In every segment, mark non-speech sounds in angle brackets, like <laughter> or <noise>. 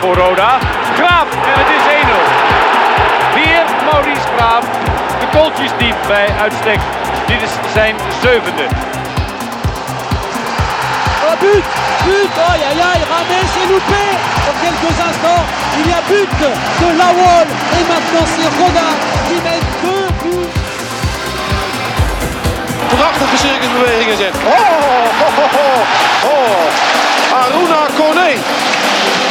Voor Roda. Graaf en het is 1-0. Weer Maurice Graaf. De kooltjes diep bij uitstek. Dit is zijn zevende. Oh but But Aïe aïe aïe Rames est loupé Dans quelques instants, il y a but de Lawol Et maintenant c'est Roda qui met deux buts Prachtige circusbewegingen zet. Oh, oh, oh, oh, oh. Aruna Kone.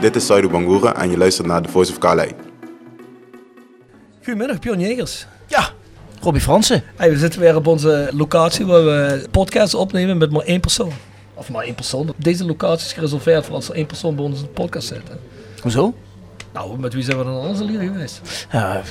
Dit is Saidu Bangura en je luistert naar The Voice of Calais. Goedemiddag, pionjegers. Ja, Robbie Fransen. Hey, we zitten weer op onze locatie waar we podcasts opnemen met maar één persoon. Of maar één persoon. Deze locatie is gereserveerd voor als er één persoon bij ons in de podcast zit. hè. Hoezo? Nou, met wie zijn we dan anders al hier geweest? Ja,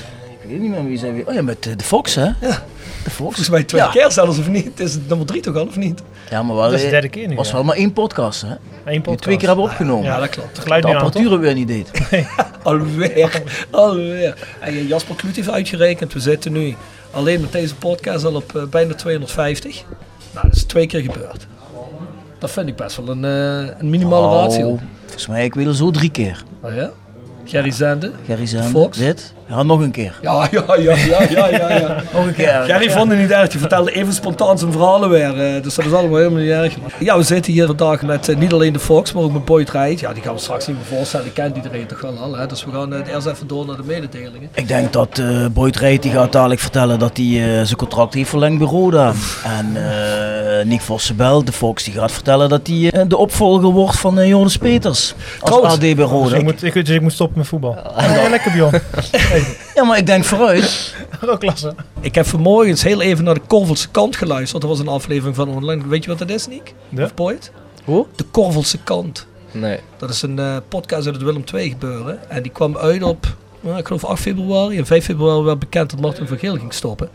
ik weet niet meer wie zijn we. Oh ja, met eh, de Fox hè? Ja. De Fox. Volgens mij twee ja. keer zelfs of niet. Het is nummer drie toch al of niet? Ja, maar wel, Dat is de derde keer nu, was ja. wel maar één podcast hè? Eén Die we podcast. twee keer hebben opgenomen. Ja, dat klopt. Geluid de apparatuur weer niet deed. <laughs> <laughs> Alweer, alweer. En eh, Jasper Kloet heeft uitgerekend. We zitten nu alleen met deze podcast al op eh, bijna 250. Nou, dat is twee keer gebeurd. Dat vind ik best wel een, eh, een minimale Oh, ratio. Volgens mij ik wil zo drie keer. Oh ja? Gerry Zende. Gerry Zende, Fox. dit. Ja, nog een keer. Ja, ja, ja, ja, ja, ja. ja. <laughs> Nog een keer. Gerry vond het niet erg. Die vertelde even spontaan zijn verhalen weer. eh, dus dat is allemaal helemaal niet erg. Ja, we zitten hier vandaag met eh, niet alleen de Fox, maar ook met Boyd Rijt. Ja, die gaan we straks niet meer voorstellen. Die kent iedereen toch wel al. Hè? Dus we gaan eh, eerst even door naar de mededelingen. Ik denk dat eh Boyd Rijt die gaat dadelijk vertellen dat hij eh, zijn contract heeft verlengd bij Roda. En eh Nick Vossenbel, de Fox, die gaat vertellen dat hij de opvolger wordt van Jonas Peters. Als Trouwens, AD bij Dus Roda. ik, moet, ik, dus ik moet stoppen met voetbal. Ja, lekker Bjorn. <laughs> Ja, maar ik denk vooruit. <laughs> Ook klasse. Ik heb vanmorgen heel even naar de Korvelse kant geluisterd. Dat was een aflevering van online. Weet je wat dat is, Nick? De? Of Boyd? Hoe? De Korvelse kant. Nee. Dat is een eh, podcast uit het Willem II gebeuren. En die kwam uit op, nou, ik geloof 8 februari. En 5 februari werd bekend dat Martin van Geel ging stoppen.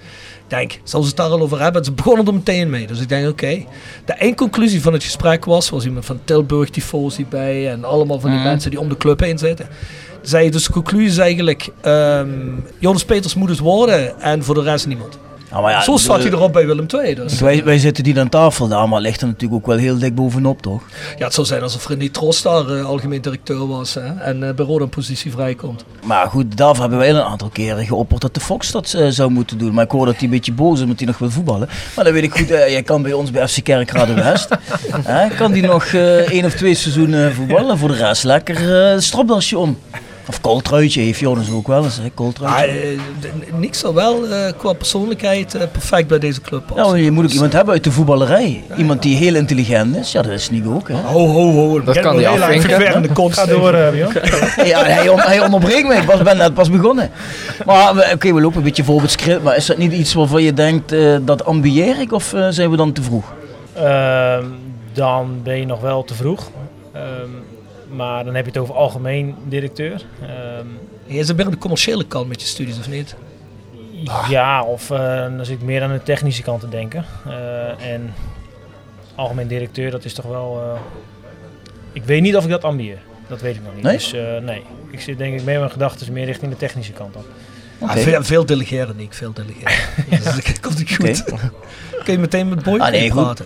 Ik denk, zal ze het daar al over hebben? Ze begonnen er meteen mee. Dus ik denk, oké. De eindconclusie van het gesprek was, was iemand van Tilburg tifosi bij. En allemaal van die mensen die om de club heen zitten. Zei dus de conclusie is eigenlijk, ehm, Jonas Peters moet het worden. En voor de rest niemand. Maar ja, Zo staat hij erop bij Willem II. Dus. Wij, wij zitten die aan tafel daar, maar ligt er natuurlijk ook wel heel dik bovenop, toch? Ja, het zou zijn alsof René Tros daar eh, algemeen directeur was. Hè? En eh, bij Roda een positie vrijkomt. Maar goed, daarvoor hebben wij een aantal keren geopperd dat de Fox dat eh, zou moeten doen. Maar ik hoor dat hij een beetje boos is omdat hij nog wil voetballen. Maar dan weet ik goed, jij kan bij ons bij FC Kerkrade West. <laughs> Hè, kan die nog één of twee seizoenen voetballen. Voor de rest lekker uh, stropdasje om. Of kooltruitje heeft Jonas ook wel eens, hè, Ah, kooltruitje. eh, Niks zal wel eh, qua persoonlijkheid eh, perfect bij deze club passen. maar je moet ook iemand hebben uit de voetballerij. Iemand die heel intelligent is. Ja, dat is Nico ook, hè. Ho, ho, ho. Dat kan die afvinken. Kont. Ga door, Bjorn. <laughs> Ja, hij, on, hij onderbreekt me. Ik was, ben net pas begonnen. Maar we- oké, we lopen een beetje voor op het script. Maar is dat niet iets waarvan je denkt, eh, dat ambieer ik? Of zijn we dan te vroeg? Ehm, dan ben je nog wel te vroeg. Ehm, maar dan heb je het over algemeen directeur. Ehm, Je zit meer aan de commerciële kant met je studies, of niet? Ja, of eh, dan zit ik meer aan de technische kant te denken. Eh, en algemeen directeur, dat is toch wel... eh, ik weet niet of ik dat ambieer. Dat weet ik nog niet. Nee? Dus eh, nee, ik zit denk ik meer mijn gedachten meer richting de technische kant op. Ah, veel, veel delegeren, Nick. Veel delegeren. dus <laughs> <laughs> dat komt niet goed. Kun je meteen met Boy Ah, nee, goed. praten?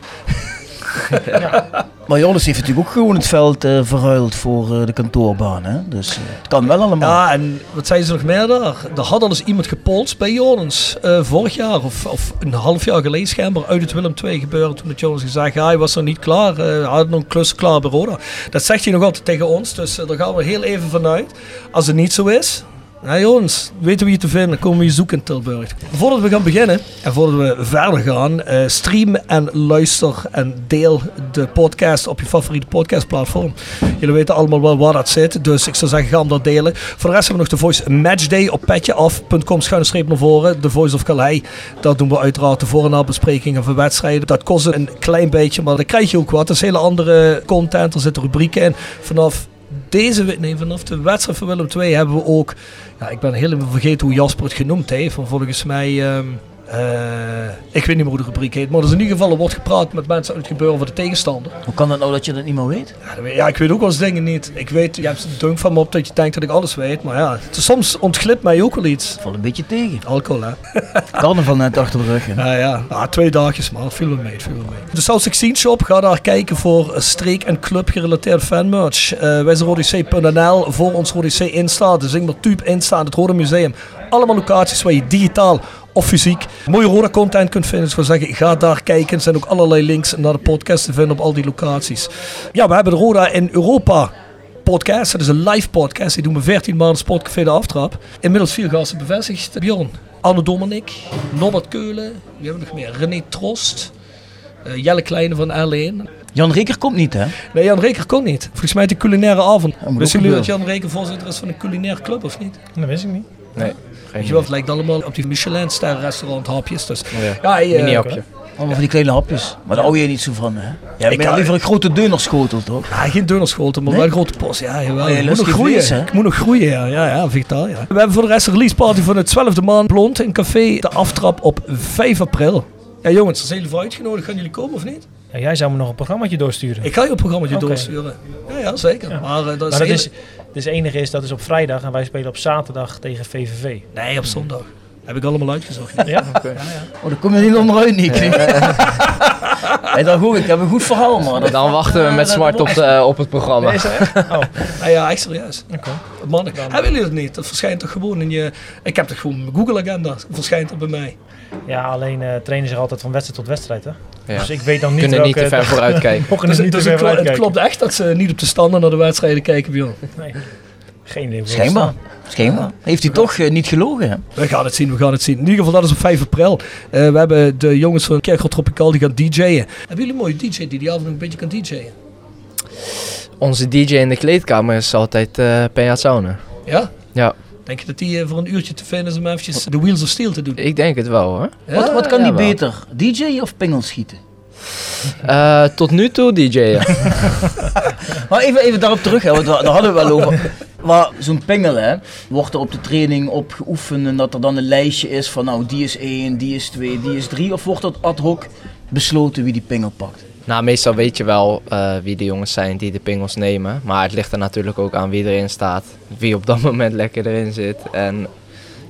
<laughs> Maar Joris heeft natuurlijk ook gewoon het veld eh, verruild voor eh, de kantoorbaan. Hè? Dus eh, het kan wel allemaal. Ja, en wat zei ze nog meer daar? Er had al eens iemand gepolst bij eh, vorig jaar of, of een half jaar geleden schijnbaar uit het Willem II gebeuren. Toen het Jonens gezegd, hij was er niet klaar. Hij had nog een klus klaar bij Roda. Dat zegt hij nog altijd tegen ons. Dus daar gaan we heel even vanuit. Als het niet zo is, ja, jongens, weten we je te vinden, komen we je zoeken in Tilburg. Voordat we gaan beginnen en voordat we verder gaan, eh, stream en luister en deel de podcast op je favoriete podcastplatform. Jullie weten allemaal wel waar dat zit, dus ik zou zeggen, ga hem dat delen. Voor de rest hebben we nog de Voice Matchday op petjeaf.com schuine naar voren. De Voice of Calais, dat doen we uiteraard de voor- en nabesprekingen van wedstrijden. Dat kost een klein beetje, maar dan krijg je ook wat. Dat is hele andere content, er zitten rubrieken in. Vanaf deze, nee, vanaf de wedstrijd van Willem II hebben we ook, ja, ik ben helemaal vergeten hoe Jasper het genoemd heeft, maar volgens mij, ehm, eh, ik weet niet meer hoe de rubriek heet, maar er is in ieder geval, er wordt gepraat met mensen uit het gebeuren van de tegenstander. Hoe kan dat nou dat je dat niet meer weet? Ja, dat weet- ja, ik weet ook wel eens dingen niet. Ik weet, je hebt een dunk van me op dat je denkt dat ik alles weet, maar ja, het soms ontglipt mij ook wel iets. Valt een beetje tegen. Alcohol, hè? <laughs> Carnaval net achter de rug. hè? Ja, ja. ja twee dagjes, maar viel me mee, het viel me mee. De South 16 Shop, ga daar kijken voor streek- en club gerelateerde fanmerch. Eh wij zijn voor ons Rodec instaat, de Zingmer Tube instaat, het Rode Museum. Allemaal locaties waar je digitaal of fysiek mooie Roda content kunt vinden. Dus ik zou zeggen, ga daar kijken. Er zijn ook allerlei links naar de podcast te vinden op al die locaties. Ja, we hebben de Roda in Europa podcast. Dat is een live podcast. Die doen we 14 maanden Sportcafé de Aftrap. Inmiddels vier gasten bevestigd. Bjorn, Arno Dominic, Norbert Keulen. Wie hebben we nog meer? René Trost. eh, Jelle Kleine van R1. Jan Reker komt niet, hè? Nee, Jan Reker kon niet. Volgens mij de culinaire avond. moet Wisten jullie dat. Jan Reker voorzitter is van een culinaire club of niet? Dat wist ik niet. Nee, Weet je wel, het lijkt allemaal op die Michelin-ster restaurant hapjes. Dus, Oh ja. ja, eh, Mini-hapje. Allemaal van die kleine hapjes. Maar daar hou je niet zo van, hè? Jij bent kan- liever een grote deunerschotel, toch? Ja, geen dunnerschoten, maar Nee? wel een grote post. Ja, jawel. Nee, ik moet nog groeien. vlees, hè? ik moet nog groeien, ja. Ja, ja, vitaal, ja. We hebben voor de rest een release party van het 12e maand Blond in café De Aftrap op 5 april. Ja jongens, er zijn jullie voor uitgenodigd. Gaan jullie komen of niet? Ja, jij zou me nog een programmaatje doorsturen. Ik ga je een programmaatje doorsturen. Ja, ja zeker. Ja. Maar, eh, dat is, maar dat is, dus het enige is, dat is op vrijdag en wij spelen op zaterdag tegen VVV. Nee, op zondag. Heb ik allemaal uitgezocht. Ja? Oh, daar kom je niet onderuit, Nick. <laughs> Hey, dan goed, ik heb een goed verhaal, man. Dan wachten we met smart op, de, op het programma. Is dat echt? Oh, Ah, ja, echt serieus. oké. Mannen, hebben jullie dat niet? Dat verschijnt toch gewoon in je... Ik heb toch gewoon mijn Google-agenda. Verschijnt er bij mij. Ja, alleen eh trainen zich altijd van wedstrijd tot wedstrijd. Hè? Ja. Dus ik weet dan niet Kunnen niet welke... te ver vooruit <laughs> kijken. Dus, niet dus te het, ver klo- het vooruit klopt echt dat ze niet op de standen naar de wedstrijden kijken, Bjorn. kijken. Nee. Geen idee. Schijnbaar. Schijnbaar. Heeft hij toch eh, niet gelogen, hè? We gaan het zien, we gaan het zien. In ieder geval, dat is op 5 april. Eh, we hebben de jongens van Kerkel Tropical die gaan DJ'en. Hebben jullie een mooie DJ die die avond nog een beetje kan DJ'en? Onze DJ in de kleedkamer is altijd eh Peja Sauner. Ja? Ja, Denk je dat die voor een uurtje te vinden is om eventjes de Wheels of Steel te doen? ik denk het wel hoor. Ja? Wat, wat kan ja, die wel. beter? DJ of pingel schieten? Eh, tot nu toe DJ. <laughs> Maar even, even daarop terug, hè, want daar daar hadden we wel over. Maar zo'n pingel, hè, wordt er op de training op geoefend en dat er dan een lijstje is van nou die is 1, die is 2, die is 3? Of wordt dat ad hoc besloten wie die pingel pakt? Nou, meestal weet je wel eh, wie de jongens zijn die de pingels nemen. Maar het ligt er natuurlijk ook aan wie erin staat. Wie op dat <laughs> moment lekker erin zit. En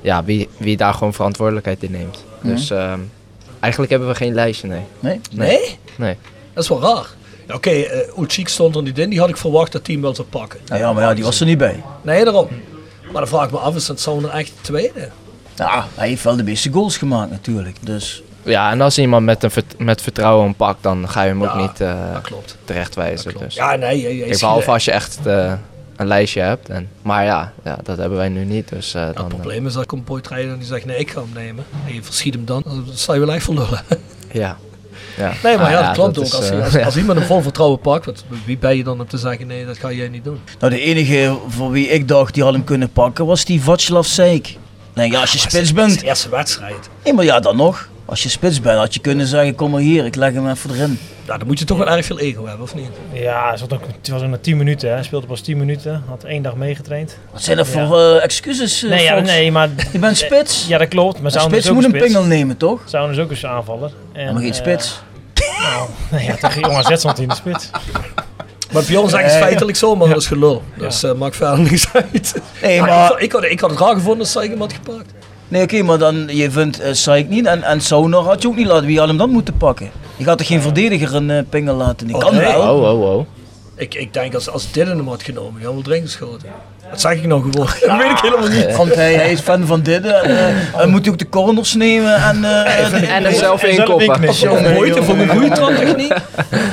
ja, wie, wie daar gewoon verantwoordelijkheid in neemt. Mhm. Dus ehm, eigenlijk hebben we geen lijstje, nee. Nee? Nee? Nee. Dat is wel raar. Ja, Oké, okay, Uchik stond er niet in. Die had ik verwacht dat team wel zou pakken. Nou ja, maar ja, die was er niet bij. Nee, daarom. Maar dan vraag ik me af, is dat Sauner echt de tweede? Ja, hij heeft wel de meeste goals gemaakt natuurlijk. Dus Ja, en als iemand met, een vert- met vertrouwen hem pakt, dan ga je hem ook niet eh klopt. terechtwijzen. Dus. Ja, nee. je- je Kijk, ziet behalve als je echt eh, een lijstje hebt. En, maar ja, ja, dat hebben wij nu niet. Dus, eh, Ja, dan, het eh, probleem is dat komt en die zegt nee, ik ga hem nemen. En je verschiet hem dan, dan sta je wel echt voor lullen. ja. ja. Nee, maar Ah, ja, dat klopt dat ook. is, Als, eh, <laughs> als, iemand een vol vertrouwen pakt, wat, wie ben je dan om te zeggen nee, dat ga jij niet doen? nou, de enige voor wie ik dacht die had hem kunnen pakken was die Václav Seik. Nee, ja, als je spits Dat is bent. de eerste wedstrijd. Nee, maar ja, dan nog. Als je spits bent, had je kunnen zeggen: kom maar hier, ik leg hem even erin. Ja, dan moet je toch wel erg veel ego hebben, of niet? Ja, het was ook, het was ook maar 10 minuten. Hè. Hij speelde pas 10 minuten. Had één dag meegetraind. Wat zijn dat Ja. voor eh, excuses? eh, Nee, ja, nee, maar... <laughs> Je bent spits. Ja, dat klopt. Maar is spits ook moet een spits. pingel nemen, toch? Sauner is ook een aanvaller. En, maar geen eh, spits. nou, nee, ja, tegen Jong AZ stond hij in de spits. Maar Bjorn zegt het Eh, feitelijk zo, maar dat is gelul. Dus maakt verder niks uit. Nee, Ja, maar- ik, ik, had, ik had het raar gevonden als had gepakt. Nee, oké, maar dan, je vindt uh, Saik niet en, en Sauner had je ook niet laten. Wie had hem dan moeten pakken? Je gaat toch geen verdediger een uh, pingel laten? Die Oh, kan nee. wel. Oh, oh, oh. Ik, ik denk als, als dit hem had genomen, wel erin geschoten. Dat zeg ik nou gewoon. <laughs> Dat weet ik helemaal niet. Want hij, hij is fan van dit en uh, moet hij ook de corners nemen en... Uh, <laughs> en zelf inkoppen. Als je een moeite voor een goede <laughs>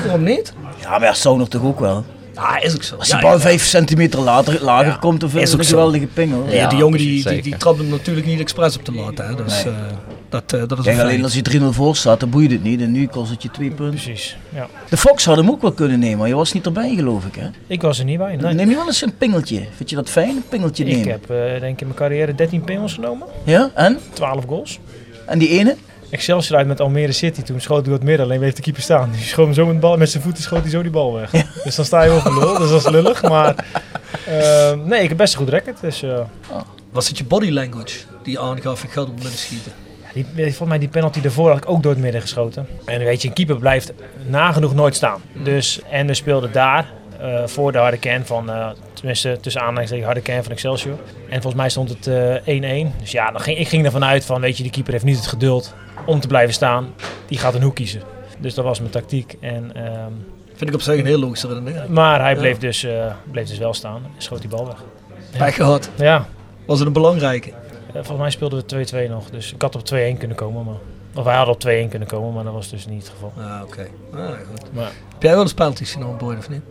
waarom niet? Ja, maar ja, Sauner toch ook wel? Ja, is ook zo. Als de ja, bal ja. 5 centimeter later, lager Ja, komt, vind is je ook een zo. geweldige pingel. Ja, die jongen die, die, trapt hem natuurlijk niet expres op te laten. Hè. Dus Nee. eh, dat, eh, dat is Kijk, alleen als je 3-0 voor staat, dan boeit het niet. En nu kost het je twee punten. Precies, ja. De Fox had hem ook wel kunnen nemen, maar je was niet erbij geloof ik hè? Ik was er niet bij. Nee. Neem je wel eens een pingeltje? Vind je dat fijn, een pingeltje Ik nemen? heb eh, denk ik in mijn carrière 13 pingels genomen. Ja, en? 12 goals. En die ene? Excelsior uit met Almere City. Toen schoot hij door het midden, alleen bleef de keeper staan. Die schoot hem zo met, de bal, met zijn voeten schoot hij zo die bal weg. Dus dan sta je wel voor lul, dus dat is lullig. Maar eh, nee, ik heb best een goed record. Dus, eh, Was het je body language die aangaf, ik ga er midden schieten? die, volgens mij die penalty daarvoor had ik ook door het midden geschoten. En weet je, een keeper blijft nagenoeg nooit staan. Dus, en we speelden daar eh, voor de harde kern van, eh, tenminste tussen aanhalingstekens harde kern van Excelsior. En volgens mij stond het eh, 1-1. dus ja, dan ging, ik ging ervan uit van, weet je, die keeper heeft niet het geduld om te blijven staan. Die gaat een hoek kiezen. Dus dat was mijn tactiek. En, ehm, Vind ik op zich een heel logische redenering. maar hij Ja. bleef, dus, eh, bleef dus wel staan en schoot die bal weg. Pech gehad. Ja, Was het een belangrijke? eh, volgens mij speelden we 2-2 nog. Dus ik had op 2-1 kunnen komen. Maar, of wij hadden op 2-1 kunnen komen, maar dat was dus niet het geval. Ah, oké. Ah, goed. Maar, Heb jij wel eens penalties genomen, Boyd, of niet?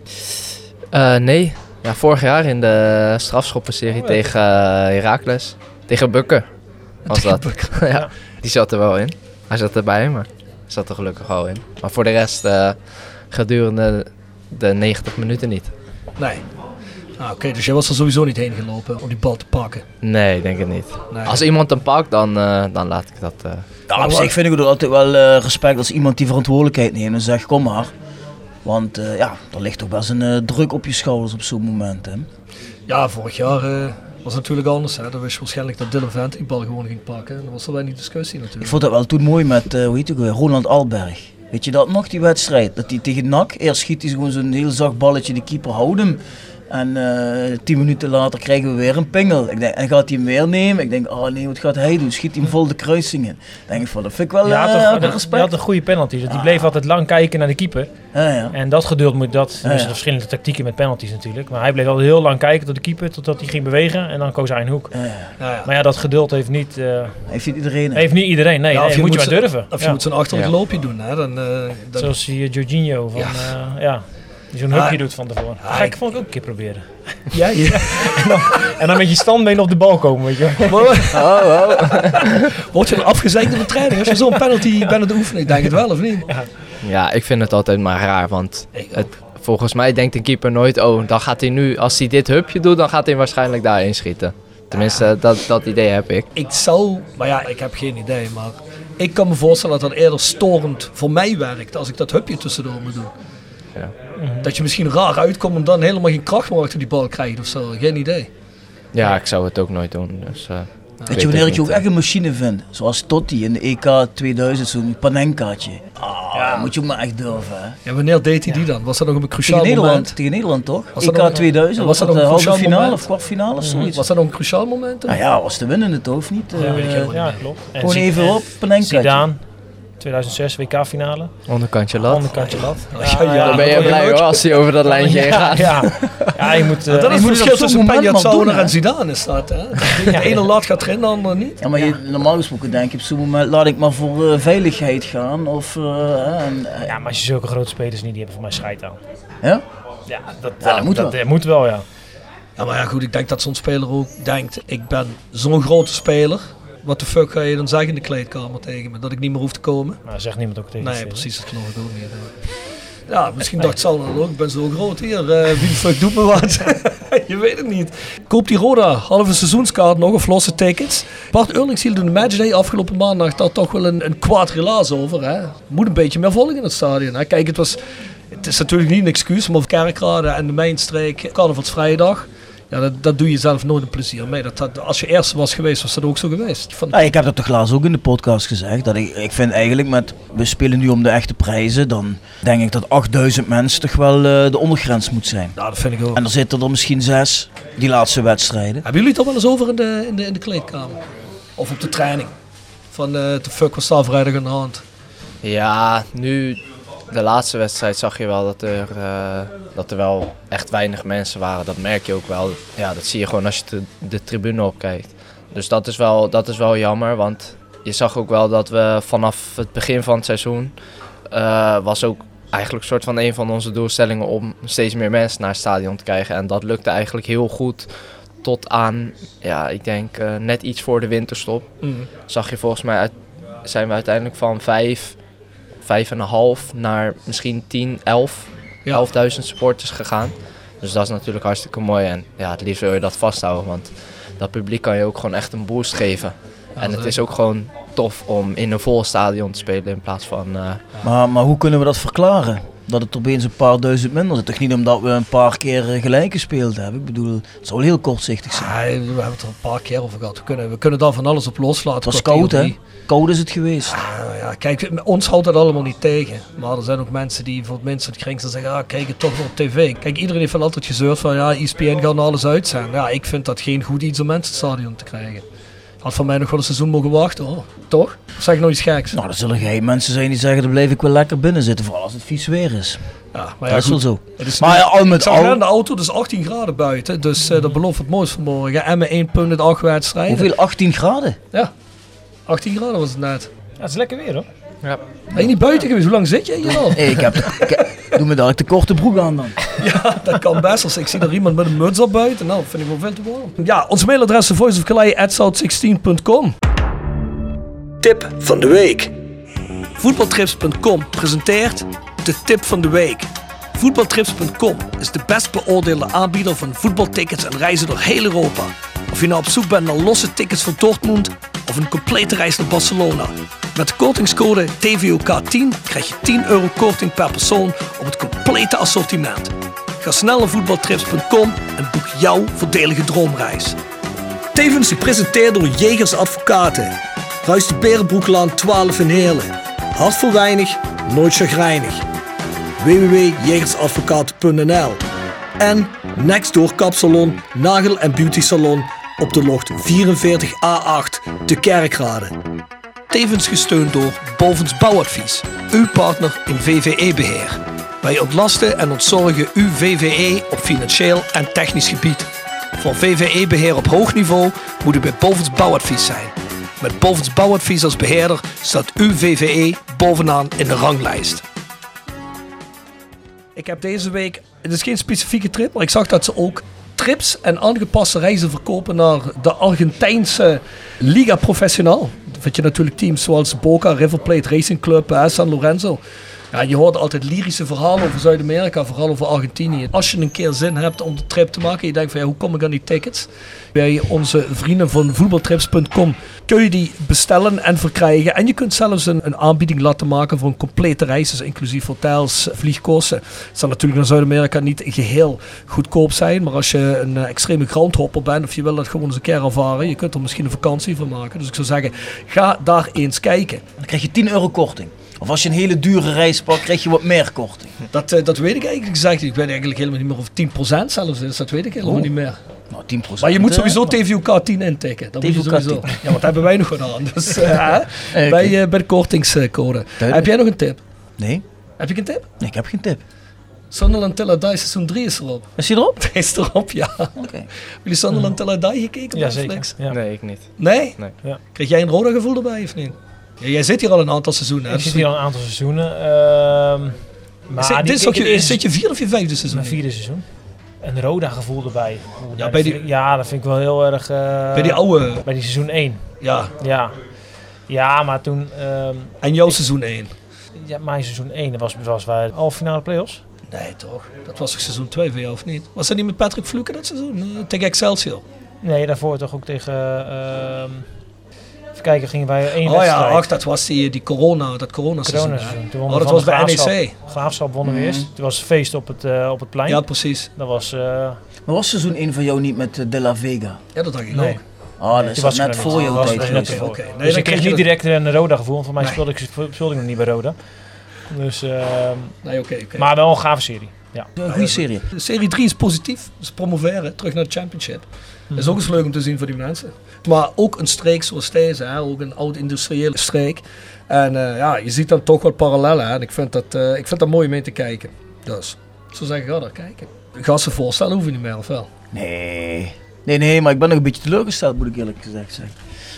Eh, nee. Ja, vorig jaar in de strafschoppenserie Oh, ja. tegen uh, Heracles. Tegen Bukker was dat. <laughs> ja, die zat er wel in. Hij zat erbij, maar zat er gelukkig wel in. Maar voor de rest eh, gedurende de 90 minuten niet. Nee. Ah, oké, dus jij was er sowieso niet heen gelopen om die bal te pakken. Nee, ik denk het niet. Nee. Als iemand hem pakt, dan, eh, dan laat ik dat... eh, Ja, op zich vind ik het altijd wel eh, respect als iemand die verantwoordelijkheid neemt en zegt kom maar. Want eh, ja, er ligt toch best een eh, druk op je schouders op zo'n moment. Hè? Ja, vorig jaar eh, was het natuurlijk anders. Hè. Dan wist je waarschijnlijk dat Dylan Vent die bal gewoon ging pakken. En dan was er weinig discussie Ik natuurlijk. vond dat wel toen mooi met, hoe heet het Roland Alberg. Weet je dat nog, die wedstrijd? Dat hij tegen NAC, eerst schiet hij gewoon zo'n heel zacht balletje, de keeper houdt hem. En eh, tien minuten later krijgen we weer een pingel. Ik denk, en gaat hij hem weer nemen? Ik denk, oh nee, wat gaat hij doen? Schiet hij hem vol de kruising in? denk ik van, dat vind ik wel je had, eh, toch- je respect. had een goede penalty. Dus die bleef altijd lang kijken naar de keeper. Ja, ja. En dat geduld moet dat. Er Ja, zijn ja. verschillende tactieken met penalties natuurlijk. Maar hij bleef altijd heel lang kijken tot de keeper, totdat hij ging bewegen. En dan koos hij een hoek. Ja, ja. Ja, ja. Maar ja, dat geduld heeft niet, eh, Heeft niet iedereen. hè? heeft niet iedereen. Nee, Ja, nee, of moet je maar durven. Of je Ja. moet zo'n achterlijk Ja. loopje doen. Hè. Dan, eh, dan, Zoals die Jorginho van, Ja. Die zo'n Ah, hupje doet van tevoren. ah, Ga ik vond ik ook een keer proberen. ja, ja. <laughs> En dan met je standbeen op de bal komen, weet je. <laughs> Oh, oh. <laughs> Word je dan afgezeikt in de training als je zo'n penalty bent aan het oefenen? Ik denk het wel, of niet? Ja, ik vind het altijd maar raar, want het, volgens mij denkt een keeper nooit, oh, dan gaat hij nu, als hij dit hupje doet, dan gaat hij waarschijnlijk daarin schieten. Tenminste, dat, dat idee heb ik. Ik zou, maar ja, ik heb geen idee, maar ik kan me voorstellen dat dat eerder storend voor mij werkt als ik dat hupje tussendoor moet doen. Ja. Dat je misschien raar uitkomt en dan helemaal geen kracht meer achter die bal krijgt of zo. Geen idee. Ja, ik zou het ook nooit doen. Dus, eh, Weet weet je wanneer ik je ook niet. echt een machine vind? Zoals Totti in de EK 2000, zo'n panenkaatje. Ah, moet je ook maar echt durven. Hè? Ja, wanneer deed hij die dan? Was dat nog op een Tegen cruciaal Nederland, moment? tegen Nederland toch? Was EK nog- 2000, was was dat de een halve finale moment? of kwartfinale of zoiets? Was dat nog een cruciaal moment? Nou ja, was de winnende toch of niet? Ja, weet ik Eh, helemaal Ja, niet. klopt. Gewoon even en op, panenkaatje. Zidane, 2006 WK-finale. Onderkantje lat. Onderkantje lat. <laughs> Ja, ja, dan ben je blij hoor, als hij over dat lijntje heen Ja, gaat. ja. ja, je moet... <laughs> eh, dat is je het verschil op zo'n tussen moment Peña en Zidane is dat. Hè? <laughs> De ene lat gaat erin, de andere niet. Ja, maar je, normaal gesproken denk je op zo'n moment, laat ik maar voor eh, veiligheid gaan. Of, eh, en, eh, ja, maar als je zulke grote spelers niet, die hebben voor mij scheid aan. ja? Ja, dat, Ja, dat moet wel. dat moet wel, ja. Ja, maar ja, goed, ik denk dat zo'n speler ook denkt, ik ben zo'n grote speler. Wat de fuck ga je dan zeggen in de kleedkamer tegen me? Dat ik niet meer hoef te komen? Maar zegt niemand ook tegen Nee, je. precies, dat geloof ik ook niet. Ja, misschien dacht dan ook, ik ben zo groot hier, eh, wie de fuck doet me wat? <laughs> je weet het niet. Koop die Roda, halve seizoenskaart nog of losse tickets. Bart Eurlings hield in de matchday afgelopen maandag daar toch wel een, een kwaad relaas over. Hè? Moet een beetje meer volgen in het stadion. Hè? Kijk, het was... Het is natuurlijk niet een excuus, maar Kerkrade en de Mijnstreek, carnavalsvrijdag. Ja, dat, dat doe je zelf nooit een plezier mee. Dat, dat, als je eerste was geweest, was dat ook zo geweest. Van, Ja, ik heb dat toch laatst ook in de podcast gezegd. Dat ik, ik vind eigenlijk met, we spelen nu om de echte prijzen. Dan denk ik dat 8000 mensen toch wel eh, de ondergrens moet zijn. nou, dat vind ik ook. En er zitten er misschien zes, die laatste wedstrijden. Hebben jullie het er wel eens over in de, in de, in de kleedkamer? Of op de training? Van eh de fuck was daar vrijdag aan de hand? Ja, nu de laatste wedstrijd zag je wel dat er, eh, dat er wel echt weinig mensen waren. Dat merk je ook wel. Ja, dat zie je gewoon als je de, de tribune opkijkt. Dus dat is, wel, dat is wel jammer, want je zag ook wel dat we vanaf het begin van het seizoen... eh, was ook eigenlijk een soort van een van onze doelstellingen om steeds meer mensen naar het stadion te krijgen. En dat lukte eigenlijk heel goed tot aan, ja, ik denk eh, net iets voor de winterstop. Mm. Zag je volgens mij, uit, zijn we uiteindelijk van vijf, vijf en een half naar misschien 10, 11, Ja. 11.000 supporters gegaan. Dus dat is natuurlijk hartstikke mooi. En ja, het liefst wil je dat vasthouden, want dat publiek kan je ook gewoon echt een boost geven. en het is ook gewoon tof om in een vol stadion te spelen in plaats van... eh, Maar, maar hoe kunnen we dat verklaren? Dat het opeens een paar duizend minder zit. Toch niet omdat we een paar keer eh, gelijk gespeeld hebben? Ik bedoel, het zal heel kortzichtig zijn. Ah, we hebben het er een paar keer over gehad. We kunnen, we kunnen daar van alles op loslaten. Het was koud, hè? Koud is het geweest. Ah, ja, kijk, ons houdt dat allemaal niet tegen. Maar er zijn ook mensen die voor het minst het kring zeggen, ah, kijk het toch op tv. Kijk, iedereen heeft wel altijd gezeurd van, ja, ESPN gaat naar alles uitzenden. Ja, ik vind dat geen goed iets om mensen het stadion te krijgen. Had van mij nog wel een seizoen mogen wachten, hoor. Toch? Of zeg ik nog iets geks? Nou, er zullen geen mensen zijn die zeggen, dan blijf ik wel lekker binnen zitten. Vooral als het vies weer is. Ja, dat is wel zo. Het is Maar nu- ja, al met al- de auto, is 18 graden buiten. Dus eh, dat belooft het moois vanmorgen. Emmen 1 punt in 8 wedstrijden. Hoeveel? 18 graden? Ja, 18 graden was het net. Ja, het is lekker weer hoor. Ja. Ben je niet buiten geweest? Hoe lang zit je hier al? Hey, ik heb, ik, doe me dadelijk de korte broek aan dan. <laughs> Ja, dat kan best. Als ik zie er iemand met een muts op buiten, nou, vind ik wel veel te warm. Ja, onze mailadres is voiceofcalais.south16.com Tip van de week. Voetbaltrips.com presenteert de tip van de week. Voetbaltrips.com is de best beoordeelde aanbieder van voetbaltickets en reizen door heel Europa. Of je nou op zoek bent naar losse tickets voor Dortmund of een complete reis naar Barcelona. Met de kortingscode TVOK10 krijg je 10 euro korting per persoon op het complete assortiment. Ga snel naar voetbaltrips.com en boek jouw voordelige droomreis. Tevens gepresenteerd door Jegers Advocaten. Ruist de Berenbroeklaan 12 in Heerlen. Hart voor weinig, nooit chagrijnig. www.jegersadvocaten.nl En Nextdoor Kapsalon, Nagel en Beauty Salon op de locht 44A8 te Kerkrade. Tevens gesteund door Bovens Bouwadvies, uw partner in VVE-beheer. Wij ontlasten en ontzorgen uw VVE op financieel en technisch gebied. Voor VVE-beheer op hoog niveau moet u bij Bovens Bouwadvies zijn. Met Bovens Bouwadvies als beheerder staat uw VVE bovenaan in de ranglijst. Ik heb deze week, het is geen specifieke trip, maar ik zag dat ze ook trips en aangepaste reizen verkopen naar de Argentijnse Liga Professional. Dan vind je natuurlijk teams zoals Boca, River Plate Racing Club, eh, San Lorenzo. Ja, je hoort altijd lyrische verhalen over Zuid-Amerika, vooral over Argentinië. Als je een keer zin hebt om de trip te maken, je denkt van ja, hoe kom ik aan die tickets? Bij onze vrienden van voetbaltrips.com kun je die bestellen en verkrijgen. En je kunt zelfs een, een aanbieding laten maken voor een complete reis, dus inclusief hotels, vliegkosten. Het zal natuurlijk naar Zuid-Amerika niet geheel goedkoop zijn, maar als je een eh, extreme groundhopper bent of je wil dat gewoon eens een keer ervaren, je kunt er misschien een vakantie van maken. Dus ik zou zeggen, ga daar eens kijken. Dan krijg je 10 euro korting. Of als je een hele dure reis pakt, krijg je wat meer korting. Dat, eh, dat weet ik eigenlijk gezegd. Ik weet eigenlijk helemaal niet meer of 10% zelfs is. Dat weet ik helemaal Oh. niet meer. Nou, 10%. Maar je moet sowieso TVOK 10 intikken. Dat moet je sowieso. 10. Ja, wat hebben wij nog gedaan. Dus, <laughs> eh, bij, bij de kortingscode. Heb jij nog een tip? Nee, Heb je een tip? nee, ik heb geen tip. Sunderland Till I Die seizoen 3 is erop. Is hij erop? Hij <laughs> is erop, ja. Hebben Oké. jullie Sunderland Till I Die gekeken op Ja, zeker. Netflix? Ja. Nee, ik niet. Nee? Nee. Ja. Kreeg jij een rode gevoel erbij of niet? Ja, jij zit hier al een aantal seizoenen. hè? Ik zit hier al een aantal seizoenen. ehm maar Zit- dit is ook je, zit je vierde of je vijfde seizoen? mijn vierde seizoen. Een Roda gevoel erbij. Ja, dat bij vind die- ik- ja, dat vind ik wel heel erg... eh, Bij die oude... Bij die seizoen 1. Ja. Ja. Ja, maar toen... ehm, En jouw seizoen 1? ja, mijn seizoen 1 dat was, was wij halve finale play-offs. Nee, toch? Dat was toch seizoen 2 voor jou, of niet? Was dat niet met Patrick Fluke dat seizoen? Eh, tegen Excelsior? Nee, daarvoor toch ook tegen... ehm, even kijken, gingen wij één Oh ja, wedstrijd. ach, dat was die, die corona, dat corona seizoen. Oh, dat was bij NEC. Graafschap. Wonnen we Mhm. eerst. Toen was het feest op het, eh, op het plein. Ja, precies. Dat was... eh, Maar was seizoen 1 van jou niet met eh, De La Vega? Ja, dat dacht ik Nee. ook. Ah, dat is was net voor jouw was tijd nee, dus dan ik kreeg niet direct een Roda gevoel. want Voor mij Nee. speelde ik, speelde ik nog niet bij Roda. Dus, ehm, Nee, oké, oké. Maar wel een gave serie. Ja. Een goede serie. Serie 3 is positief. Dus promoveren, terug naar de championship. Dat is ook eens leuk om te zien voor die mensen. Maar ook een streek zoals deze, hè, ook een oud-industriële streek. En eh, ja, je ziet dan toch wat parallellen. Hè, en ik vind, dat, eh, ik vind dat mooi om mee te kijken. Dus, ik zou zeggen, ga daar kijken. Gasten voorstellen hoef je niet meer, of wel? Nee. Nee, nee, maar ik ben nog een beetje teleurgesteld, moet ik eerlijk gezegd zeggen.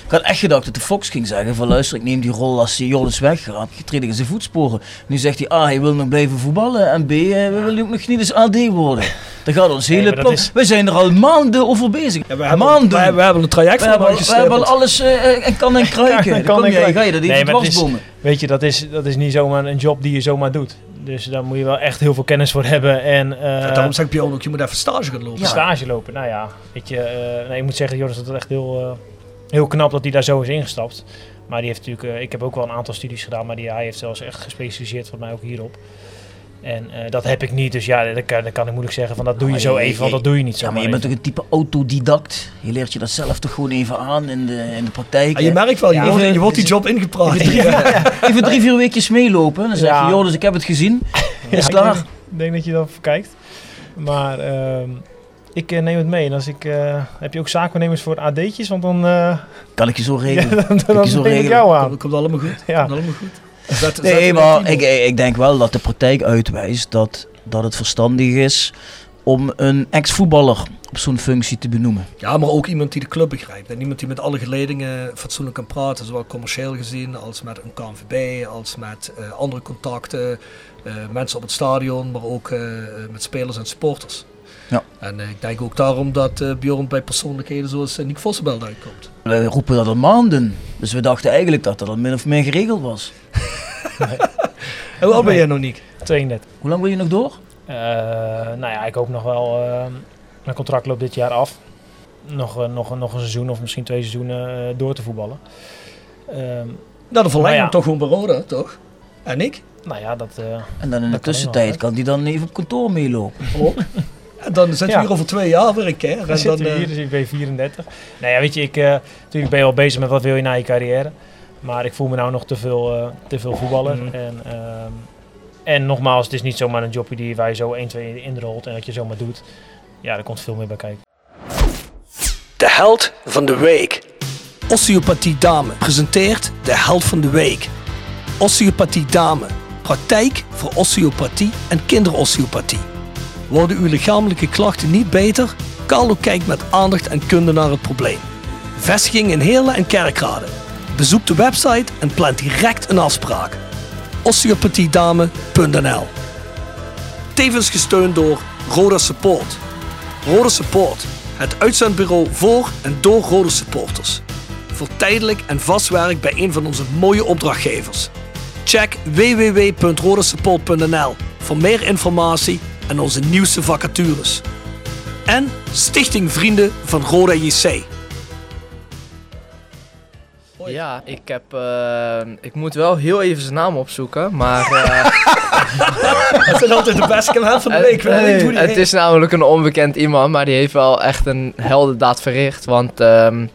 Ik had echt gedacht dat de Fox ging zeggen van luister, ik neem die rol als Jordan is weggegaan. Je treedt in zijn voetsporen. Nu zegt hij, A, hij wil nog blijven voetballen. En B, eh, we willen ook nog niet eens AD worden. Dat gaat ons hele plan. is- We zijn er al maanden over bezig. Ja, we, hebben, maanden. we, we hebben een traject We voor hebben, we hebben al uitgestippeld. alles eh, en kan en <laughs> kruiken. Kan Dan kom en jij, ga je dat Nee, even maar het is-. Weet je, dat is, dat is niet zomaar een job die je zomaar doet. Dus daar moet je wel echt heel veel kennis voor hebben. En, eh, Ja, daarom zeg ik Bjorn ook, je moet even stage gaan lopen. stage lopen. Nou ja, weet je, nee, ik moet zeggen, Joris, dat is echt heel, heel knap dat hij daar zo is ingestapt. Maar die heeft natuurlijk, eh, ik heb ook wel een aantal studies gedaan, maar die, hij heeft zelfs echt gespecialiseerd voor mij ook hierop. En eh, dat heb ik niet, dus ja, dan kan, kan ik moeilijk zeggen van dat doe je zo je- even, want dat doe je niet zo. Ja, maar je bent toch een type autodidact. Je leert je dat zelf toch gewoon even aan in de, in de praktijk. En je merkt wel, je, Ja, wordt, even- je wordt die job ingepraat. Even drie, <laughs> even drie, vier weekjes meelopen. Dan zeg Ja. je, joh, dus ik heb het gezien. Ja, Is ik klaar. denk, ik denk dat je dat kijkt. Maar ehm, ik eh, neem het mee. En als ik, eh, heb je ook zaakwaarnemers voor AD'tjes? Want dan, eh Kan ik je zo <laughs> ja, regelen. dan, Kan ik dan je zo neem ik jou aan. Komt, komt allemaal goed. Ja. Komt allemaal goed. Zet- zet Nee, maar ik, ik denk wel dat de praktijk uitwijst dat, dat het verstandig is om een ex-voetballer op zo'n functie te benoemen. Ja, maar ook iemand die de club begrijpt. En iemand die met alle geledingen fatsoenlijk kan praten. Zowel commercieel gezien als met een KNVB, als met eh, andere contacten. eh, mensen op het stadion, maar ook eh, met spelers en supporters. Ja. En eh, ik denk ook daarom dat eh, Bjorn bij persoonlijkheden zoals uh, Nick Vossenbelt uitkomt. We roepen dat al maanden. Dus we dachten eigenlijk dat dat al min of meer geregeld was. <laughs> Hoe oud ben jij nog, Nick? 32. Hoe lang wil je nog door? Eh, nou ja, ik hoop nog wel. eh, mijn contract loopt dit jaar af. Nog, eh, nog, nog een seizoen of misschien twee seizoenen eh, door te voetballen. Ehm, Nou, dan verleng je Nou ja. hem toch gewoon bij Roda, toch? En ik? nou ja, dat. eh, En dan in de tussentijd kan die dan even op kantoor meelopen. Ook. <laughs> En dan zitten we Ja. hier over twee jaar weer een keer. dan En dan, zitten we eh, hier, dus ik ben 34. Nou ja, weet je, ik, eh, natuurlijk ben je wel bezig met wat wil je na je carrière. Maar ik voel me nou nog te veel, eh, te veel voetballer. Mhm. En, ehm, en nogmaals, het is niet zomaar een jobje die waar je zo 1, 2 inrolt en dat je zomaar doet. Ja, er komt veel meer bij kijken. De held van de week. Osteopathie Dame presenteert de held van de week. Osteopathie Dame. Praktijk voor osteopathie en kinderosteopathie. Worden uw lichamelijke klachten niet beter? Carlo kijkt met aandacht en kunde naar het probleem. Vestiging in Heerlen en Kerkrade. Bezoek de website en plan direct een afspraak. osteopathiedame.nl Tevens gesteund door Roda Support. Rode Support, het uitzendbureau voor en door Rode supporters. Voor tijdelijk en vast werk bij een van onze mooie opdrachtgevers. Check www.rodesupport.nl voor meer informatie en onze nieuwste vacatures. En Stichting Vrienden van Roda JC. Ja, ik heb. eh, ik moet wel heel even zijn naam opzoeken, maar. eh, <laughs> Dat zijn altijd de beste van de week. Hoe die het is namelijk een onbekend iemand, maar die heeft wel echt een heldendaad verricht. Want ehm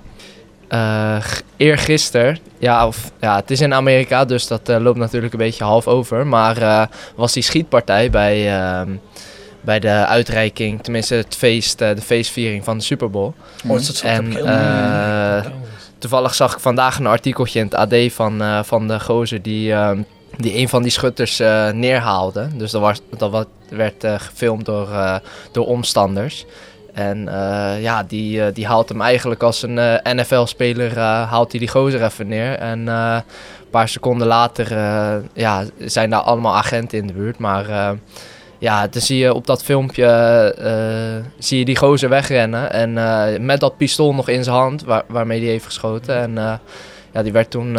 g- eergisteren, ja, of, ja, het is in Amerika, dus dat eh, loopt natuurlijk een beetje half over. Maar eh, was die schietpartij bij, ehm, bij de uitreiking, tenminste het feest, de feestviering van de Super Bowl. Oh, is dat zo? En eh, toevallig zag ik vandaag een artikeltje in het AD van, van de gozer die, ehm, die een van die schutters neerhaalde. Dus dat, was, dat werd gefilmd door, door omstanders. En eh, ja, die, eh, die haalt hem eigenlijk als een eh, NFL-speler, haalt hij die gozer even neer. En een paar seconden later ja, zijn daar allemaal agenten in de buurt. Maar ja, dan zie je op dat filmpje zie je die gozer wegrennen. En met dat pistool nog in zijn hand, waar, waarmee hij heeft geschoten. En ja, die werd toen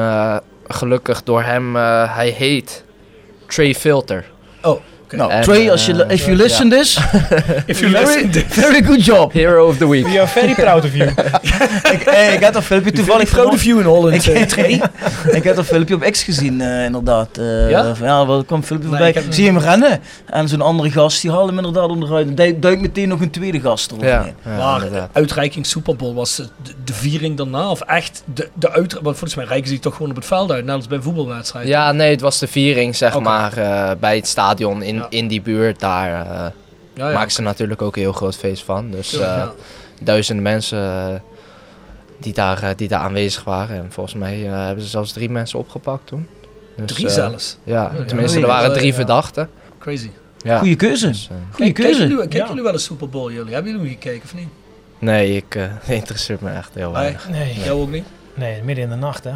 gelukkig door hem, hij heet Trey Filter. Nou, En, Trey, als je, eh, if you listen this, <laughs> If you very, listen very good job. Hero of the Week. We are very proud of you. <laughs> ik, hey, ik heb dat filmpje toevallig Proud of you in Holland, Ik- eh, <laughs> Trey. ik heb dat filmpje op X gezien, eh, inderdaad. Eh, Ja? van, ja, er kwam een filmpje voorbij. Zie je hem rennen? En zo'n andere gast, die haalde hem inderdaad onderuit. En duikt meteen nog een tweede gast eroverheen. Ja, ja Maar inderdaad. uitreiking Super Bowl was de, de viering daarna of echt de, de uit... Want volgens mij reiken ze die toch gewoon op het veld uit, net als bij een voetbalwedstrijd. Ja, nee, het was de viering, zeg maar, eh, bij het stadion in, Ja. in die buurt daar eh, Ja, ja. maken ze natuurlijk ook een heel groot feest van. Dus eh, ja. duizenden mensen eh, die, daar, die daar aanwezig waren. En volgens mij hebben ze zelfs drie mensen opgepakt toen. Dus, Drie zelfs? Ja, Ja, tenminste ja. er waren drie ja. verdachten. Crazy. Ja. Goeie keuze. Dus, Goeie kijken keuze. jullie, kijken Ja. jullie wel een Super Bowl, jullie? Hebben jullie hem gekeken of niet? nee, ik eh <laughs> interesseert me echt heel Nee. weinig. Nee. Jou ook niet? Nee, midden in de nacht, hè.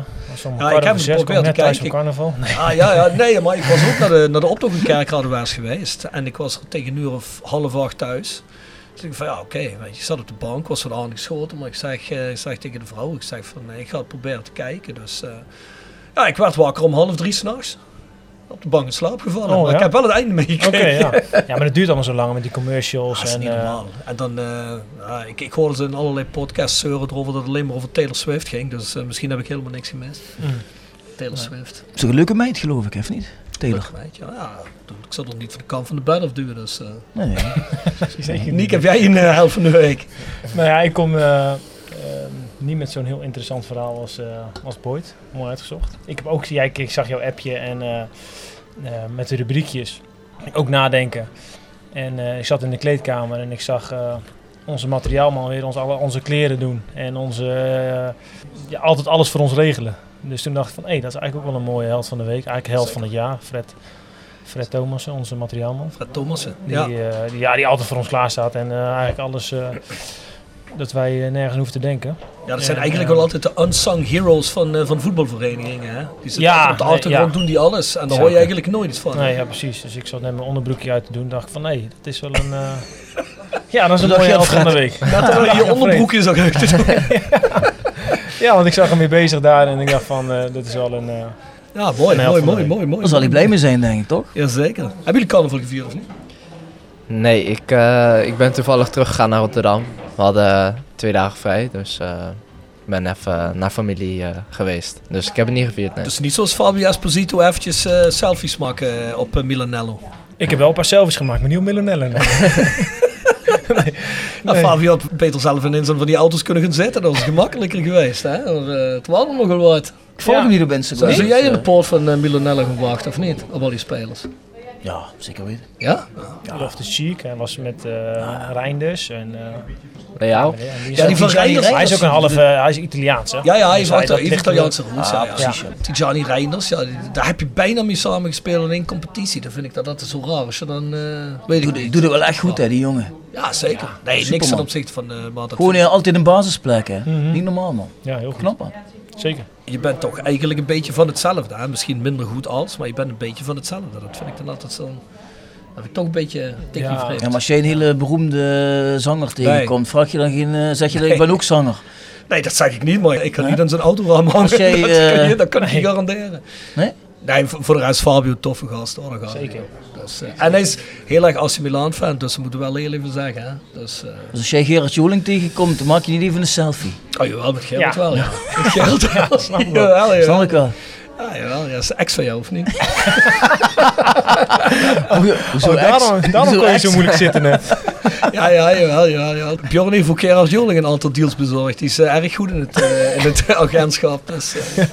Ja, ik heb zes, geprobeerd net te thuis van kijken. carnaval. Nee. Ah, ja, ja, nee, maar ik was ook <laughs> naar de, naar de optocht in Kerkradewaars geweest. En ik was er tegen een uur of half acht thuis. Dus ik van ja, oké, je, ik zat op de bank, was wat aangeschoten. Maar ik zeg, eh, ik zeg tegen de vrouw, ik zeg van nee, ik ga het proberen te kijken. Dus eh, ja, ik werd wakker om half drie s'nachts. Op de bank in slaap gevallen. Oh, maar ja? ik heb wel het einde Oké, meegekregen. ja. <laughs> Ja, maar dat duurt allemaal zo lang met die commercials. Dat is en, niet eh, normaal. En dan, eh, ja, ik, ik hoorde ze in allerlei podcasts zeuren erover dat het alleen maar over Taylor Swift ging. Dus eh, misschien heb ik helemaal niks gemist. Mm. Taylor. Swift. Is toch een leuke meid, geloof ik, of niet? Taylor. Meid, ja. ja, ik zal er niet van de kant van de bed afduwen. Dus, eh Nee, nee. <laughs> <laughs> Nick, heb jij een helft van de week? Nou ja, ik kom eh, eh, niet met zo'n heel interessant verhaal als, eh als Boyd. Mooi uitgezocht. Ik heb ook, ja, ik, zag jouw appje en eh, eh, met de rubriekjes. Ook nadenken. En ik zat in de kleedkamer en ik zag onze materiaalman weer ons, alle, onze kleren doen. En onze, ja, altijd alles voor ons regelen. Dus toen dacht ik van, hé, dat is eigenlijk ook wel een mooie held van de week. Eigenlijk held van het jaar, Fred. Fred Thomassen, onze materiaalman. Fred Thomassen, Die, ja. die, ja, die altijd voor ons klaar staat. En eigenlijk alles dat wij nergens hoeven te denken. Ja, dat zijn En, eigenlijk wel altijd de unsung heroes van, eh, van voetbalverenigingen. Hè? Die zitten Ja, op de achtergrond, ja. doen die alles. En daar hoor je eigenlijk nooit iets van. Nee, ja, precies. Dus ik zat net mijn onderbroekje uit te doen. dacht ik van, nee, dat is wel een... eh, <laughs> ja, dat is een mooie held van de week. Terwijl je je onderbroekje zag uit te doen. <laughs> Ja, want ik zag hem weer bezig daar en ik dacht van, eh dit is wel een... eh, Ja, mooi, Een helft mooi, mooi, mooi, mooi. Daar zal hij blij mee zijn, denk ik, toch? Jazeker. Hebben jullie carnaval gevierd of niet? Nee, ik, eh, ik ben toevallig teruggegaan naar Rotterdam. We hadden twee dagen vrij, dus eh, ik ben even naar familie eh, geweest. Dus ik heb het niet gevierd, nee. Dus niet zoals Fabio Esposito eventjes eh, selfies maken op Milanello. Ik heb wel een paar selfies gemaakt, maar niet op Millenellen. <laughs> Nou, Fabio had beter zelf in een van die auto's kunnen gaan zitten. Dat was gemakkelijker geweest. Hè? Maar, eh, het was er nogal wat. Ik volg Ja. hem niet op Instagram. Zou jij in de poort van uh, Milanello gewacht of niet? Op al die spelers. Ja, zeker weten. Ja? Love the Chic, hij was met eh Reinders en... eh, Leao? en die is Ja, ook- die van Reinders. Hij is ook een halve, hij is Italiaans hè? Ja, ja, hij Dus is dat heeft ligt Italiaanse roots. Ah, ja, ja. precies, ja. Tijani Reinders, ja, daar heb je bijna mee samen gespeeld in één competitie. Dan vind ik dat dat is zo raar als je dan... eh weet ik Doe, het wel echt goed, hè, die jongen. Ja, zeker. nee, niks ten opzichte van... eh dat Gewoon eh, altijd een basisplek, hè. Mhm. Niet normaal, man. Ja, heel goed. Knap, man. Zeker. je bent toch eigenlijk een beetje van hetzelfde. Hè? Misschien minder goed als, maar je bent een beetje van hetzelfde. Dat vind ik dan altijd zo... Dat vind ik toch een beetje tikkie Ja. vreemd. Ja, maar als jij een hele beroemde zanger tegenkomt, vraag je dan geen, eh, zeg je dan, ik Nee. ben ook zanger. Nee, dat zeg ik niet, maar ik kan niet aan zijn autoraam hangen. Als jij, <laughs> dat, kan eh, je, dat kan ik nee. niet garanderen. Nee? Nee, voor de rest Fabio, toffe gast gaat Zeker. Dus, eh, en hij is heel erg AC Milan fan, dus we moeten wel heel even zeggen. Hè? Dus, eh Dus als jij Gerard Joling tegenkomt, dan maak je niet even een selfie. oh jawel, met Gerrit Ja. wel. Ja. <laughs> Met Gerrit wel. snap ik wel. Jawel, jawel. Snap ik wel. Ja, jawel, ja, dat is ex van jou, of niet? <laughs> Hoe- Hoezo Oh, ex? daarom daarom kon je zo moeilijk zitten net. <laughs> ja, ja, jawel, jawel, jawel. Bjorn heeft voor Gerard Joling een aantal deals bezorgd. Die is eh, erg goed in het, eh, in het agentschap. Dus, eh.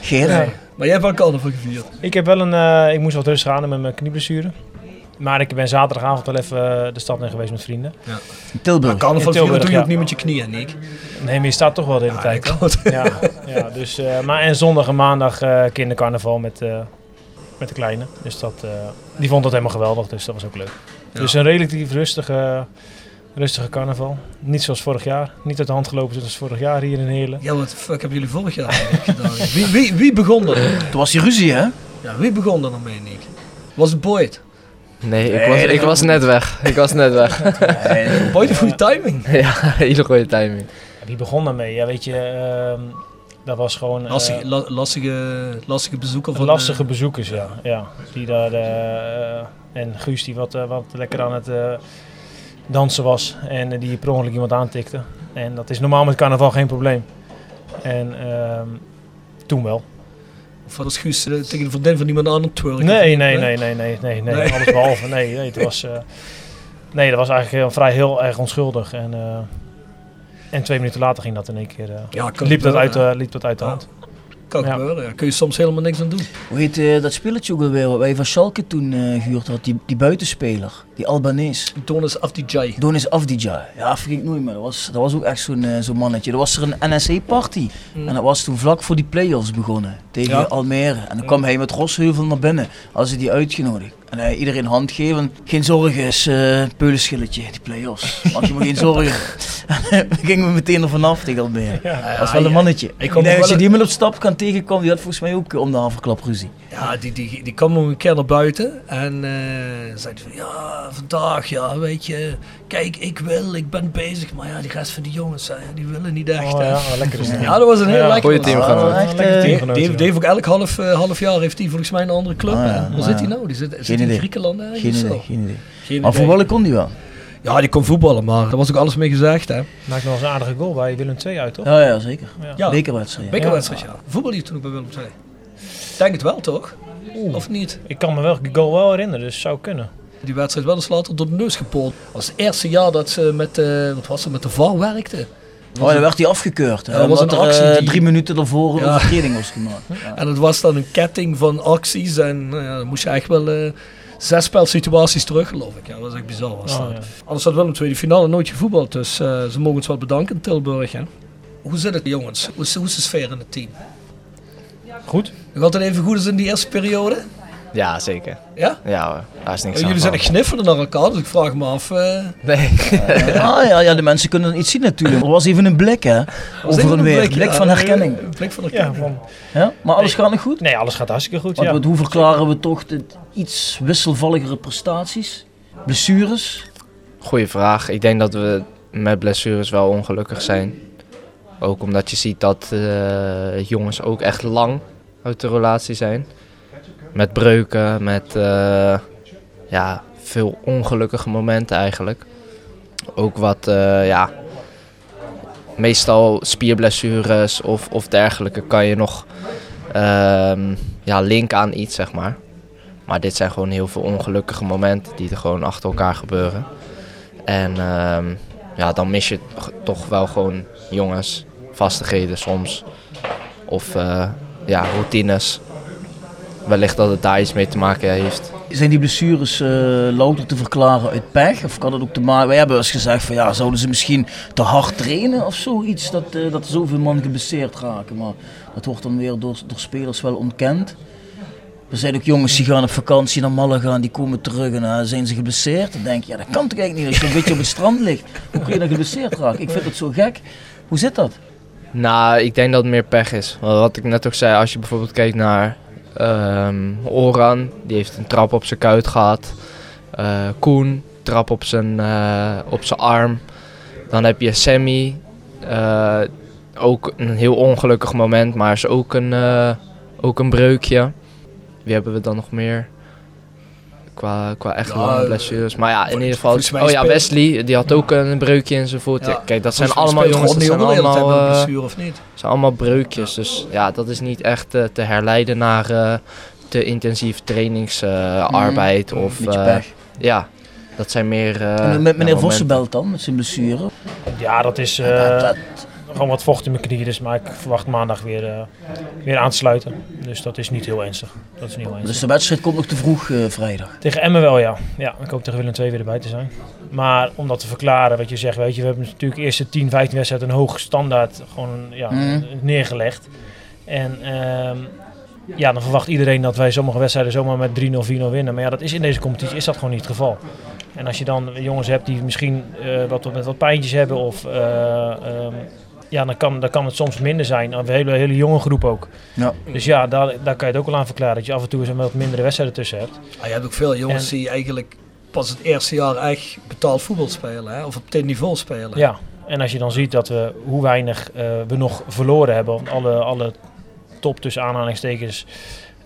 Gerard. Maar jij hebt wel carnaval gevierd. Ik heb wel een, eh, ik moest wat rustig aan met mijn knieblessure. Maar ik ben zaterdagavond wel even eh, de stad in geweest met vrienden. Tilburg. Maar carnaval In vieren Tilburg, doe je ja. ook niet met je knieën, Nick. Nee, maar je staat toch wel de hele Ja, tijd. Ja, ja, dus, eh, maar en zondag en maandag eh, kindercarnaval met, eh, met de kleine. Dus dat, eh, die vond dat helemaal geweldig, dus dat was ook leuk. Ja. Dus een relatief rustige, rustige carnaval. Niet zoals vorig jaar. Niet uit de hand gelopen zoals vorig jaar hier in Heerlen. Ja, wat fuck hebben jullie vorig jaar eigenlijk <laughs> gedaan? Wie, wie, wie begon er? Toen was die ruzie, hè? Ja, wie begon er dan mee, Nick? Was het Boyd? Nee, ik Nee, was, ik was net weg. Ik was net weg. <laughs> Nee, Boyd een goede timing. <laughs> ja, hele goede timing. Wie begon daarmee? Ja, weet je, ehm, dat was gewoon... eh, Lastige, la- lastige, lastige bezoeker van... lastige eh, bezoekers, ja. ja. Die daar, eh, en Guus die wat, eh, wat lekker aan het eh, dansen was en eh, die per ongeluk iemand aantikte. En dat is normaal met carnaval geen probleem. En ehm, toen wel. of was Guus eh, tegen de vriendin van iemand aan het twirlen? Nee, nee, nee, nee, nee, nee, nee, Nee. alles behalve. Nee, nee, het was, <laughs> eh, nee, dat was eigenlijk vrij heel erg onschuldig. En, en twee minuten later ging dat in één keer, Ja, liep, dat uit, liep dat uit de hand. Kan Ja. gebeuren, ja. Kun je soms helemaal niks aan doen. Hoe heet eh, dat spelletje ook alweer wat wij van Schalke toen eh gehuurd hadden? Die, die buitenspeler, die Albanees. Donis Afdijay. Donis Afdija. Ja, vergeet ik nooit meer. Dat was, dat was ook echt zo'n zo'n mannetje. Er was er een NSC-party. En dat was toen vlak voor die play-offs begonnen. Tegen Ja. Almere. En dan kwam hij met Rosheuvel naar binnen. Als ze die uitgenodigd. En hij iedereen hand geven. Geen zorgen is eh peulenschilletje, die play-offs. Maak je maar geen zorgen. <laughs> En we gingen we meteen er vanaf tegen Almere. dat was wel een mannetje. Ik, denk je die met op stap kan tegenkomen, die had volgens mij ook eh, om de haverklap ruzie. Ja, die, die, die kwam nog een keer naar buiten en eh zei van ja, vandaag, ja, weet je, kijk, ik wil, ik ben bezig. Maar ja, die rest van die jongens, die willen niet echt. Oh, hè. ja, lekker is. Ja, dat was een heel Ja, lekker. eh, heeft, die heeft ook elk half, eh, half jaar heeft hij volgens mij een andere club. Ah, ja, Waar ah, zit hij ja. nou? Die zit, zit Geen hij in idee. Griekenland ergens Geen idee, geen idee. Geen Maar voetballen kon die wel. Ja, die kon voetballen, maar daar was ook alles mee gezegd. Hè. Maakt nog eens een aardige goal bij Willem II uit, toch? Ja, ja zeker. Ja, Bekerwedstrijd. bekerwedstrijd, ja. Voetbal die toen ook bij Willem II. Denk het wel, toch? Of niet? Ik kan me wel die goal wel herinneren, dus zou kunnen. Die wedstrijd wel eens later door de neus gepoeld. Dat was het eerste jaar dat ze met, eh wat was het, met de VAR werkte. Oh, dan werd hij afgekeurd. Ja, dat was een er, actie eh, die- drie minuten ervoor een Ja. overtreding was gemaakt. <laughs> Ja. En het was dan een ketting van acties. En nou ja, dan moest je echt wel eh zes spelsituaties terug, geloof ik. Ja, dat was echt bizar. Was Oh, dat. ja. Anders had Willem II de finale nooit gevoetbald. Dus eh, ze mogen ons wel bedanken Tilburg. Hè. Hoe zit het, jongens? Hoe is, hoe is de sfeer in het team? Goed. Nog altijd even goed als in die eerste periode? Ja, zeker. Ja? Ja hoor, daar is niks Ja, aan jullie zijn echt gniffelen naar elkaar, dus ik vraag me af. eh, Nee. Ja, <laughs> ja, ja, de mensen kunnen iets zien natuurlijk. Er was even een blik, hè? was Over een weer. blik, Blik ja, van een- herkenning. Een blik van Ja, herkenning. van, Ja? Maar alles gaat nog goed? nee, alles gaat hartstikke goed. Want Ja. hoe verklaren we toch de iets wisselvalligere prestaties? Blessures? Goeie vraag. Ik denk dat we met blessures wel ongelukkig zijn. Ook omdat je ziet dat eh, jongens ook echt lang uit de relatie zijn. Met breuken, met eh, ja, veel ongelukkige momenten eigenlijk. Ook wat, eh, ja, meestal spierblessures of, of dergelijke kan je nog ehm, ja, linken aan iets, zeg maar. Maar dit zijn gewoon heel veel ongelukkige momenten die er gewoon achter elkaar gebeuren. En ehm, ja, dan mis je toch wel gewoon jongens, vastigheden soms. Of eh, ja, routines. Wellicht dat het daar iets mee te maken heeft. Zijn die blessures eh, louter te verklaren uit pech? Of kan dat ook te maken... Wij hebben eens gezegd van ja, zouden ze misschien te hard trainen of zoiets? Dat, eh, dat zoveel man geblesseerd raken. Maar dat wordt dan weer door, door spelers wel ontkend. Er zijn ook jongens die gaan op vakantie naar Malaga, die komen terug en dan zijn ze geblesseerd. Dan denk je, ja dat kan toch eigenlijk niet als je een beetje op het strand ligt. Hoe kun je dan geblesseerd raken? Ik vind het zo gek. Hoe zit dat? Nou, ik denk dat het meer pech is. Wat ik net ook zei, als je bijvoorbeeld kijkt naar ehm, Oran, die heeft een trap op zijn kuit gehad. Eh, Koen, trap op zijn, eh, op zijn arm. Dan heb je Sammy, eh, ook een heel ongelukkig moment, maar is ook een, ook een breukje. Wie hebben we dan nog meer? Qua, qua echt Ja, lange eh, blessures. Maar ja, in ieder geval. Oh ja, Wesley, die had ook een breukje in zijn voet. Ja. Kijk, dat zijn allemaal jongens, dat zijn allemaal, eh, blessure, of niet? zijn allemaal breukjes. Dus ja, dat is niet echt eh, te herleiden naar eh, te intensief trainingsarbeid. Mm, of eh, ja, dat zijn meer. eh, en met ja, meneer. Vossenbelt dan, met zijn blessure? Ja, dat is eh, gewoon wat vocht in mijn knieën. Dus, maar ik verwacht maandag weer, eh, weer aan te sluiten. Dus dat is niet heel ernstig. Dat is niet heel ernstig. Dus de wedstrijd komt nog te vroeg eh, vrijdag. Tegen Emmen wel, ja. Ja, ik hoop tegen Willem II weer erbij te zijn. Maar om dat te verklaren, wat je zegt, weet je, we hebben natuurlijk de eerste 10, 15 wedstrijden een hoog standaard gewoon ja, Mhm. neergelegd. En ehm, ja, dan verwacht iedereen dat wij sommige wedstrijden zomaar met 3-0, 4-0 winnen. Maar ja, dat is in deze competitie is dat gewoon niet het geval. En als je dan jongens hebt die misschien eh, wat, met wat pijntjes hebben of... eh, ehm, ja, dan kan, dan kan het soms minder zijn. Een hele, hele jonge groep ook. Ja. Dus ja, daar, daar kan je het ook wel aan verklaren. Dat je af en toe eens een wat mindere wedstrijden tussen hebt. Ah, je hebt ook veel jongens En- die eigenlijk pas het eerste jaar echt betaald voetbal spelen. Hè? Of op dit niveau spelen. Ja, en als je dan ziet dat we hoe weinig eh, we nog verloren hebben, want alle, alle top tussen aanhalingstekens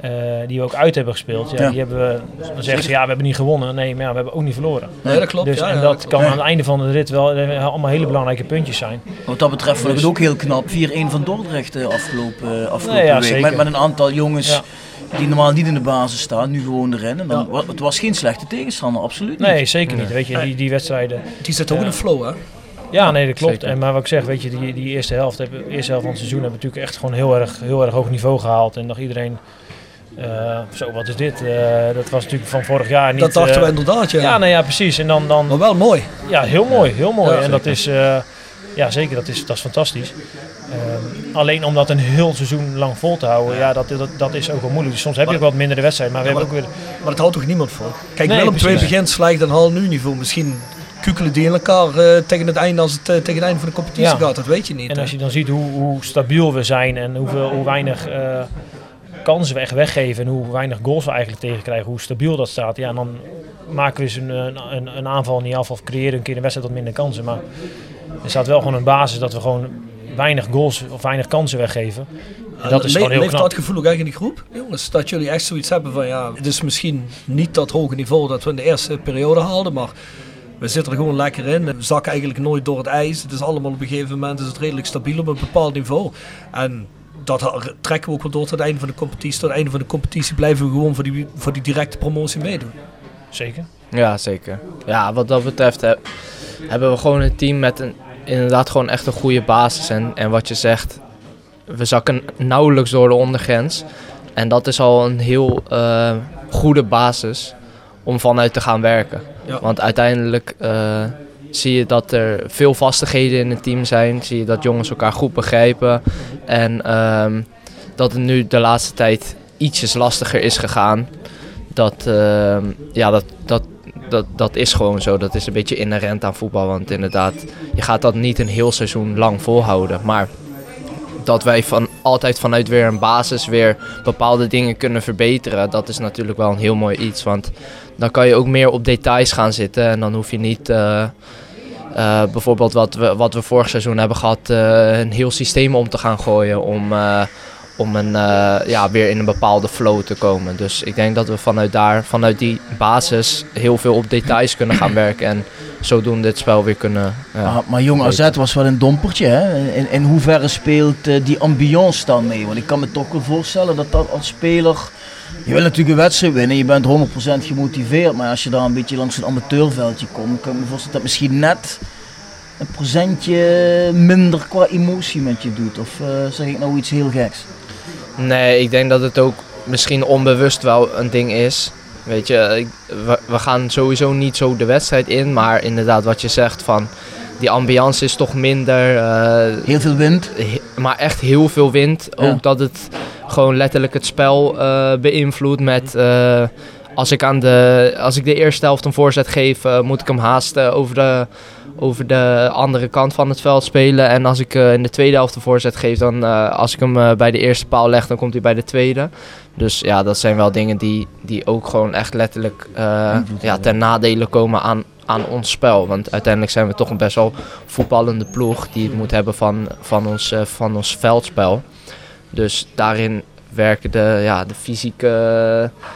eh, die we ook uit hebben gespeeld, ja, Ja. die hebben we, dan zeggen ze ja, we hebben niet gewonnen. Nee, maar ja, we hebben ook niet verloren. Nee, dat klopt. Dus, ja, en dat klopt. kan aan het einde van de rit wel eh, allemaal hele belangrijke puntjes zijn. Wat dat betreft vond ik het ook heel knap. 4-1 van Dordrecht eh, afgelopen, afgelopen Nee, week. Met, met een aantal jongens Ja. die normaal niet in de basis staan, nu gewoon erin. En dan, Ja. wa- Het was geen slechte tegenstander, absoluut niet. Nee, zeker niet. Weet je, die, die wedstrijden. Die zit ook in een flow, hè? Ja, nee, dat klopt. Zeker. En, maar wat ik zeg, weet je, die, die eerste helft, de eerste helft van het seizoen hebben we natuurlijk echt gewoon heel erg, heel erg hoog niveau gehaald. En nog iedereen, eh, zo wat is dit? Eh, dat was natuurlijk van vorig jaar niet. dat dachten eh, we inderdaad, ja. Ja, nou ja, precies. En dan, dan Maar wel mooi. ja, heel mooi, heel mooi. Ja, en dat is, ja zeker, dat is, dat is fantastisch. Alleen om dat een heel seizoen lang vol te houden, ja, dat, dat, dat is ook wel moeilijk. Dus soms heb je ook wat mindere wedstrijden, maar we Ja, hebben ook weer... Maar dat houdt toch niemand voor? Kijk, Nee, Willem II precies. begint slecht en haal nu niveau. Misschien kukelen die in elkaar tegen het einde als het tegen het einde van de competitie Ja. gaat. Dat weet je niet. En hè. als je dan ziet hoe, hoe stabiel we zijn en hoeveel, hoe weinig kansen we echt weggeven en hoe weinig goals we eigenlijk tegenkrijgen, hoe stabiel dat staat, ja, dan maken we eens een, een, een, een aanval niet af of creëren een keer een wedstrijd wat minder kansen. Maar er staat wel gewoon een basis dat we gewoon weinig goals of weinig kansen weggeven. En dat is Le- gewoon heel leeft knap. dat gevoel ook echt in die groep? Jongens, dat jullie echt zoiets hebben van ja, het is misschien niet dat hoge niveau dat we in de eerste periode haalden, maar we zitten er gewoon lekker in. We zakken eigenlijk nooit door het ijs. Het is allemaal op een gegeven moment is het redelijk stabiel op een bepaald niveau. En dat trekken we ook wel door tot het einde van de competitie. Tot het einde van de competitie blijven we gewoon voor die, voor die directe promotie meedoen. Zeker. Ja, zeker. Ja, wat dat betreft he- hebben we gewoon een team met een, inderdaad gewoon echt een goede basis. En, en wat je zegt, we zakken nauwelijks door de ondergrens. En dat is al een heel eh, goede basis om vanuit te gaan werken. Ja. Want uiteindelijk eh, zie je dat er veel vastigheden in het team zijn. Zie je dat jongens elkaar goed begrijpen. En ehm, dat het nu de laatste tijd ietsjes lastiger is gegaan. Dat, ehm, ja, dat, dat, dat, dat is gewoon zo. Dat is een beetje inherent aan voetbal. Want inderdaad, je gaat dat niet een heel seizoen lang volhouden. Maar dat wij van, altijd vanuit weer een basis weer bepaalde dingen kunnen verbeteren. Dat is natuurlijk wel een heel mooi iets. Want dan kan je ook meer op details gaan zitten. En dan hoef je niet... eh, eh, bijvoorbeeld wat we, wat we vorig seizoen hebben gehad, eh, een heel systeem om te gaan gooien om, om een, ja, weer in een bepaalde flow te komen. Dus ik denk dat we vanuit daar, vanuit die basis, heel veel op details kunnen gaan werken en zodoende het spel weer kunnen. ja, Ah, maar jong AZ was wel een dompertje. Hè? In, in hoeverre speelt die ambiance dan mee? Want ik kan me toch wel voorstellen dat dat als speler... Je wil natuurlijk een wedstrijd winnen, je bent 100% gemotiveerd. Maar als je dan een beetje langs het amateurveldje komt, kan ik me voorstellen dat misschien net een procentje minder qua emotie met je doet. Of eh, zeg ik nou iets heel geks? Nee, ik denk dat het ook misschien onbewust wel een ding is. Weet je, we, we gaan sowieso niet zo de wedstrijd in, maar inderdaad wat je zegt van die ambiance is toch minder. eh, Heel veel wind. maar echt heel veel wind. Ja. Ook dat het gewoon letterlijk het spel eh, beïnvloedt met... eh, als, ik aan de, als ik de eerste helft een voorzet geef, eh, moet ik hem haast eh, over, de, over de andere kant van het veld spelen. En als ik in de tweede helft een voorzet geef, dan als ik hem bij de eerste paal leg, dan komt hij bij de tweede. Dus ja, dat zijn wel dingen die, die ook gewoon echt letterlijk ja, ten nadele komen aan, aan ons spel. Want uiteindelijk zijn we toch een best wel voetballende ploeg die het moet hebben van, van, ons, van ons veldspel. Dus daarin werken de, ja, de, fysieke,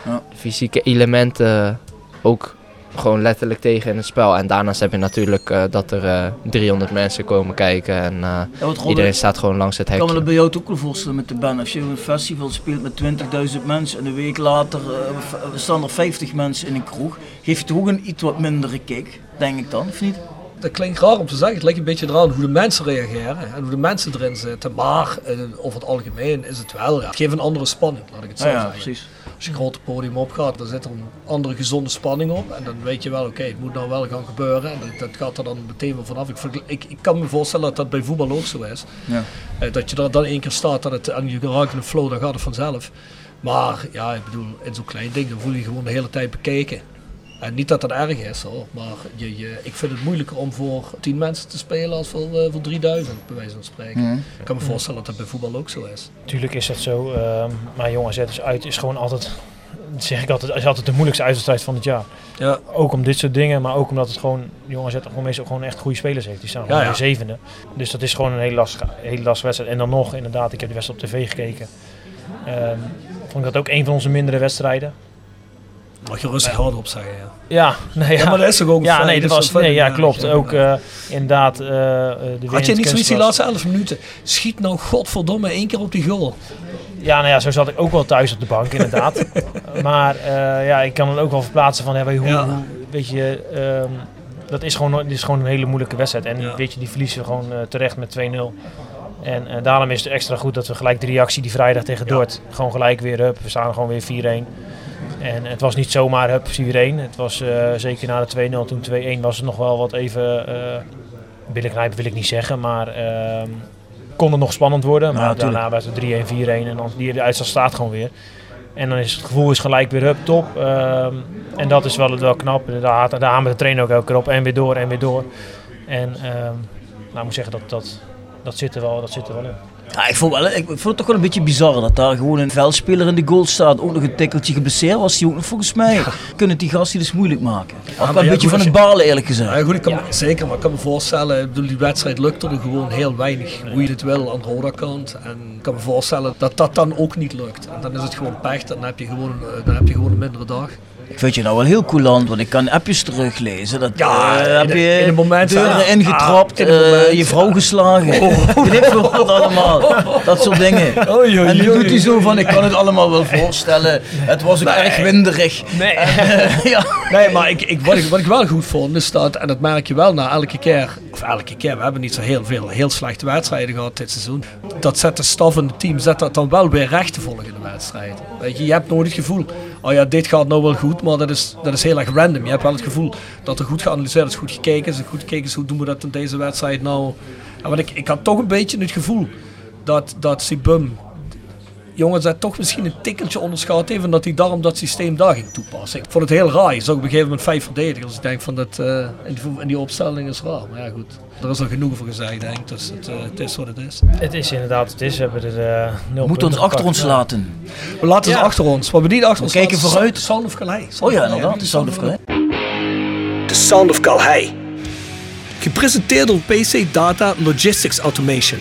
Ja. de fysieke elementen ook gewoon letterlijk tegen in het spel. En daarnaast heb je natuurlijk eh, dat er eh 300 mensen komen kijken en eh, Ja, iedereen staat gewoon langs het Ik kan me bij jou ook wel voorstellen met de band. Als je een festival speelt met 20.000 mensen en een week later eh, staan er 50 mensen in een kroeg, geeft je toch ook een iets wat mindere kick, denk ik dan, of niet? Dat klinkt raar om te zeggen. Het ligt een beetje eraan hoe de mensen reageren en hoe de mensen erin zitten. Maar eh, over het algemeen is het wel. Ja. Het geeft een andere spanning, laat ik het zo Ah ja, zeggen. precies. Als je een grote podium opgaat, dan zit er een andere gezonde spanning op. En dan weet je wel, oké, het moet nou wel gaan gebeuren. En dat, dat gaat er dan meteen wel vanaf. Ik, ik kan me voorstellen dat dat bij voetbal ook zo is. Ja. Eh, dat je er dan één keer staat dat het, en je raakt in een flow, dan gaat het vanzelf. Maar ja, ik bedoel, in zo'n klein ding, dan voel je je gewoon de hele tijd bekeken. En niet dat dat erg is hoor, maar je, je, ik vind het moeilijker om voor 10 mensen te spelen als voor, eh, voor 3000, bij wijze van spreken. Mhm. Ik kan me voorstellen dat dat bij voetbal ook zo is. Natuurlijk is dat zo. ehm, maar Jong AZ is uit is gewoon altijd, dat zeg ik altijd, is altijd de moeilijkste uitwedstrijd van het jaar. Ja, Ook om dit soort dingen, maar ook omdat het gewoon, Jong AZ gewoon meestal gewoon echt goede spelers heeft. Die staan gewoon Ja, ja. in de zevende. Dus dat is gewoon een hele lastige, hele lastige wedstrijd. En dan nog, inderdaad, ik heb die wedstrijd op tv gekeken. Ehm, vond ik dat ook een van onze mindere wedstrijden. Mag je rustig hard op zeggen. Ja. Ja, nee, Ja, maar dat is toch ook Ja, nee, dat was, nee, ja, ja, klopt. ja. Ook eh, inderdaad, eh, eh, de Had je niet zoiets die laatste 11 minuten? Schiet nou godverdomme één keer op die goal. Ja, nou ja, zo zat ik ook wel thuis op de bank, inderdaad. <laughs> maar ja, ik kan het ook wel verplaatsen van, ja, weet je, hoe, Ja. hoe- weet je, ehm, dat is gewoon, is gewoon een hele moeilijke wedstrijd. En weet je, die verliezen we gewoon terecht met 2-0. En eh, daarom is het extra goed dat we gelijk de reactie die vrijdag tegen Dordt gewoon gelijk weer, hup, we staan gewoon weer 4-1. En het was niet zomaar hup 4-1. Het was eh, zeker na de 2-0, toen 2-1 was het nog wel wat even, eh billen knijpen wil ik niet zeggen, maar ehm, kon het nog spannend worden. Maar daarna werd het 3-1, 4-1 en dan die de uitslag staat gewoon weer. En dan is het gevoel is gelijk weer hup, top. Ehm, en dat is wel, wel knap. Daar, daar hamert de trainer ook elke keer op. En weer door en weer door. En ehm, nou, ik moet zeggen, dat, dat, dat, zit er wel, dat zit er wel in. Ja, ik, vond wel, ik vond het toch wel een beetje bizar dat daar gewoon een veldspeler in de goal staat. Ook nog een tikkeltje geblesseerd was die ook nog volgens mij. Kunnen die gasten dus moeilijk maken. Maar een ja, beetje van het balen eerlijk gezegd. Ja, goed, ik kan me- zeker, maar ik kan me voorstellen, ik bedoel, die wedstrijd lukte er gewoon heel weinig, hoe je het wil, aan de Roda-kant. En ik kan me voorstellen dat dat dan ook niet lukt. En dan is het gewoon pech, dan heb je gewoon, eh, dan heb je gewoon een mindere dag. Ik vind je nou wel heel coulant, want ik kan appjes teruglezen. Dat, Ja, eh, in heb je in de momenten- deuren Ah, ingetrapt, in de eh, je vrouw geslagen. Ik veel wat allemaal. <laughs> Dat soort dingen. Oei, en oei, doet hij zo van, ik kan het allemaal wel voorstellen. Het was ook erg winderig. Nee. <laughs> ja. Nee, maar ik, ik, wat, ik, wat ik wel goed vond is dat, en dat merk je wel na elke keer, of elke keer, we hebben niet zo heel veel heel slechte wedstrijden gehad dit seizoen. Dat zet de staf en het team zet dat dan wel weer recht te volgen in de wedstrijd. Weet je, je hebt nooit het gevoel, oh ja, dit gaat nou wel goed, maar dat is, dat is heel erg random. Je hebt wel het gevoel dat er goed geanalyseerd is, goed gekeken is, goed gekeken is, hoe doen we dat in deze wedstrijd nou. En ik, ik had toch een beetje het gevoel dat, dat Sibum jongens dat toch misschien een tikkeltje onderschat heeft en dat hij daarom dat systeem daar ging toepassen. Ik vond het heel raar. Je zag op een gegeven moment vijf verdedigers. Ik denk van dat eh, in, die, in die opstelling is raar. Maar ja goed, er is al genoeg voor gezegd denk ik. Dus het, eh, het is wat het is. Het is inderdaad, het is. We hebben er eh nul moeten ons achter ons laten. We laten Ja. ze achter ons. Wat we niet achter We ons kijken laten, vooruit. Sound of Calais. Sound Oh ja, inderdaad. De Sound of Calais. The Sound of Calais. Gepresenteerd door PC Data Logistics Automation.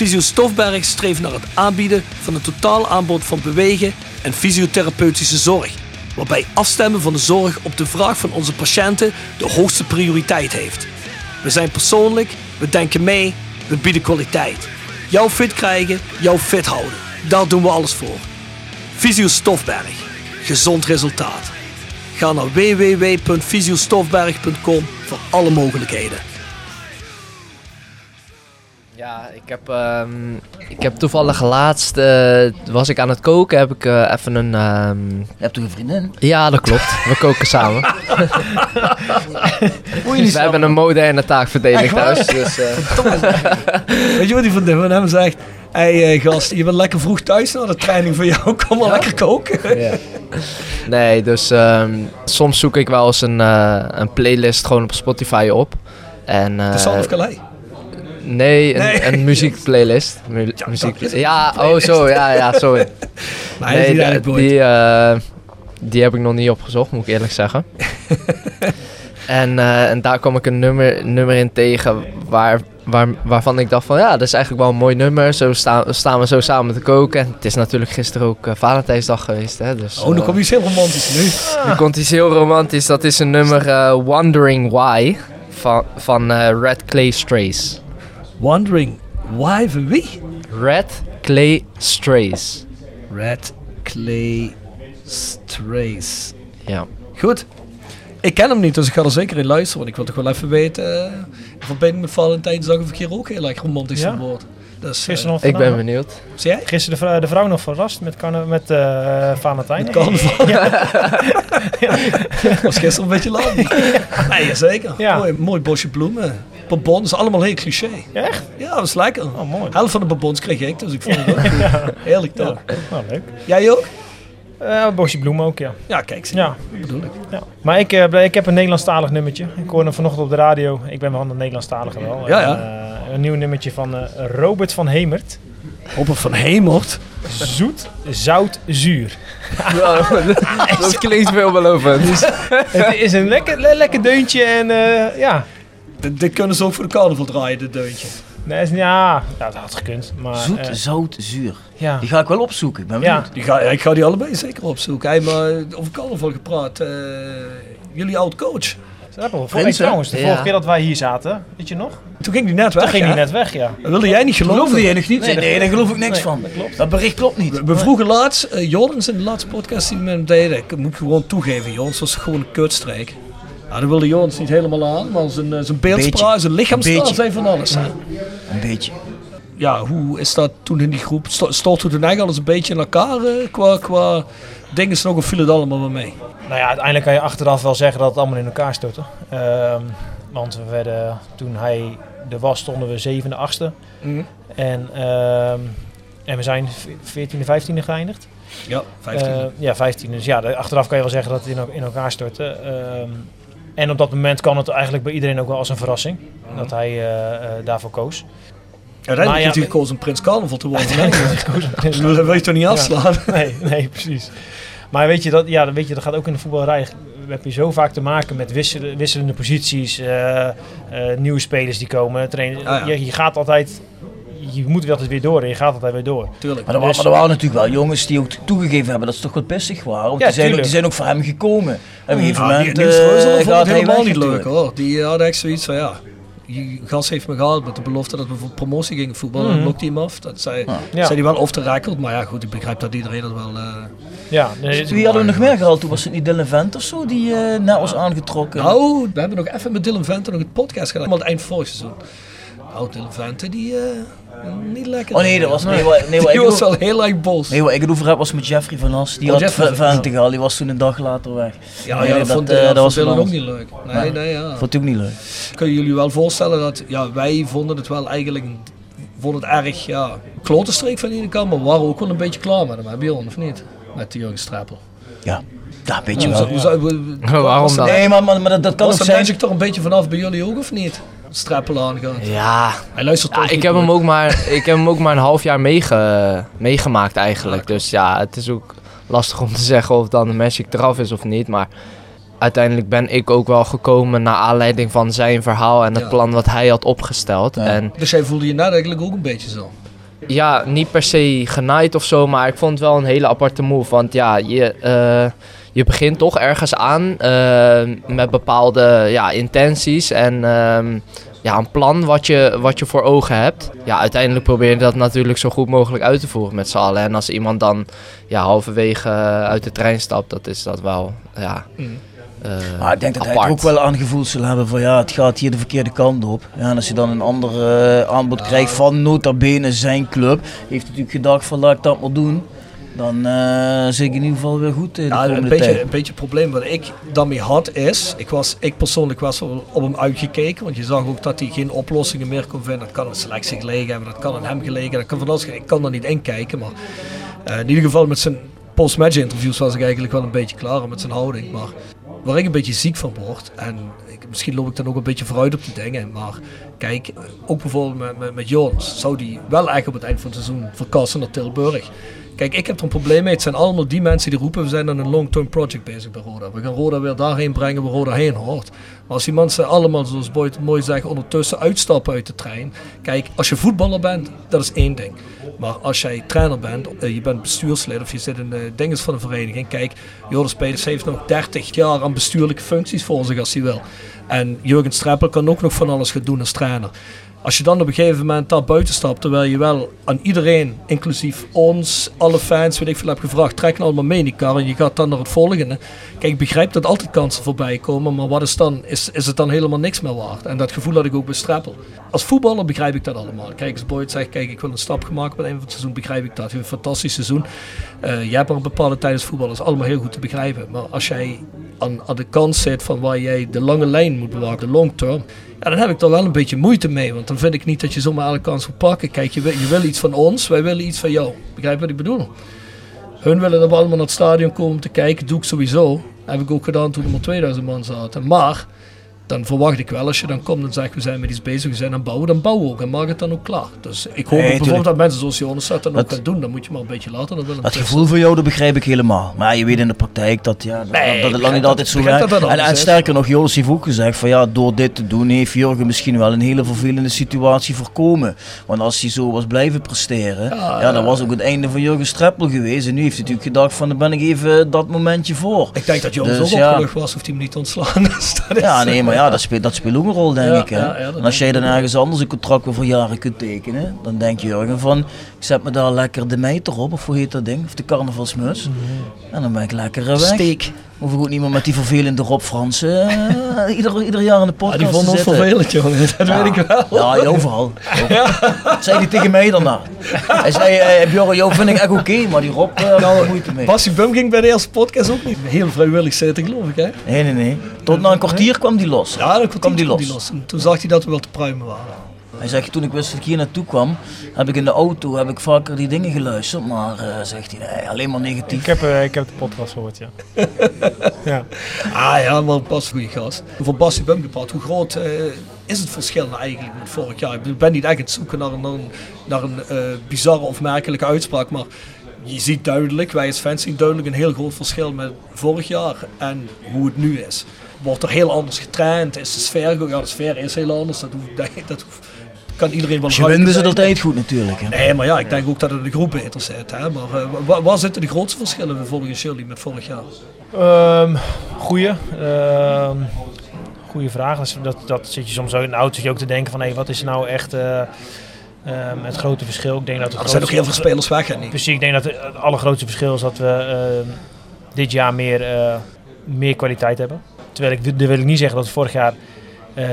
Visio Stofberg streeft naar het aanbieden van een totaal aanbod van bewegen en fysiotherapeutische zorg. Waarbij afstemmen van de zorg op de vraag van onze patiënten de hoogste prioriteit heeft. We zijn persoonlijk, we denken mee, we bieden kwaliteit. Jou fit krijgen, jou fit houden. Daar doen we alles voor. Visio Stofberg. Gezond resultaat. Ga naar www.visiostofberg.com voor alle mogelijkheden. Ja, ik heb, ehm, ik heb toevallig laatst, eh, was ik aan het koken, heb ik eh, even een... ehm, Je hebt toch een vriendin? Ja, dat klopt. We koken samen. <laughs> Je We hebben een moderne taakverdeling thuis. Dus, eh, Weet je wat die van van hem zegt? Hé hey, eh, gast, je bent lekker vroeg thuis na de training van jou. Kom maar lekker koken. ja. Nee, dus ehm, soms zoek ik wel eens een, eh, een playlist gewoon op Spotify op. En, eh, De Sound of Calais. Nee, een, Nee. een muziekplaylist. Mu muziek ja, oh zo, ja, ja, sorry. <laughs> Maar eigenlijk boy. die, eh, die heb ik nog niet opgezocht, moet ik eerlijk zeggen. <laughs> en, eh, en daar kwam ik een nummer, nummer in tegen waar, waar, waarvan ik dacht van ja, dat is eigenlijk wel een mooi nummer. Zo staan, staan we zo samen te koken. En het is natuurlijk gisteren ook eh, Valentijnsdag geweest. Hè, dus, Oh, dan kom je iets heel romantisch nu. <laughs> nu komt iets heel romantisch. Dat is een nummer Wondering Why van, van Red Clay Strays. Wondering why van wie? Red Clay Strays. Red Clay Strays. Ja. Goed. Ik ken hem niet, dus ik ga er zeker in luisteren. Want ik wil toch wel even weten, in verbinding met Valentijnsdag, of ik hier ook heel erg romantisch Ja? van word. Dus, Gisteren nog Ik ben benieuwd. zie jij? Gisteren de vrouw, de vrouw nog verrast met, carna- met eh Valentijn. Met carnaval. Ja. <laughs> was gisteren een beetje lang. <laughs> Nee, zeker. Ja. Mooi, mooi bosje bloemen. Bonbons, allemaal heel cliché. Ja, echt? Ja, dat was lekker. Oh, mooi. Helft van de bonbons kreeg ik, dus ik vond het ook <laughs> goed. Heerlijk toch? Nou, leuk. Jij ook? Eh, een bosje bloemen ook, ja. Ja, kijk, zie. Ja, dat bedoel ik. ja. Maar ik, eh, ik heb een Nederlandstalig nummertje. Ik hoorde vanochtend op de radio. Ik ben wel een Nederlandstalige wel. Ja, ja. En, eh, een nieuw nummertje van eh, Robert van Hemert. Robert van Hemert. Zoet, zout, zuur. <laughs> dat klinkt veelbelovend. <laughs> Het is een lekker, le- lekker deuntje en eh, ja. Dit, dit kunnen ze ook voor de carnaval draaien, dit deuntje. Nee, is, ja, ja, dat had gekund. Maar, Zoet, eh, zout, zuur. ja. Die ga ik wel opzoeken. Ik ben Ja. benieuwd. Die ga, ik ga die allebei zeker opzoeken. Hij maar over carnaval gepraat. eh, jullie oud-coach. Dat hebben we Prins, hey, hè? trouwens, de Ja. vorige keer dat wij hier zaten, weet je nog? Toen ging die net weg, Toen ging hè? hij net weg, ja. Dat wilde jij niet geloven. Geloofde je nog niet? Nee, nee, daar geloof ik niks Nee, van. dat klopt. Dat bericht klopt niet. We, we vroegen laatst, eh Jordans in de laatste podcast die we met hem deden. Ik moet gewoon toegeven, Jordans was gewoon een kutstreek. Ja, dat wilde Jordans niet helemaal aan, maar zijn, eh, zijn beeldspraak, zijn lichaamstaal zijn van alles. hè. Een beetje. Ja, hoe is dat toen in die groep? Sto- Stortte toen eigenlijk alles een beetje in elkaar eh, qua, qua dingen nog of viel het allemaal wel mee? Nou ja, uiteindelijk kan je achteraf wel zeggen dat het allemaal in elkaar stortte. Ehm, want we werden, toen hij er was, stonden we zevende, achtste. Mhm. En, ehm, en we zijn veertiende, vijftiende geëindigd. Ja, 15. Eh, ja, 15. Dus ja, achteraf kan je wel zeggen dat het in elkaar stortte. Ehm, en op dat moment kan het eigenlijk bij iedereen ook wel als een verrassing. Dat hij eh, eh, daarvoor koos. Uiteindelijk heeft hij gekozen Prins Carnaval te worden. <laughs> Dat wil je toch niet afslaan? <laughs> Nee, nee, precies. Maar weet je, dat, ja, dan weet je, dat gaat ook in de voetballerij. Heb je zo vaak te maken met wisselen, wisselende posities, eh, nieuwe spelers die komen. Trainen. Ah, ja. je, je gaat altijd, je moet wel altijd weer door en je gaat altijd weer door. Tuurlijk. Maar er, Dus- maar er waren natuurlijk wel jongens die ook toegegeven hebben dat ze toch wat pissig waren. Want Ja, die, zijn, ook- tuurlijk. die zijn ook voor hem gekomen. En op een gegeven Ja, moment die, eh, vond het helemaal weg niet leuk hoor. Die had echt zoiets van ja. Die gast heeft me gehaald met de belofte dat we voor promotie gingen voetballen. Dan lokt hij hem af. Dat zei, Ja. zei hij wel off the record. Maar ja goed, ik begrijp dat iedereen dat wel... eh, Ja, nee, Wie hadden we nog meer gehaald? Toen was het niet Dylan Vent of zo die eh net was aangetrokken. Nou, we hebben nog even met Dylan Vente nog een podcast gedaan. Helemaal het eind vorig seizoen. Nou, Dylan Vente, die eh, niet lekker. Oh nee, dat was nee, wat, nee, wat <laughs> die ik was wel heel erg bos. Nee, wat ik het over heb was met Jeffrey van As. Die Oh, had Jeffrey Ve- van- Vente gehaald. Die was toen een dag later weg. ja, Nee, ja, dat, dat, vond, eh, dat, dat was vond ook niet leuk. Nee, Nee. nee, ja. Vond ik ook niet leuk. Kunnen jullie wel voorstellen dat ja, wij vonden het wel eigenlijk vonden het erg ja, klotenstreek van de ene kant, maar we waren ook wel een beetje klaar met hem, hè, Bjorn, of niet? Met die Jurgen Strapel. Ja, ja weet je Hoe wel. zou- hoe zou- hoe- Waarom dan? er- Nee, maar, maar, maar dat, dat kan Was ook de zijn. magic toch een beetje vanaf bij jullie ook, of niet? Strappel aangaat. Ja, Hij luistert Ja, ik, heb hem ook maar, <laughs> ik heb hem ook maar een half jaar meege, meegemaakt eigenlijk. Dus ja, het is ook lastig om te zeggen of dan de Magic eraf is of niet. Maar uiteindelijk ben ik ook wel gekomen naar aanleiding van zijn verhaal en het Ja. plan wat hij had opgesteld. En Dus jij voelde je net eigenlijk ook een beetje zo. ja, niet per se genaaid of zo, maar ik vond het wel een hele aparte move. Want ja, je, eh, je begint toch ergens aan eh, met bepaalde ja, intenties en ehm, ja, een plan wat je, wat je voor ogen hebt. Ja, uiteindelijk probeer je dat natuurlijk zo goed mogelijk uit te voeren met z'n allen. En als iemand dan ja, halverwege eh, uit de trein stapt, dat is dat wel ja, eh, Maar ik denk dat hij apart. ook wel aangevoeld zal hebben van ja, het gaat hier de verkeerde kant op. Ja, en als je dan een ander aanbod krijgt van nota bene zijn club, heeft hij natuurlijk gedacht van laat ik dat maar doen. Dan eh zit ik in ieder geval weer goed eh, de Ja, een beetje, tijd. een beetje het probleem wat ik daarmee had is, ik, was, ik persoonlijk was wel op hem uitgekeken, want je zag ook dat hij geen oplossingen meer kon vinden. Dat kan de selectie gelegen hebben, dat kan aan hem gelegen, dat kan van alles. Ik kan daar niet in kijken, maar eh, in ieder geval met zijn post-match interviews was ik eigenlijk wel een beetje klaar met zijn houding. Maar waar ik een beetje ziek van word, en ik, misschien loop ik dan ook een beetje vooruit op die dingen, maar kijk, ook bijvoorbeeld met, met, met Jones, zou die wel echt op het eind van het seizoen verkassen naar Tilburg. Kijk, ik heb er een probleem mee. Het zijn allemaal die mensen die roepen, we zijn aan een long-term project bezig bij Roda. We gaan Roda weer daarheen brengen waar Roda heen hoort. Maar als die mensen allemaal, zoals Boyd mooi zegt, ondertussen uitstappen uit de trein. Kijk, als je voetballer bent, dat is één ding. Maar als jij trainer bent, eh, je bent bestuurslid of je zit in de dinges van een vereniging. Kijk, Joris Peters heeft nog 30 jaar aan bestuurlijke functies voor zich als hij wil. En Jurgen Streppel kan ook nog van alles gaan doen als trainer. Als je dan op een gegeven moment daar buiten stapt, terwijl je wel aan iedereen, inclusief ons, alle fans, weet ik veel, hebt gevraagd, trek nou allemaal mee in die kar en je gaat dan naar het volgende. Kijk, ik begrijp dat altijd kansen voorbij komen, maar wat is dan, is, is het dan helemaal niks meer waard? En dat gevoel had ik ook bij Streppel. Als voetballer begrijp ik dat allemaal. Kijk, als Boyd zegt, kijk, ik wil een stap gemaakt bij het einde van het seizoen, begrijp ik dat. Je een fantastisch seizoen. Eh, je hebt maar een bepaalde tijd als dat is allemaal heel goed te begrijpen. Maar als jij aan, aan de kant zit van waar jij de lange lijn moet bewaken, de long term, ja, dan heb ik er wel een beetje moeite mee. Want dan vind ik niet dat je zomaar alle kans moet pakken. Kijk, je wil, iets van ons, wij willen iets van jou. Begrijp wat ik bedoel? Hun willen dat we allemaal naar het stadion komen om te kijken, doe ik sowieso. heb ik ook gedaan toen er maar 2000 man zaten. Maar dan verwacht ik wel als je dan komt en zegt we zijn met iets bezig, we zijn aan het bouwen, dan bouwen we ook en maak het dan ook klaar. Dus ik hoop Nee, bijvoorbeeld dat mensen zoals Jonas dat dan ook Dat- gaan doen. Dan moet je maar een beetje laten. Dan Dat gevoel voor jou, dat begrijp ik helemaal. Maar je weet in de praktijk dat, ja, dat, Nee, dat het lang niet dat- altijd zo werkt. dat dat En, sterker nog, Joris heeft ook gezegd van ja, door dit te doen heeft Jurgen misschien wel een hele vervelende situatie voorkomen. Want als hij zo was blijven presteren, ja, Ja, dan was ook het einde van Jurgen Streppel geweest. En nu heeft hij natuurlijk gedacht van dan ben ik even dat momentje voor. Ik denk dat Jonas Dus ook ja. opgelucht was of hij hem niet ontslaan is. <laughs> Dat Ja, nee, eh, maar ja, dat speelt, dat speelt ook een rol, denk Ja, ik. Hè? ja, ja, en als jij dan ergens anders een contract voor jaren kunt tekenen, dan denk Jurgen van, ik zet me daar lekker de meter op, of hoe heet dat ding? Of de carnavalsmus. En dan ben ik lekker weg. Steek. Hoef ik ook niet meer met die vervelende Rob Fransen eh, <laughs> ieder, ieder jaar in de Ja, podcast die vond ons vervelend, jongen. <laughs> Dat Ja. weet ik wel. Ja, overal. <laughs> Dat zei hij tegen mij daarna. Hij zei, eh, Bjorn, jou vind ik echt oké, maar die Rob, eh had er moeite mee. Bassie Bum ging bij de eerste podcast ook niet heel vrijwillig zitten, geloof ik. Hè? Nee, nee, nee. Tot na een kwartier kwam die los. Ja, dan kwam kwam die die los. En toen zag hij dat we wel te pruimen waren. Hij zegt, toen ik wist dat ik hier naartoe kwam, heb ik in de auto heb ik vaker die dingen geluisterd. Maar, eh, zegt hij, nee, alleen maar negatief. Ik heb, eh, ik heb de podcast gehoord, ja. <laughs> ja. Ah ja, maar Bas een goede gast. Voor Bassie Bum gepraat, hoe groot eh, is het verschil nou eigenlijk met vorig jaar? Ik ben niet echt aan het zoeken naar een, naar een, naar een eh, bizarre of merkelijke uitspraak, maar je ziet duidelijk, wij als fans zien duidelijk een heel groot verschil met vorig jaar en hoe het nu is. Wordt er heel anders getraind? Is de sfeer, ja de sfeer is heel anders, dat, hoeft, <laughs> dat hoeft, kan iedereen wel is het zijn. altijd goed natuurlijk. Hè. Nee, maar ja, ik denk ook dat het de groep beter zit. Hè? Maar eh, waar, waar zitten de grootste verschillen volgens jullie met vorig jaar? Ehm goeie. Ehm goeie vraag. Dat, dat, dat zit je soms ook in de auto zit je ook te denken van hé, wat is nou echt eh, ehm, het grote verschil? Ik denk dat het Er zijn ook heel veel spelers weg, hè? niet? Precies, ik denk dat het allergrootste verschil is dat we ehm, dit jaar meer, eh, meer kwaliteit hebben. Terwijl ik, dat wil ik niet zeggen dat het vorig jaar eh,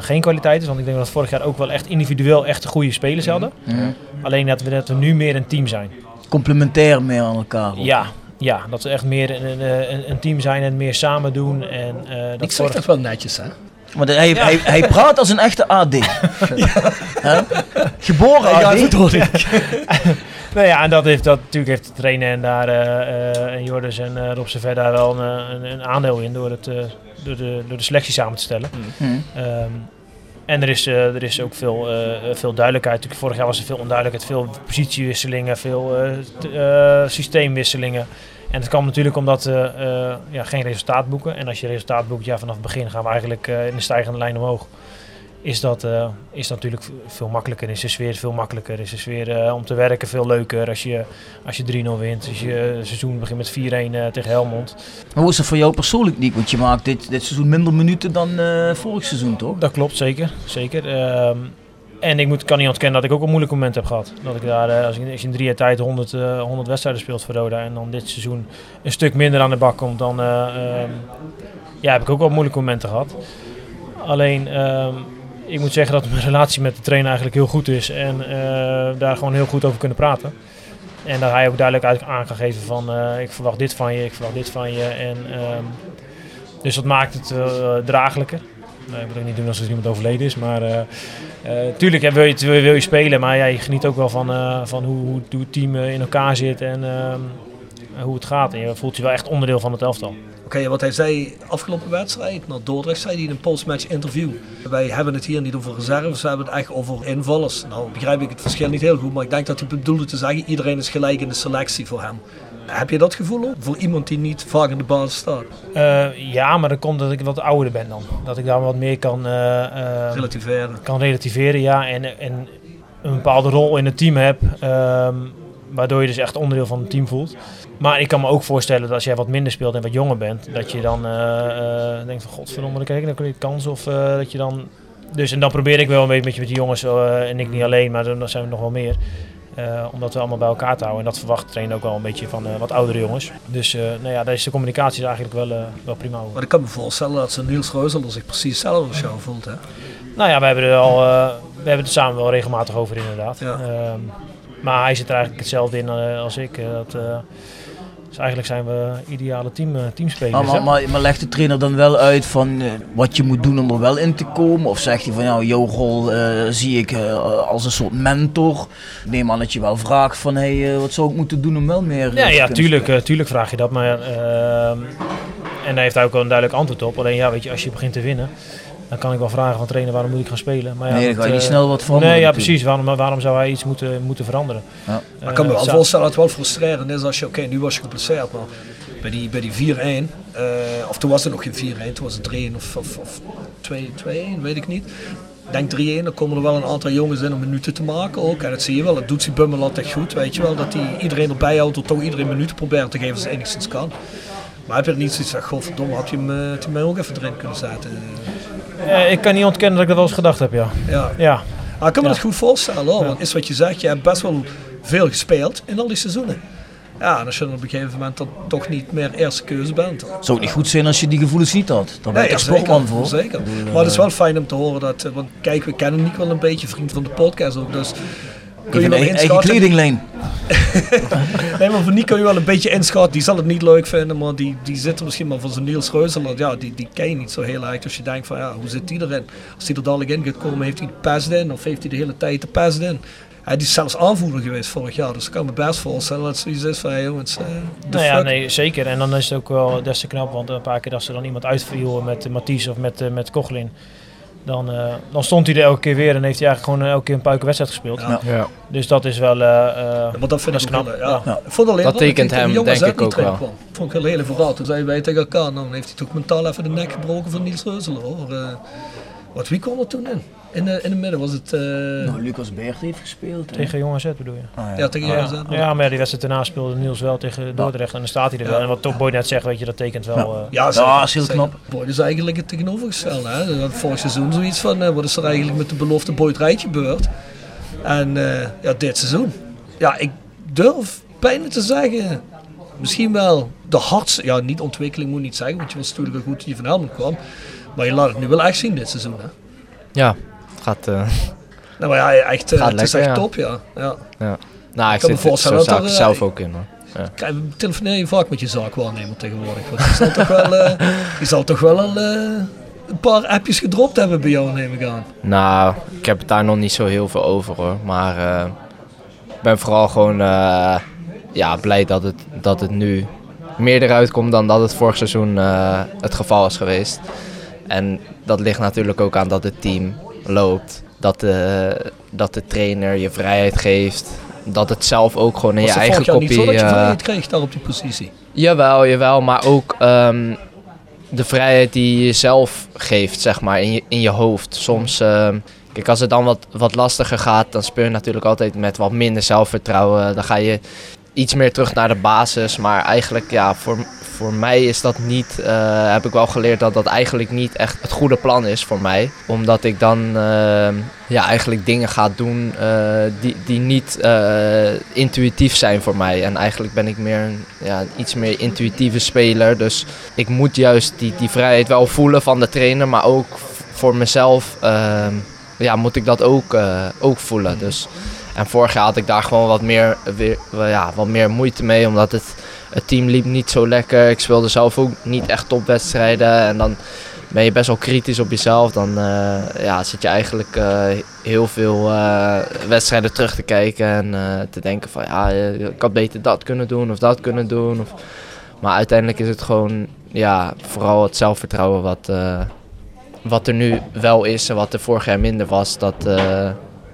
geen kwaliteit is. Want ik denk dat we vorig jaar ook wel echt individueel echt goede spelers hadden. Mhm. Alleen dat we, dat we nu meer een team zijn. Complementair meer aan elkaar. ook. Ja, ja, dat we echt meer een, een, een team zijn en meer samen doen. En, eh, dat Ik zeg dat wel netjes, hè? Want hij, Ja. hij, hij praat als een echte AD. <laughs> Hè? Geboren Ja, AD. ik. <laughs> Nou ja, en dat heeft dat natuurlijk heeft de trainer en daar eh, eh, en Jordis en eh Rob Servet daar wel een, een, een aandeel in door, het, eh, door, de, door de selectie samen te stellen. Mhm. Ehm, en er is, er is ook veel, eh, veel duidelijkheid. Natuurlijk, vorig jaar was er veel onduidelijkheid, veel positiewisselingen, veel eh, t- eh, systeemwisselingen. En dat kwam natuurlijk omdat we eh, ja, geen resultaat boeken. En als je resultaat boekt, ja, vanaf het begin gaan we eigenlijk eh, in de stijgende lijn omhoog. Is dat, eh, is dat natuurlijk veel makkelijker. Is de sfeer veel makkelijker. Is de sfeer eh, om te werken veel leuker als je, als je 3-0 wint. Als je seizoen begint met 4-1 eh, tegen Helmond. Maar hoe is dat voor jou persoonlijk, Nick? Want je maakt dit, dit seizoen minder minuten dan vorig seizoen, toch? Dat klopt, zeker. zeker. Ehm, en ik moet, kan niet ontkennen dat ik ook een moeilijk moment heb gehad. Dat ik daar, als, ik, als je in drie jaar tijd 100, eh, 100 wedstrijden speelt voor Roda en dan dit seizoen een stuk minder aan de bak komt, dan eh, ehm, ja, heb ik ook wel moeilijke momenten gehad. Alleen, ehm, ik moet zeggen dat mijn relatie met de trainer eigenlijk heel goed is en eh, daar gewoon heel goed over kunnen praten. En daar hij ook duidelijk uit aan kan geven van eh, ik verwacht dit van je, ik verwacht dit van je. En, ehm, dus dat maakt het eh draaglijker. Nee, ik ook niet doen alsof er iemand overleden is. Maar eh, tuurlijk wil, je, wil, je- wil spelen. Maar ja, je geniet ook wel van, van hoe, hoe, het team in elkaar zit en ehm, hoe het gaat. En je voelt je wel echt onderdeel van het elftal. Oké, wat hij zei afgelopen wedstrijd, naar Dordrecht, zei hij in een postmatch interview. Wij hebben het hier niet over reserves, we hebben het echt over invallers. Nou begrijp ik het verschil niet heel goed, maar ik denk dat hij bedoelde te zeggen, iedereen is gelijk in de selectie voor hem. Heb je dat gevoel ook? Voor iemand die niet vaak in de basis staat? Eh, ja, maar dat komt dat ik wat ouder ben dan. Dat ik daar wat meer kan, eh, eh, Relativeren. kan relativeren. Ja, en, en een bepaalde rol in het team heb. ehm, waardoor je dus echt onderdeel van het team voelt. Maar ik kan me ook voorstellen dat als jij wat minder speelt en wat jonger bent, dat je dan eh, denkt van godverdomme, dan krijg ik dan kans. Of eh, dat je dan. Dus en dan probeer ik wel een beetje met, je- met die jongens en ik niet alleen, maar dan zijn we nog wel meer. eh, om dat we allemaal bij elkaar te houden. En dat verwacht de trainer ook wel een beetje van wat oudere jongens. Dus eh, nou ja, daar is de communicatie is eigenlijk wel, wel prima over. Maar ik kan me voorstellen dat zo'n Niels Reuzeler zich precies hetzelfde als jou voelt. Hè? Nou ja, we hebben, er al, we hebben het er samen wel regelmatig over inderdaad. Ja. Ehm, maar hij zit er eigenlijk hetzelfde in als ik. dat, dus eigenlijk zijn we ideale team, eh, teamspelers. Maar, maar, maar, maar legt de trainer dan wel uit van eh, wat je moet doen om er wel in te komen? Of zegt hij van ja, jouw rol eh, zie ik als een soort mentor? Ik neem aan dat je wel vraagt van hey, wat zou ik moeten doen om wel meer... ja, ja tuurlijk, tuurlijk vraag je dat. Maar, ehm, en daar heeft hij ook wel een duidelijk antwoord op. Alleen ja, weet je, als je begint te winnen, Dan kan ik wel vragen van trainer waarom moet ik gaan spelen. Maar ja, Nee, dan dat, ga je niet eh, snel wat veranderen Nee, ja natuurlijk. precies. Waarom, waarom zou hij iets moeten, moeten veranderen? Ja. Maar Eh, ik kan me wel het voorstellen dat het wel frustrerend is als je, oké, nu was je geblesseerd, maar bij die, bij die 4-1, eh, of toen was het nog geen 4-1, toen was het 3-1 of, of, of 2-1, weet ik niet. Ik denk 3-1, dan komen er wel een aantal jongens in om minuten te maken ook. En dat zie je wel, dat doet die Bummel altijd goed, weet je wel. Dat hij iedereen erbij houdt, tot toch iedereen minuten probeert te geven als het enigszins kan. Maar heb je er niet zoiets van, godverdomme, had je hem, eh, had je mij ook even erin kunnen zetten. Eh, ik kan niet ontkennen dat ik dat wel eens gedacht heb, ja. Ja. Ja, Ah, ik kan me Ja. dat goed voorstellen hoor, Ja. want is wat je zegt, je hebt best wel veel gespeeld in al die seizoenen. Ja, en als je dan op een gegeven moment dan toch niet meer eerste keuze bent. dan- Zou ook niet goed zijn als je die gevoelens niet had. Daar ben ik ja, echt sportman voor. Zeker. Maar het is eh, wel fijn om te horen dat, eh, want kijk, we kennen Nick wel een beetje, vriend van de podcast ook, dus kun je een eigen, kledinglijn. <laughs> Nee, maar voor Nick kun je wel een beetje inschatten, die zal het niet leuk vinden, maar die, die zit er misschien maar van zijn Niels Reuzeler, ja, die, die ken je niet zo heel erg. Dus je denkt van, ja, hoe zit die erin? Als die er dadelijk in gaat komen, heeft hij de pest in, of heeft hij de hele tijd de pest in? Hij die is zelfs aanvoerder geweest vorig jaar, dus ik kan me best voorstellen dat het zoiets is van, hey, jongens, eh nou ja, fuck. nee, zeker. En dan is het ook wel des te knap, want een paar keer dat ze dan iemand uitviel met uh, Mathies of met, uh, met Kochlin. Dan, uh, dan stond hij er elke keer weer en heeft hij eigenlijk gewoon uh, elke keer een puikenwedstrijd gespeeld. Ja. Ja. Dus dat is wel. Uh, Ja, maar dat vind dat ik wel, knap. ja. Ja. Ja. Ik vond alleen Dat tekent hem, tegen denk ik, ook wel. kwam. Vond ik heel hele verhaal. Toen zei wij tegen elkaar, nou, dan heeft hij toch mentaal even de nek gebroken van Niels Reuzeler hoor. Wat wie kwam er toen in? In de, in de midden was het... Uh, nou, Lucas Beert heeft gespeeld. Tegen Jong AZ bedoel je? Ah, ja. ja. tegen ja. Jong AZ. Ja, maar die wedstrijd daarna speelde Niels wel tegen Dordrecht en dan staat hij er wel. En wat Top Boy net zegt, weet je, dat tekent wel... Uh, ja, ja, is heel knap. Boy is eigenlijk het tegenovergestelde. Hè? Vorig seizoen zoiets van, uh, wat is er eigenlijk met de belofte Boyd Rijtje gebeurd? En uh, ja, dit seizoen. Ja, ik durf bijna te zeggen, misschien wel de hardste, ja niet ontwikkeling moet ik niet zeggen, want je was natuurlijk goed dat je van Helmond kwam. Maar je laat het nu wel echt zien dit seizoen hè? Ja, het gaat... Uh, <laughs> nou maar ja, echt, gaat het lekker, is echt ja. top ja. ja. ja. Nou, ik, kan ik zit zo zaak er, zelf ook in hoor. Ja. Kijk, telefoneer je vaak met je zaakwaarnemer tegenwoordig. Want die zal toch wel, <laughs> uh, die zal toch wel al uh, een paar appjes gedropt hebben bij jou, neem ik aan. Nou, ik heb het daar nog niet zo heel veel over hoor. Maar ik ben vooral gewoon ja, blij dat het, dat het nu meer eruit komt dan dat het vorig seizoen het geval is geweest. En dat ligt natuurlijk ook aan dat het team loopt. Dat de, dat de trainer je vrijheid geeft. Dat het zelf ook gewoon in Was je eigen kopie... niet zo dat je vrijheid kreeg daar op die positie? Jawel, jawel. Maar ook um, de vrijheid die je zelf geeft, zeg maar, in je, in je hoofd. Soms... Um, Kijk, als het dan wat, wat lastiger gaat, dan speel je natuurlijk altijd met wat minder zelfvertrouwen. Dan ga je iets meer terug naar de basis. Maar eigenlijk, ja, voor, voor mij is dat niet, uh, heb ik wel geleerd dat dat eigenlijk niet echt het goede plan is voor mij. Omdat ik dan uh, ja, eigenlijk dingen ga doen uh, die, die niet intuïtief zijn voor mij. En eigenlijk ben ik meer een ja, iets meer intuïtieve speler. Dus ik moet juist die, die vrijheid wel voelen van de trainer, maar ook voor mezelf ja, moet ik dat ook, ook voelen. Dus, en vorig jaar had ik daar gewoon wat meer, ja, wat meer moeite mee, omdat het, het team liep niet zo lekker. Ik speelde zelf ook niet echt topwedstrijden en dan ben je best wel kritisch op jezelf. Dan uh, ja, zit je eigenlijk uh, heel veel uh, wedstrijden terug te kijken en te denken van ja, ik had beter dat kunnen doen of dat kunnen doen. Of, maar uiteindelijk is het gewoon ja, vooral het zelfvertrouwen wat, wat er nu wel is en wat er vorig jaar minder was, dat,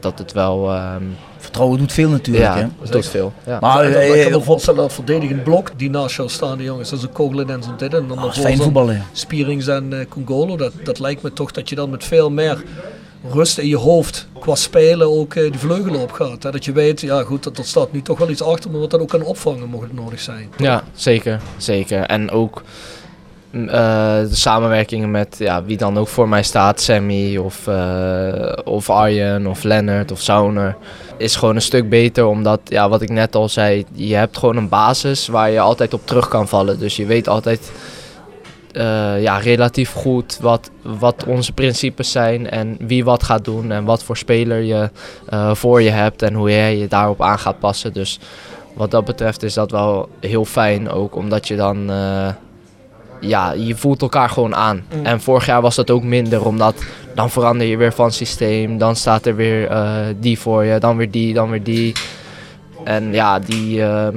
dat het wel... Um, Vertrouwen doet veel natuurlijk. Ja, hè? het doet veel. Ja. Maar uh, ik kan me voorstellen dat verdedigend blok die naast jou staan, die jongens, zoals Koglen en zo'n dit. En dan ah, fijn voetballen. Ja. Spierings en uh, Congolo, dat, dat lijkt me toch dat je dan met veel meer rust in je hoofd qua spelen ook uh, die vleugelen op gaat. Hè? Dat je weet, ja goed, dat, dat staat nu toch wel iets achter, maar wat dat ook kan opvangen mocht het nodig zijn. Toch? Ja, zeker. Zeker. En ook de samenwerkingen met ja, wie dan ook voor mij staat, Sammy of, uh, of Arjen of Lennart of Sauner, is gewoon een stuk beter. Omdat, ja, wat ik net al zei, je hebt gewoon een basis waar je altijd op terug kan vallen. Dus je weet altijd uh, ja, relatief goed wat, wat onze principes zijn en wie wat gaat doen en wat voor speler je voor je hebt en hoe jij je daarop aan gaat passen. Dus wat dat betreft is dat wel heel fijn ook, omdat je dan ja, je voelt elkaar gewoon aan. Mm. En vorig jaar was dat ook minder, omdat dan verander je weer van systeem. Dan staat er weer uh, die voor je, dan weer die, dan weer die. En ja, die, uh,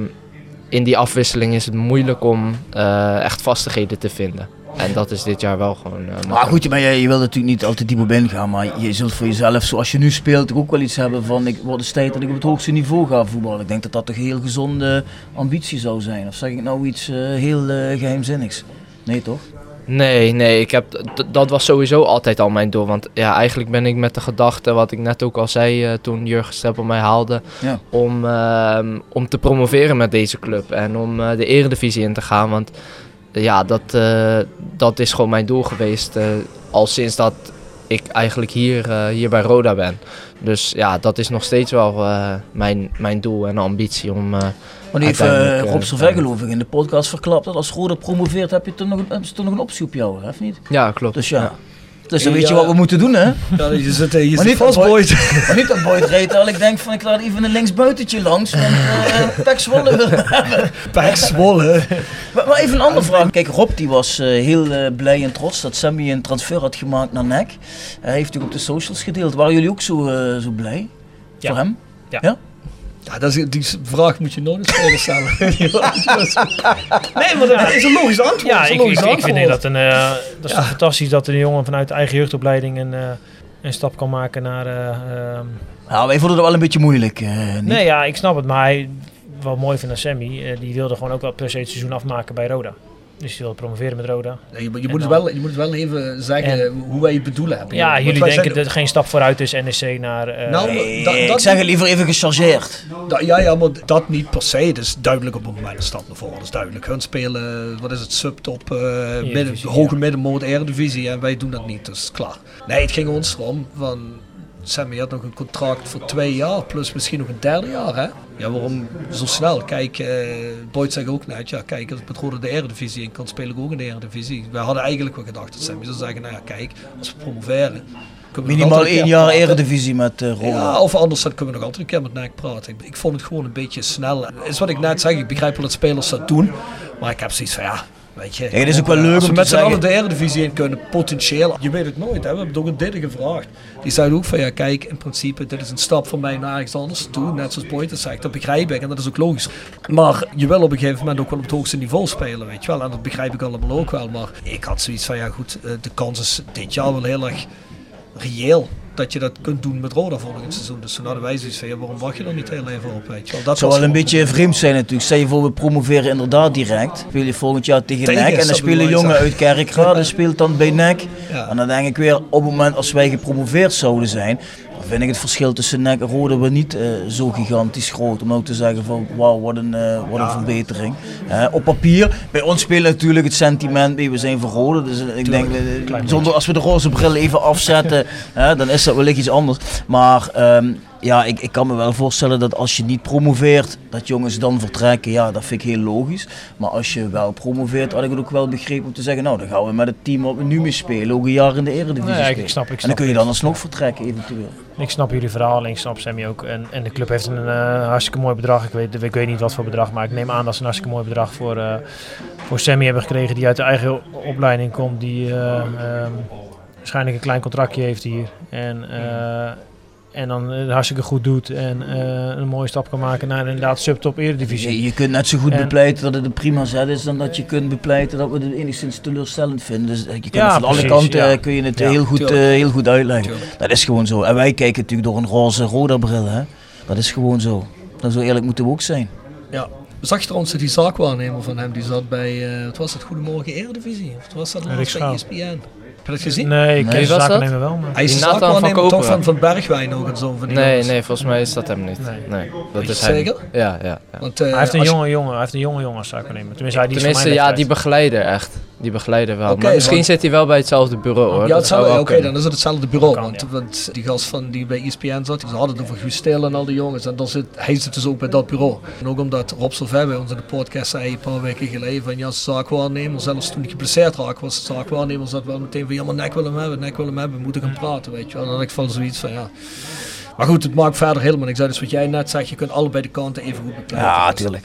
in die afwisseling is het moeilijk om uh, echt vastigheden te vinden. En dat is dit jaar wel gewoon uh, Maar goed, maar je, je wil natuurlijk niet altijd diep op ingaan. Maar je zult voor jezelf, zoals je nu speelt, ook wel iets hebben van... Ik word eens tijd dat ik op het hoogste niveau ga voetballen. Ik denk dat dat toch een heel gezonde ambitie zou zijn. Of zeg ik nou iets uh, heel uh, geheimzinnigs? Nee, toch? Nee, nee, ik heb, dat was sowieso altijd al mijn doel. Want ja, eigenlijk ben ik met de gedachte, wat ik net ook al zei uh, toen Jurgen Streppel mij haalde, ja. om, uh, om te promoveren met deze club en om uh, de eredivisie in te gaan. Want ja, dat, dat is gewoon mijn doel geweest al sinds dat ik eigenlijk hier, hier bij Roda ben. Dus ja, dat is nog steeds wel mijn, mijn doel en ambitie om... Maar nu heeft uh, Rob Servet geloof ik in de podcast verklapt dat als Roda promoveert heb je toch nog, een, toch nog een optie op jou, hè, of niet? Ja, klopt. Dus ja. ja. Dus dan weet je wat we moeten doen, hè? Ja, je zit, je maar niet vast, Boyd. <laughs> Maar niet dat Boyd reed, terwijl ik denk van ik laat even een linksbuitentje langs, want uh, <laughs> Pek Zwolle. Pek. Maar, maar, even een andere vraag. Kijk, Rob die was uh, heel uh, blij en trots dat Sammy een transfer had gemaakt naar NEC. Hij heeft ook op de socials gedeeld. Waren jullie ook zo, zo blij? Ja. Voor hem? Ja. ja? Ja, dat is, die vraag moet je nooit eens <laughs> stellen. nee, maar dat is een logisch antwoord. Ja, ik, logisch ik, antwoord. ik vind dat, een, uh, dat is ja. fantastisch dat een jongen vanuit de eigen jeugdopleiding een, uh, een stap kan maken naar... Uh. Ja, wij vonden het wel een beetje moeilijk. nee, ja, ik snap het. Maar hij, wat mooi vind aan Sammy, die wilde gewoon ook wel per se het seizoen afmaken bij Roda. Dus je wil promoveren met Roda. Nee, je, je moet het wel, je moet het wel even zeggen en, hoe wij het bedoelen hebben. Ja, jullie denken zijn, dat er geen stap vooruit is NEC naar... Uh, nou, nee, da, ik zeg het liever even gechargeerd. Da, ja, ja, maar dat niet per se. Het is duidelijk op het moment een stap naar voren. Dat is duidelijk. Hun spelen, wat is het, subtop, uh, midden, hoge ja. middenmoot, eredivisie. En wij doen dat niet, dus klaar. Nee, het ging ons erom van... Sammy had nog een contract voor twee jaar, plus misschien nog een derde jaar. Hè? Ja, waarom zo snel? Kijk, uh, Boyd zegt ook net, ja, kijk, als met Rode de Eredivisie in kan, speel ik ook in de Eredivisie. Wij hadden eigenlijk wel gedacht dat Sammy zou zeggen, nou ja, kijk, als we promoveren... Minimaal één jaar praten. Eredivisie met uh, Rode. Ja, of anders dan kunnen we nog altijd een keer met NAC praten. Ik, ik vond het gewoon een beetje snel. Is wat ik net zeg, ik begrijp wel dat spelers dat doen. Maar ik heb zoiets van, ja, Weet je, het is ook wel leuk om met z'n allen de Eredivisie in kunnen, potentieel. Je weet het nooit. Hè? We hebben ook een Didde gevraagd. Die zei ook van ja, kijk, in principe, dit is een stap van mij naar ergens anders toe. Net zoals het zegt, dat begrijp ik en dat is ook logisch. Maar je wil op een gegeven moment ook wel op het hoogste niveau spelen, weet je wel. En dat begrijp ik allemaal ook wel. Maar ik had zoiets van ja, goed, de kans is dit jaar wel heel erg reëel dat je dat kunt doen met Roda volgend seizoen. Dus toen hadden wij zoiets van, ja, waarom wacht je dan niet heel even op, weet je wel. Dat zou wel een beetje vreemd zijn natuurlijk. Stel je voor, we promoveren inderdaad direct. Speel je volgend jaar tegen, Tegen NEC en dan spelen jongen uit Kerkrade speelt dan bij NEC. Ja. En dan denk ik weer, op het moment als wij gepromoveerd zouden zijn, dan vind ik het verschil tussen NEC en Rode wel niet eh, zo gigantisch groot. Om nou te zeggen van, wauw, wat een, eh, wat een verbetering. Op papier, bij ons speelt natuurlijk het sentiment mee, we zijn voor Rode. Dus eh, ik denk, zonder, als we de roze bril even afzetten, <laughs> dan is dat wellicht iets anders. Maar ehm, ja, ik, ik kan me wel voorstellen dat als je niet promoveert, dat jongens dan vertrekken. Ja, dat vind ik heel logisch. Maar als je wel promoveert, had ik het ook wel begrepen om te zeggen, nou dan gaan we met het team wat we nu mee spelen, ook een jaar in de eredivisie Nee, ik- snap- ik en dan snap kun je dan alsnog vertrekken eventueel. Ik snap jullie verhaal en ik snap Sammy ook. En, en de club heeft een eh, hartstikke mooi bedrag. Ik weet, ik weet niet wat voor bedrag, maar ik neem aan dat ze een hartstikke mooi bedrag voor, eh, voor Sammy hebben gekregen. Die uit de eigen opleiding komt. Die eh, ehm, waarschijnlijk een klein contractje heeft hier. En, en dan het hartstikke goed doet. En eh, een mooie stap kan maken naar inderdaad subtop eredivisie. Je, je kunt net zo goed En- bepleiten dat het een prima zet is, dan dat je kunt bepleiten dat we het enigszins teleurstellend vinden. Dus eh, je kunt Ja, het van alle kanten ja. eh, kun je het Ja, heel, goed, eh, heel goed uitleggen. Tuurlijk. Dat is gewoon zo. En wij kijken natuurlijk door een roze roda bril. Hè? Dat is gewoon zo. Dan zo eerlijk moeten we ook zijn. Ja. Zag je trouwens dat die zaakwaarnemer van hem, die zat bij, eh, wat was het, Goedemorgen Eredivisie? Of was dat laatst bij. ESPN? Heb je dat gezien? Nee, ik Nee, was zaken dat? nemen wel. Maar... Hij is Nathan van zaakwaarnemer toch van, van Bergwijn zo. Van die Nee, nee, volgens mij is dat hem niet. Nee. Nee, dat is hij zeker? Ja, ja. ja. Want, eh, hij heeft een jonge jongen, hij heeft een jonge jongen als zaakwaarnemer. Tenminste, hij die Tenminste, ja, die begeleider echt. Die begeleider wel. Oké, maar misschien want- zit hij wel bij hetzelfde bureau hoor. Ja, Dat het zou, zou wel oké, dan is het hetzelfde bureau. Kan, want, ja. want die gast van die bij ESPN zat, ze hadden het over Guus Stil en al die jongens. En dan zit, hij zit dus ook bij dat bureau. En ook omdat Rob Solvay bij ons in de podcast zei een paar weken geleden van ja, zaakwaarnemer, zelfs toen hij geblesseerd raakte, was de zaakwaarnemer zat wel meteen van ja, maar nek wil hem hebben, nek wil hem hebben, we moeten gaan praten, weet je wel. En dan had ik van zoiets van ja. Maar goed, het maakt verder helemaal niks uit. Dus wat jij net zegt, je kunt allebei de kanten even goed bepleiten. Ja, tuurlijk.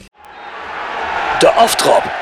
De Aftrap.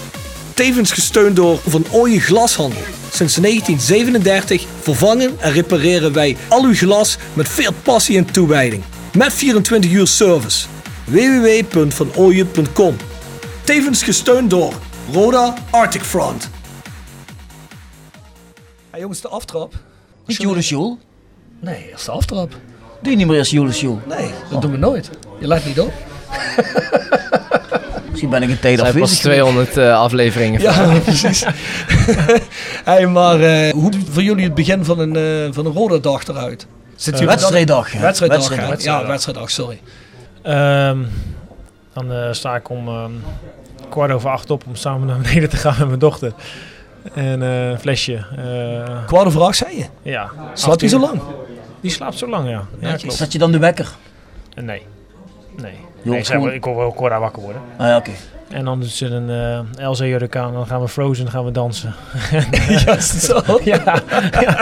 Tevens gesteund door Van Ooyen Glashandel. Sinds 1937 vervangen en repareren wij al uw glas met veel passie en toewijding. Met 24 uur service. www.vanooyen.com Tevens gesteund door Roda Arctic Front. Hey jongens, de aftrap. Niet Jolis Joel. Nee, eerst de aftrap. Doe je niet meer als Jolis Joel? Nee, dat doen we nooit. Je let niet op. <laughs> Misschien ben ik een tijd pas afwezig. 200 eh, afleveringen van. Ja, <laughs> precies. <laughs> hey, maar eh, hoe voor jullie het begin van een, eh van een rode dag eruit? Zit jullie wedstrijddag, dan- hè? Wedstrijddag, Wedstrijddag. Ja, wedstrijddag, sorry. Ehm, dan eh, sta ik om ehm, kwart over acht op om samen naar beneden te gaan met mijn dochter. En eh, een flesje. eh, Kwart over acht, zei je? ja. Slaapt hij zo lang? Die slaapt zo lang, ja. ja. Zet je dan de wekker? Eh, Nee. Nee. Nee ik wil wel kort wakker worden. Ah ja, oké. En dan doet ze een eh LC jurk aan. Dan gaan we Frozen, dan gaan we dansen. <laughs> ja, is het zo? <laughs> ja, ja,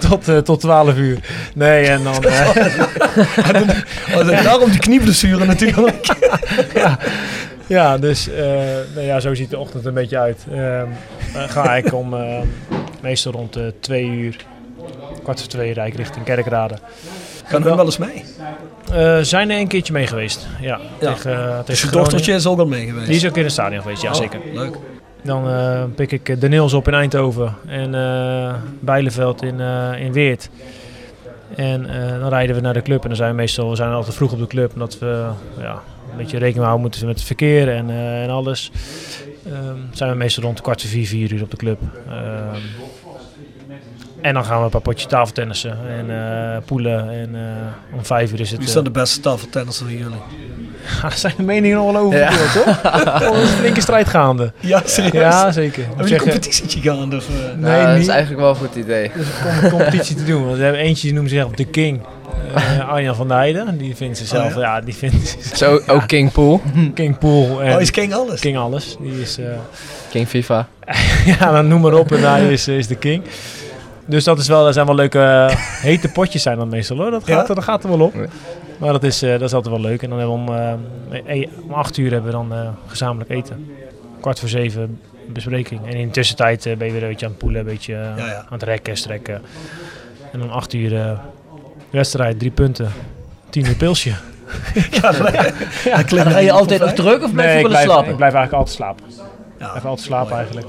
<laughs> tot, eh, tot 12 uur. Nee, en dan... eh, Oh, daarom die knieblessure natuurlijk. ja, ja, dus eh, nou ja, zo ziet de ochtend een beetje uit. Ehm dan ga ik om eh, meestal rond de twee uur, kwart voor twee, rijd ik richting Kerkrade. Gaan hun wel eens mee? Eh zijn er een keertje mee geweest, ja. Ja. Tegen, Dus tegen je dochtertje is ook al mee geweest? Die is ook in het stadion geweest, ja Oh, zeker. Leuk. Dan eh, pik ik de Nils op in Eindhoven en eh Bijleveld in, eh, in Weert. En eh, dan rijden we naar de club en dan zijn we meestal we zijn altijd vroeg op de club. Omdat we ja, een beetje rekening houden moeten met het verkeer en, eh, en alles. Ehm, zijn we meestal rond de kwart voor vier, vier uur op de club. Ehm, en dan gaan we een paar potjes tafeltennissen en eh, poelen. En eh, om vijf uur is het... Wie eh, zijn de beste tafeltennissen van jullie? <laughs> daar zijn de meningen nog wel over verdeeld, hoor. <laughs> Er is een flinke strijd gaande. Ja, serieus? Ja, zeker. Hebben jullie een competitietje gaande? Of, eh? Nee, Nou, dat is eigenlijk wel een goed idee. Dus om een competitie te doen. Want we hebben eentje die noemt zich de King. eh Arjan van der Heijden. Die vindt zichzelf, Oh, ja? die vindt Zo, ook King Pool. King Pool. En Oh, is King alles? King alles. Die is, eh, King FIFA. <laughs> ja, dan noem maar op en hij is, is de King. Dus dat, is wel, dat zijn wel leuke eh, hete potjes zijn dan meestal hoor. Dat gaat, Ja? er, dat gaat er wel op. Maar dat is, eh, dat is altijd wel leuk. En dan hebben we om, eh, om acht uur hebben we dan eh, gezamenlijk eten. Kwart voor zeven bespreking. En in de tussentijd eh, ben je weer een beetje aan het poelen, een beetje Ja, ja. aan het rekken, strekken. En dan acht uur eh, wedstrijd, drie punten, tien uur pilsje. <laughs> Ja, ga je altijd nog terug of blijf Nee, je ik willen slapen? ik blijf eigenlijk altijd slapen. Ik Ja. blijf altijd slapen eigenlijk.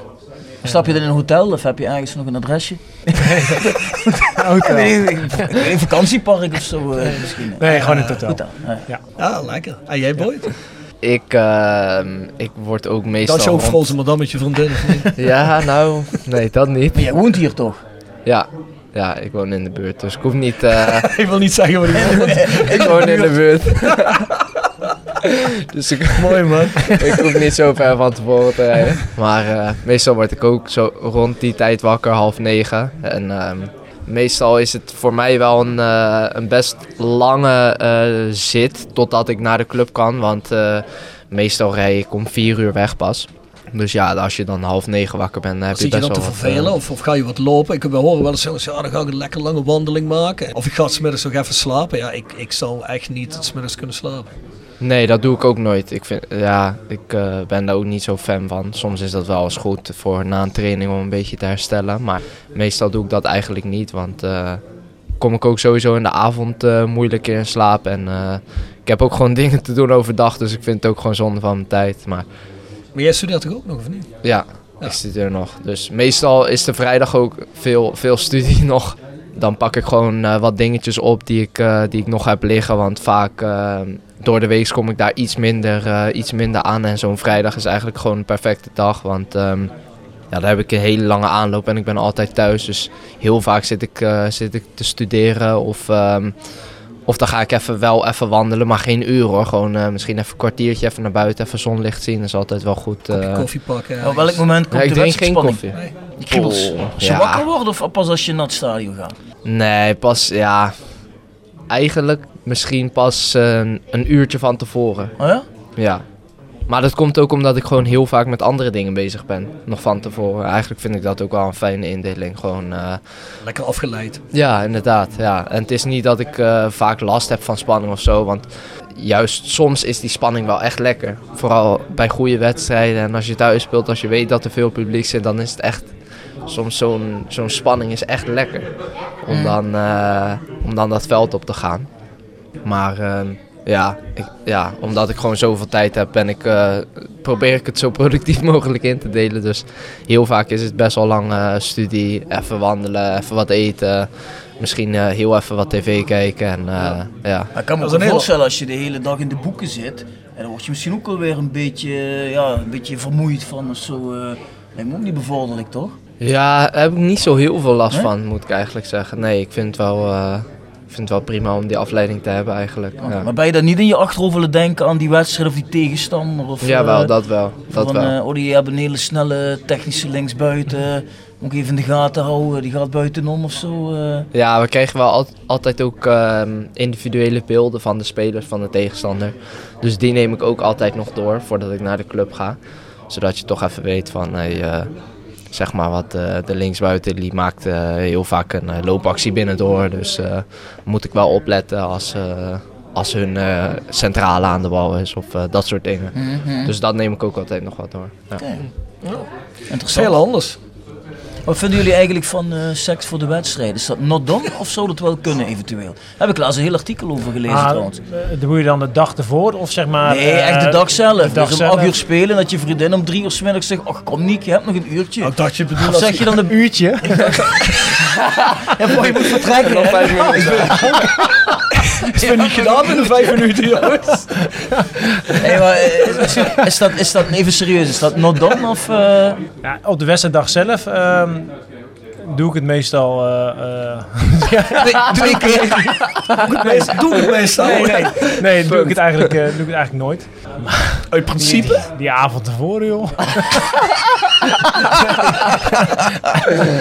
Slaap je dan in een hotel of heb je ergens nog een adresje? <laughs> Hotel. Nee, een vakantiepark of zo eh, misschien. Nee, gewoon in het hotel. Hotel, ja. Ja, lekker. En jij, Boyd? Ik, ehm, ik word ook meestal... Dat is je ook rond- Frozen Madame met je vriendin? <laughs> Ja, nou, nee, dat niet. Maar jij woont hier toch? Ja, ja, ik woon in de buurt, dus ik hoef niet... eh, <laughs> Ik wil niet zeggen wat ik woont. ik woon in de buurt. <laughs> dus ik, Mooi, man. <laughs> ik hoef niet zo ver van tevoren te rijden. Maar eh, meestal word ik ook zo rond die tijd wakker, half negen. En ehm, meestal is het voor mij wel een, eh, een best lange eh, zit totdat ik naar de club kan. Want eh, meestal rij ik om vier uur weg pas. Dus ja, als je dan half negen wakker bent, heb je Zit je dan te wat, vervelen of, of ga je wat lopen? Ik we horen wel eens jongens, ja, dan ga ik een lekker lange wandeling maken. Of ik ga smiddags nog even slapen. Ja, ik, ik zou echt niet smiddags kunnen slapen. Nee, dat doe ik ook nooit. Ik, vind, ja, ik eh, ben daar ook niet zo fan van. Soms is dat wel eens goed voor na een training om een beetje te herstellen. Maar meestal doe ik dat eigenlijk niet. Want eh, kom ik ook sowieso in de avond eh, moeilijk in slaap. En ik heb ook gewoon <laughs> dingen te doen overdag. Dus ik vind het ook gewoon zonde van mijn tijd. Maar Maar jij studeert toch ook nog, of niet? ja, Ja. ik studeer nog. Dus meestal is de vrijdag ook veel, veel studie <laughs> nog. Dan pak ik gewoon wat dingetjes op die ik, die ik nog heb liggen. Want vaak eh, door de week kom ik daar iets minder, eh, iets minder aan. En zo'n vrijdag is eigenlijk gewoon een perfecte dag. Want ehm, ja, daar heb ik een hele lange aanloop en ik ben altijd thuis. Dus heel vaak zit ik, eh, zit ik te studeren of... ehm, of dan ga ik even wel even wandelen, maar geen uur hoor. Gewoon eh, misschien even een kwartiertje even naar buiten, even zonlicht zien. Dat is altijd wel goed. Eh. koffie pakken. Op welk moment komt Ja, ik de drink geen koffie. Nee. Die kriebels. Oh, je ja. wakker wordt of pas als je naar het stadion gaat? Nee, pas ja. Eigenlijk misschien pas eh, een, een uurtje van tevoren. Oh ja? Ja. Maar dat komt ook omdat ik gewoon heel vaak met andere dingen bezig ben. Nog van tevoren. Eigenlijk vind ik dat ook wel een fijne indeling. Gewoon, eh, Lekker afgeleid. ja, inderdaad. Ja. En het is niet dat ik eh, vaak last heb van spanning of zo. Want juist soms is die spanning wel echt lekker. Vooral bij goede wedstrijden. En als je thuis speelt, als je weet dat er veel publiek zit, dan is het echt. Soms zo'n zo'n spanning is echt lekker. Om dan, eh, om dan dat veld op te gaan. Maar ehm, ja, ik, ja, omdat ik gewoon zoveel tijd heb, ben ik, eh, probeer ik het zo <laughs> productief mogelijk in te delen. Dus heel vaak is het best wel lang eh, studie, even wandelen, even wat eten. Misschien eh, heel even wat tv kijken. En, eh, ja. Maar ik kan me Dat is ook een hele- voorstellen als je de hele dag in de boeken zit. En dan word je misschien ook alweer een beetje, ja, een beetje vermoeid van of zo. eh lijkt me ook niet bevorderlijk, toch? ja, daar heb ik niet zo heel veel last Nee? van, moet ik eigenlijk zeggen. Nee, ik vind het wel, eh, ik vind het wel prima om die afleiding te hebben eigenlijk. Ja. Maar ben je dan niet in je achterhoofd willen denken aan die wedstrijd of die tegenstander? Of, Jawel, eh, dat wel. Dat van, wel. eh, oh, die hebben een hele snelle technische linksbuiten. Moet ik even in de gaten houden, die gaat buitenom of zo. eh. Ja, we kregen wel al- altijd ook ehm, individuele beelden van de spelers van de tegenstander. Dus die neem ik ook altijd nog door voordat ik naar de club ga. Zodat je toch even weet van, hey, eh, zeg maar wat, eh, de linksbuiten die maakt eh, heel vaak een eh, loopactie binnendoor. Dus eh, moet ik wel opletten als, eh, als hun eh, centrale aan de bal is of dat soort dingen. Mhm. Dus dat neem ik ook altijd nog wat door. Ja. Interessant. heel anders. Wat vinden jullie eigenlijk van eh, seks voor de wedstrijd? Is dat not done of zou dat wel kunnen eventueel? Heb ik laatst een heel artikel over gelezen Ah, trouwens. eh, doe je dan de dag ervoor of zeg maar... Nee, eh, echt de dag zelf. de dag dus om zelf. 8 uur spelen en dat je vriendin om 3 uur 's middags zegt: Och, kom Niek, je hebt nog een uurtje. Ik dacht je Of als zeg je dan een <laughs> uurtje? <laughs> Ja, boy, je moet vertrekken. Nog hè? vijf minuten. <laughs> is niet gedaan binnen vijf minuten, jongens. Nee, maar eh, is, is dat, is dat even serieus? Is dat not done? Of, eh, Ja, op de wedstrijddag zelf doe ik het meestal... eh, eh, twee keer? Doe het meestal. nee, nee, nee doe ik het eigenlijk, eh, doe ik het eigenlijk nooit. Uit principe. Die avond tevoren, joh.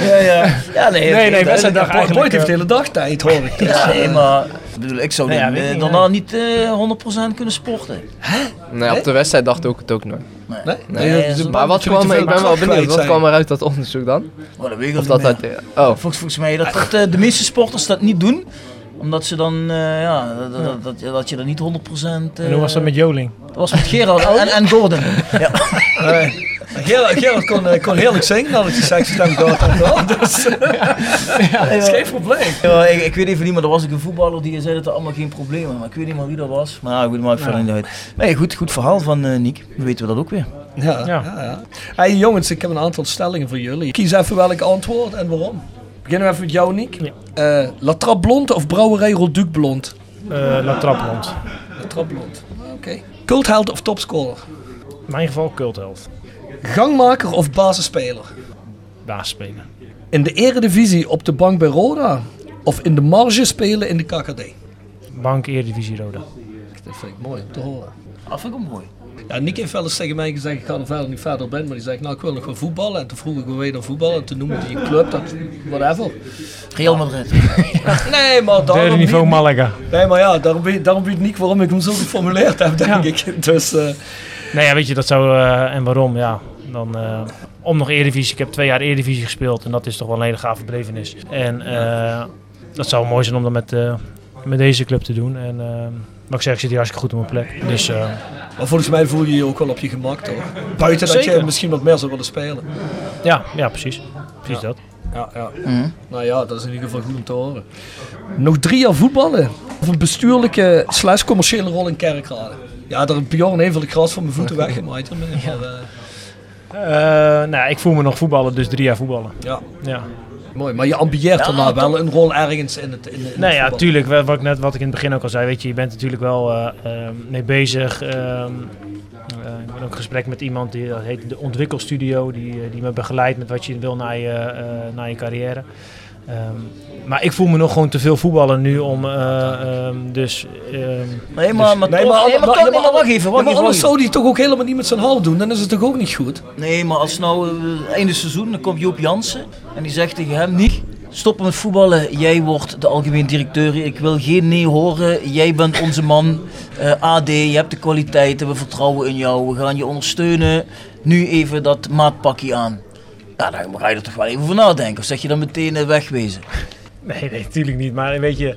Ja, ja. ja nee, Nee, nee, wedstrijddag eigenlijk, Boyd heeft de eh, hele dag tijd, hoor ik. Ja, nee, maar ik bedoel, ik zou Nee, ja, dan, ik eh, niet, daarna nee. niet eh 100% kunnen sporten. Nee, op de wedstrijd dacht ik het ook nooit. Nee. Nee? Nee, Nee, dat dat- Maar wat dat kwam ik ben wel benieuwd, wat kwam er uit dat onderzoek dan? Oh, dat weet ik Of dat niet meer. uit, oh, Volgens, volgens mij dat, dat eh, de meeste sporters dat niet doen. Omdat ze dan, eh, ja, dat, dat, dat, dat je dan niet 100%... eh, En hoe was dat met Joling? Dat was met Gerard <laughs> en, en Gordon. Ja. Nee. Gerard, Gerard kon, eh, kon heerlijk zingen nadat hij seks stem gehad had. <laughs> Dus, dat is geen probleem. Ja, ik, ik weet even niet, maar er was ook een voetballer die zei dat er allemaal geen probleem was. Maar ik weet niet meer wie dat was. Maar ja, goed, maakt verder niet uit. Nee, goed, goed verhaal van eh Niek. Dan weten we dat ook weer. Ja, ja. Ja. ja, Hey, jongens, ik heb een aantal stellingen voor jullie. Kies even welk antwoord en waarom. Beginnen we even met jou, Niek. Ja. Eh, La Trappe Blond of Brouwerij Rolduc Blond? Eh La Traplond. La Trappe Blond. Oké. Cultheld of topscorer? In mijn geval cultheld. Gangmaker of basisspeler? Baas spelen. In de eredivisie op de bank bij Roda? Of in de marge spelen in de KKD? Bank Eredivisie Roda. Dat vind ik mooi om te horen. Dat vind ik ook mooi. Ja, Nick heeft wel eens tegen mij gezegd, ik ga er verder niet verder ben, maar die zegt, nou ik wil nog wel voetballen. En toen vroeg ik, hoe wil dan voetballen? En toen noemde hij een club, dat, whatever. Real Madrid. <laughs> Nee, maar Derde daarom niveau niet- Malaga. Nee, maar ja, daarom weet, daarom weet Nick waarom ik hem zo geformuleerd heb, denk Ja. ik. Dus, eh, Nee, ja, weet je, dat zou... eh, en waarom? Ja, dan... eh, om nog Eredivisie. Ik heb twee jaar Eredivisie gespeeld. En dat is toch wel een hele gave belevenis. En eh, dat zou mooi zijn om dat met, eh, met deze club te doen. En... wat ik zeg, ik zit hier hartstikke goed op mijn plek. Dus eh, maar volgens mij voel je je ook wel op je gemak, toch? Buiten dat je misschien wat meer zou willen spelen. ja, ja, precies. Precies Ja. dat. Ja, ja. Mhm. Nou ja, dat is in ieder geval goed om te horen. Nog drie jaar voetballen. Of een bestuurlijke slash commerciële rol in Kerkrade. Ja, daar heeft Bjorn even het gras van mijn voeten weggemaaid. Maar, eh, Eh, nou, ik voel me nog voetballen, dus drie jaar voetballen. ja, Ja. Mooi. Maar je ambieert Ja, daarna wel een rol ergens in het, in, in het Nee, ja, tuurlijk. Wat ik, net, wat ik in het begin ook al zei, weet je, je bent natuurlijk wel eh, eh, mee bezig. ehm, eh, ik ben ook in gesprek met iemand die dat heet de Ontwikkelstudio, die, eh, die me begeleidt met wat je wil naar je, eh, naar je carrière. Ehm, maar ik voel me nog gewoon te veel voetballen nu om, eh, ehm, dus... ehm, Nee, maar, maar, Nee, toch- maar, nee, maar, maar- toch- nee, maar wacht even, Ja, wacht maar even. anders zou die toch ook helemaal niet met zijn hal doen. Dan is het toch ook niet goed? Nee, maar als nou eh, einde seizoen, dan komt Joop Jansen en die zegt tegen hem, Niek, Stoppen met voetballen. Jij wordt de algemeen directeur. Ik wil geen nee horen. Jij bent onze man. Eh, AD, je hebt de kwaliteiten. We vertrouwen in jou. We gaan je ondersteunen. Nu even dat maatpakje aan. Ja, daar ga je er toch wel even voor nadenken. Of zeg je dan meteen eh, wegwezen? Nee, nee, natuurlijk niet. Maar weet je...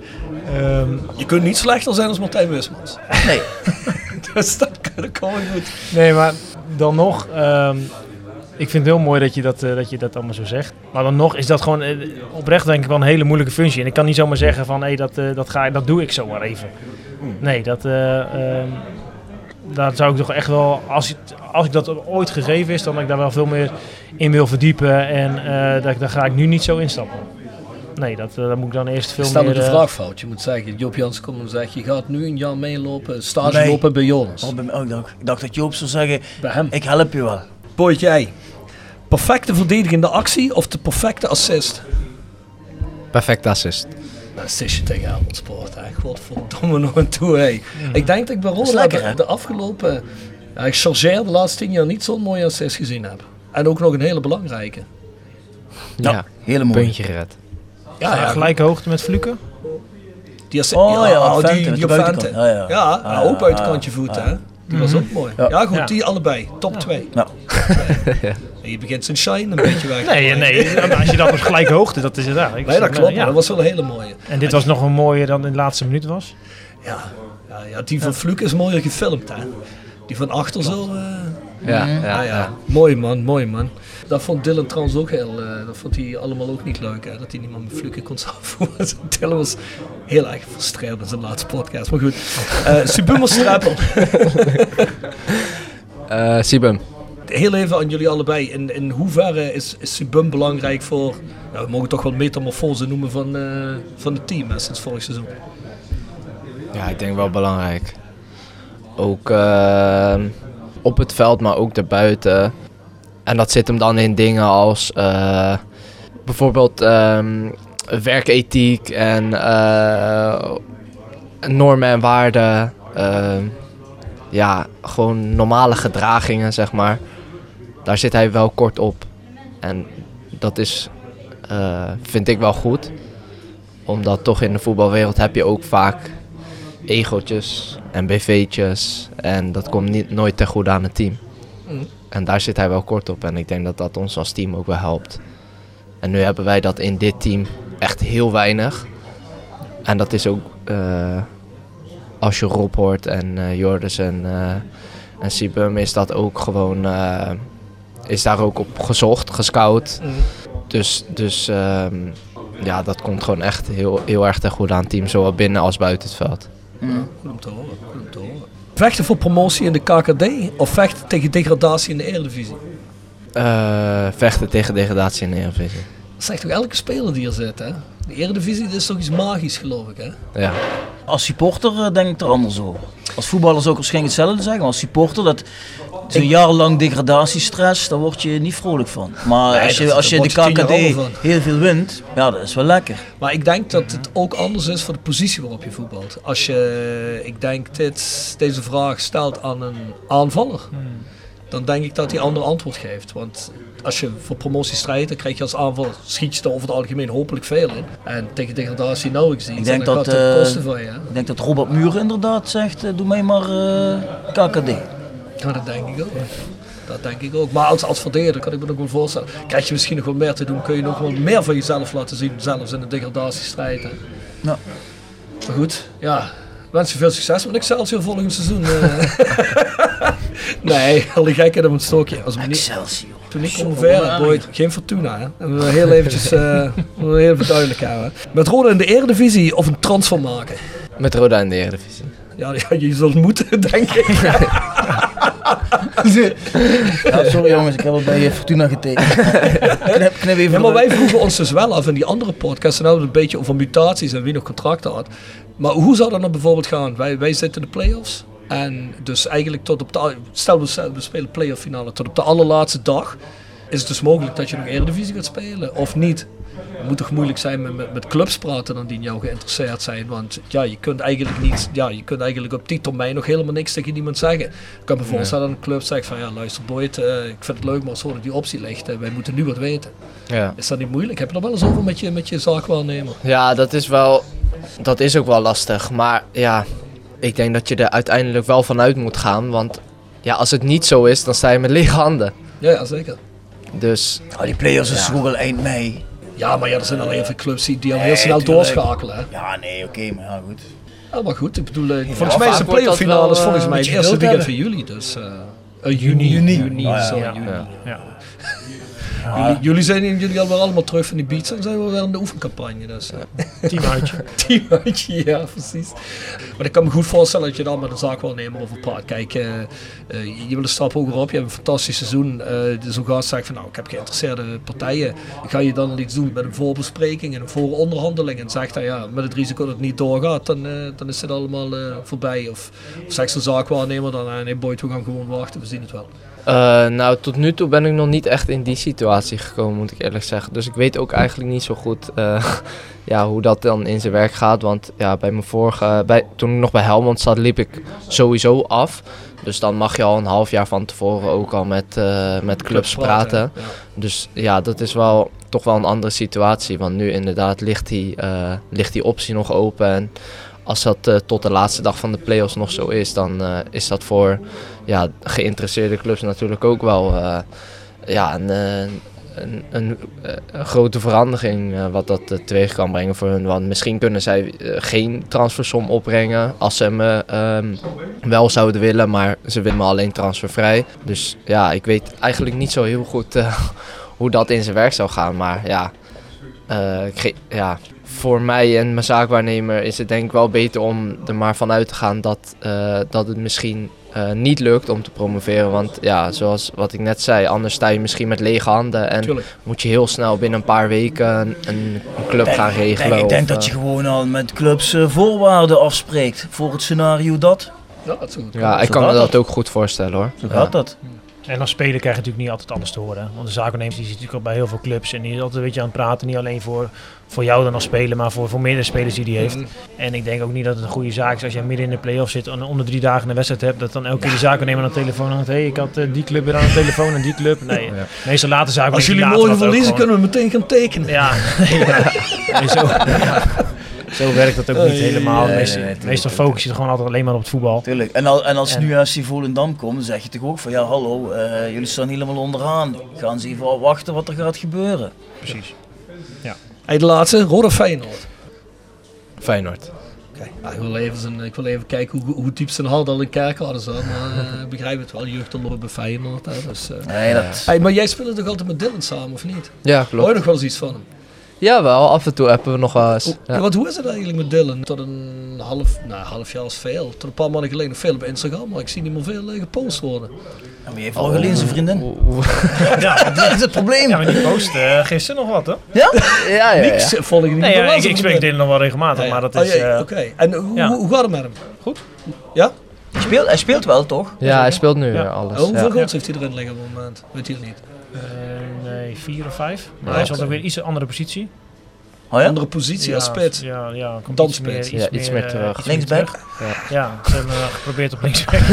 ehm, Je kunt niet slechter zijn als Martijn Wismans. Nee. <laughs> dus dat, dat komt wel goed. Nee, maar dan nog, ehm, ik vind het heel mooi dat je dat, eh, dat je dat allemaal zo zegt. Maar dan nog is dat gewoon eh, oprecht denk ik wel een hele moeilijke functie. En ik kan niet zomaar zeggen van, hé, dat, eh, dat, ga, ik- dat doe ik zomaar even. Nee, dat, eh, ehm, daar zou ik toch echt wel, als, het, als ik dat ooit gegeven is, dan dat ik daar wel veel meer in wil verdiepen. En eh, dat, daar ga ik nu niet zo instappen. Nee, dat, eh, daar moet ik dan eerst veel Stel meer... de eh, vraag fout. Je moet zeggen, Joop Jansen komt en zegt, je gaat nu een jaar meelopen, stage Nee. lopen bij Jonas. Oh, bij mij- oh, ik, dacht, ik dacht dat Joop zou zeggen, Bij hem. ik help je wel. Boyd, jij. Perfecte verdedigende actie of de perfecte assist? Perfect assist. Een tegen Helmond Sport, hè. Godverdomme <laughs> nog een toe, hé. Ik denk dat ik bij lekker, de, hè? de afgelopen... Ja, ik chargeer de laatste tien jaar niet zo'n mooie assist gezien heb. En ook nog een hele belangrijke. Ja, Hele mooi. puntje gered. Ja, ja, gelijke hoogte met Fluken? Die assist, Oh, ja, oh, die, die buitenkant. Ja, ja. Ja, Ah, ook buitenkantje ah, voeten, ah. hè. Die was ook mooi. Ja. Ja, goed, Ja. die allebei. Top 2. Ja. <laughs> Je begint zijn shine een beetje weg. Nee, nee, als je dat op gelijke hoogte, dat is het daar. Ik Nee, dat zeg, klopt. ja. Dat was wel een hele mooie. En dit was nog een mooier dan in de laatste minuut was. Ja, ja, ja die van Fluke is mooier gefilmd, hè. Die van achter zo... eh, Ja, ja, Ah, ja. ja. Mooi man, mooi man. Dat vond Dylan trouwens ook heel, eh, dat vond hij allemaal ook niet leuk, hè, dat hij niet meer met Fluke kon <laughs> samenvoeren. Dylan was heel erg frustreerd in zijn laatste podcast, maar goed. Uh, Strappel, Eh, Sibum. <laughs> heel even aan jullie allebei. In, in hoeverre is, Subum belangrijk voor, nou, we mogen toch wel metamorfose noemen van, eh, van het team sinds vorig seizoen? Ja, ik denk wel belangrijk. Ook eh, op het veld, maar ook daarbuiten. En dat zit hem dan in dingen als eh, bijvoorbeeld ehm, werkethiek en normen en waarden. ehm, ja, gewoon normale gedragingen, zeg maar. Daar zit hij wel kort op. En dat is, eh, vind ik wel goed. Omdat toch in de voetbalwereld heb je ook vaak egootjes en BV'tjes. En dat komt niet, nooit ten goede aan het team. Mm. En daar zit hij wel kort op. En ik denk dat dat ons als team ook wel helpt. En nu hebben wij dat in dit team echt heel weinig. En dat is ook eh, als je Rob hoort en eh Jordis en, en Sibum is dat ook gewoon... is daar ook op gezocht, gescout. Mm. Dus, dus ehm, ja, dat komt gewoon echt heel, heel erg ten goede aan het team. Zowel binnen als buiten het veld. Goed om te horen, goed om te horen. Vechten voor promotie in de KKD of vechten tegen degradatie in de Eredivisie? Eh, vechten tegen degradatie in de Eredivisie. Dat zegt toch elke speler die er zit, hè? De Eredivisie dat is toch iets magisch, geloof ik, hè? Ja. Als supporter eh, denk ik er anders over. Als voetballer zou ik waarschijnlijk hetzelfde zeggen. Maar als supporter, dat zo'n jarenlang degradatiestress, daar word je niet vrolijk van. Maar Nee, als je, dat- als je de KKD heel veel wint, ja, dat is wel lekker. Maar ik denk dat het ook anders is voor de positie waarop je voetbalt. Als je, ik denk, dit, deze vraag stelt aan een aanvaller, dan denk ik dat hij ander antwoord geeft. Want als je voor promotie strijdt, dan krijg je als aanvaller, schiet je er over het algemeen hopelijk veel in. En tegen degradatie nauwelijks iets. Ik denk dat, gaat het eh, kosten van je. Ik denk dat Robert Muren inderdaad zegt, eh, doe mij maar eh, KKD. Ja, dat denk ik ook. Dat denk ik ook. Maar als, als verdediger kan ik me nog wel voorstellen. Krijg je misschien nog wel meer te doen, kun je nog wel meer van jezelf laten zien, zelfs in de degradatiestrijd. Hè. Ja. Maar goed, ja. Wens je veel succes met Excelsior volgend seizoen. eh. <laughs> nee, al die gekheid op het stokje. Als we niet, Excelsior. toen ik promoveerde, boy, geen Fortuna. Hè. En we heel eventjes, eh, <laughs> heel even duidelijk houden. Met Roda in de Eredivisie of een transfer maken? Met Roda in de Eredivisie. Ja, ja je zult moeten, <laughs> denk ik. Ja, sorry jongens, ik heb al bij eh, Fortuna getekend. <laughs> knip, knip even Ja, maar wij vroegen ons dus wel af in die andere podcasts, en hadden we het een beetje over mutaties en wie nog contracten had. Maar hoe zou dat nou bijvoorbeeld gaan? Wij, wij zitten in de play-offs. En dus eigenlijk tot op de, stel we, we spelen play-off finale tot op de allerlaatste dag. Is het dus mogelijk dat je nog Eredivisie gaat spelen of niet? Het moet toch moeilijk zijn met, met, met clubs praten dan die in jou geïnteresseerd zijn. Want ja, je kunt eigenlijk niet, ja, je kunt eigenlijk op die termijn nog helemaal niks tegen iemand zeggen. Ik kan me voorstellen dat een club zegt van ja, luister Boyd, eh, ik vind het leuk, maar als dat die optie ligt, eh, wij moeten nu wat weten. Ja. Is dat niet moeilijk? Heb je er wel eens over met je, met je zaakwaarnemer? Ja, dat is wel. Dat is ook wel lastig. Maar ja, ik denk dat je er uiteindelijk wel vanuit moet gaan. Want ja, als het niet zo is, dan sta je met lege handen. Ja, ja zeker. Dus. Oh, die play-offs is al eind mei. Ja, maar ja, er zijn al veel clubs die, die al heel Nee, snel tuurlijk. doorschakelen. Hè? Ja, nee, oké, maar ja, goed. Ja, maar goed, ik bedoel, eh, volgens mij is de playoff finale volgens eh, mij het eerste weekend van juli. Dus, eh, eh, juni, juni, juni, Ja, ja, juni. Ja. Ja. Jullie, jullie zijn jullie alweer allemaal terug van die beats en zijn we wel in de oefencampagne. Dus, eh. <laughs> Teamuitje. <laughs> Teamuitje, ja, precies. Maar ik kan me goed voorstellen dat je dan met een zaakwaarnemer over praat. Kijk, eh, eh, je wil een stap hoger op, je hebt een fantastisch seizoen. eh Zo'n gast zegt van, nou, ik heb geïnteresseerde partijen. Ga je dan iets doen met een voorbespreking en een vooronderhandeling? En zegt hij, ja, met het risico dat het niet doorgaat, dan, eh, dan is het allemaal eh, voorbij. Of, of zegt zo'n zaakwaarnemer dan, nee, Boyd, we gaan gewoon wachten, we zien het wel. Eh, nou, tot nu toe ben ik nog niet echt in die situatie gekomen, moet ik eerlijk zeggen. Dus ik weet ook eigenlijk niet zo goed eh, <laughs> ja, hoe dat dan in zijn werk gaat. Want ja, bij mijn vorige, bij, toen ik nog bij Helmond zat, liep ik sowieso af. Dus dan mag je al een half jaar van tevoren ook al met, eh, met clubs praten. Dus ja, dat is wel toch wel een andere situatie. Want nu inderdaad ligt die, ligt die optie nog open. En als dat tot de laatste dag van de play-offs nog zo is, dan is dat voor ja, geïnteresseerde clubs natuurlijk ook wel eh, ja, een, eh, een, een, eh, een grote verandering eh, wat dat eh, teweeg kan brengen voor hun. Want misschien kunnen zij eh, geen transfersom opbrengen als ze hem eh, ehm, wel zouden willen, maar ze willen me alleen transfervrij. Dus ja, ik weet eigenlijk niet zo heel goed eh, <laughs> hoe dat in zijn werk zou gaan. Maar ja, eh, ja, voor mij en mijn zaakwaarnemer is het denk ik wel beter om er maar vanuit te gaan dat, eh, dat het misschien eh, niet lukt om te promoveren. Want ja, zoals wat ik net zei, anders sta je misschien met lege handen en Tuurlijk. moet je heel snel binnen een paar weken een, een club Denk- gaan regelen. denk- ik denk of, dat eh, je gewoon al met clubs eh, voorwaarden afspreekt voor het scenario dat. Ja, dat is goed. Ja, ik kan me dat dat. ook goed voorstellen hoor. Zo Ja. gaat dat. En als speler krijg je natuurlijk niet altijd alles te horen. Want de zakennemer die zit natuurlijk ook bij heel veel clubs. En die is altijd een beetje aan het praten. Niet alleen voor, voor jou dan als speler, maar voor, voor meerdere spelers die hij heeft. Mhm. En ik denk ook niet dat het een goede zaak is als jij midden in de play-off zit en onder drie dagen een wedstrijd hebt. Dat dan elke keer de zakennemer aan de telefoon hangt. Hé, hey, ik had eh, die club weer aan de telefoon en die club. Nee, Ja. meestal later zaken Als jullie morgen verliezen, kunnen we meteen gaan tekenen. Ja, <laughs> ja. Ja. Zo werkt dat ook niet helemaal. nee, meestal nee, nee, meestal tuurlijk, focus je er gewoon altijd alleen maar op het voetbal. Tuurlijk. En, al, en als En- nu FC Volendam komt, dan zeg je toch ook van ja, hallo, eh, jullie staan helemaal onderaan. Gaan ze even wachten wat er gaat gebeuren. Precies. Hey, de laatste, Rode Feyenoord. Feyenoord. Oké, ja, ik, wil even zijn- ik wil even kijken hoe, hoe diep zijn hart al in Kerkrade zat. Maar eh, ik <laughs> begrijp het wel, jeugdonderop bij Feyenoord. Hè, dus, eh. Nee, dat... Hey, maar jij speelde toch altijd met Dylan samen, of niet? Ja, Hoor je klopt. nog wel eens iets van hem? Jawel, af en toe appen we nog wel eens. Hoe, Ja. wat, hoe is het eigenlijk met Dylan? Tot een half, nou, half jaar is veel. Tot een paar maanden geleden nog veel op Instagram, maar ik zie niet meer veel eh, gepost worden. Ja, maar je heeft al gelezen zijn vriendin. Hoe- hoe- <laughs> Ja, Dat is het probleem. ja, maar die post eh, gisteren nog wat, hè? ja, ja, ja. Niks eh, volg ik niet Nee, meer ja, wel ik, ik spreek vriendin. dit nog wel regelmatig, Ja, ja. maar dat Oh, is... eh, Oké, en hoe, ja. hoe, gaat het met hem? Goed. Ja? Hij speelt, hij speelt wel, toch? Ja, hij speelt nu Ja. alles. Oh, hoeveel ja. goals heeft hij erin liggen op het moment? Weet hij het niet? Eh, nee, vier of vijf. Maar Ja, hij zat ook weer iets een andere positie. Oh ja? Andere positie ja, als spits. Ja, ja. komt Dan iets meer. Ja, iets meer eh, terug. iets Linksback? terug. Ja, ze hebben eh, geprobeerd op linksback. <laughs>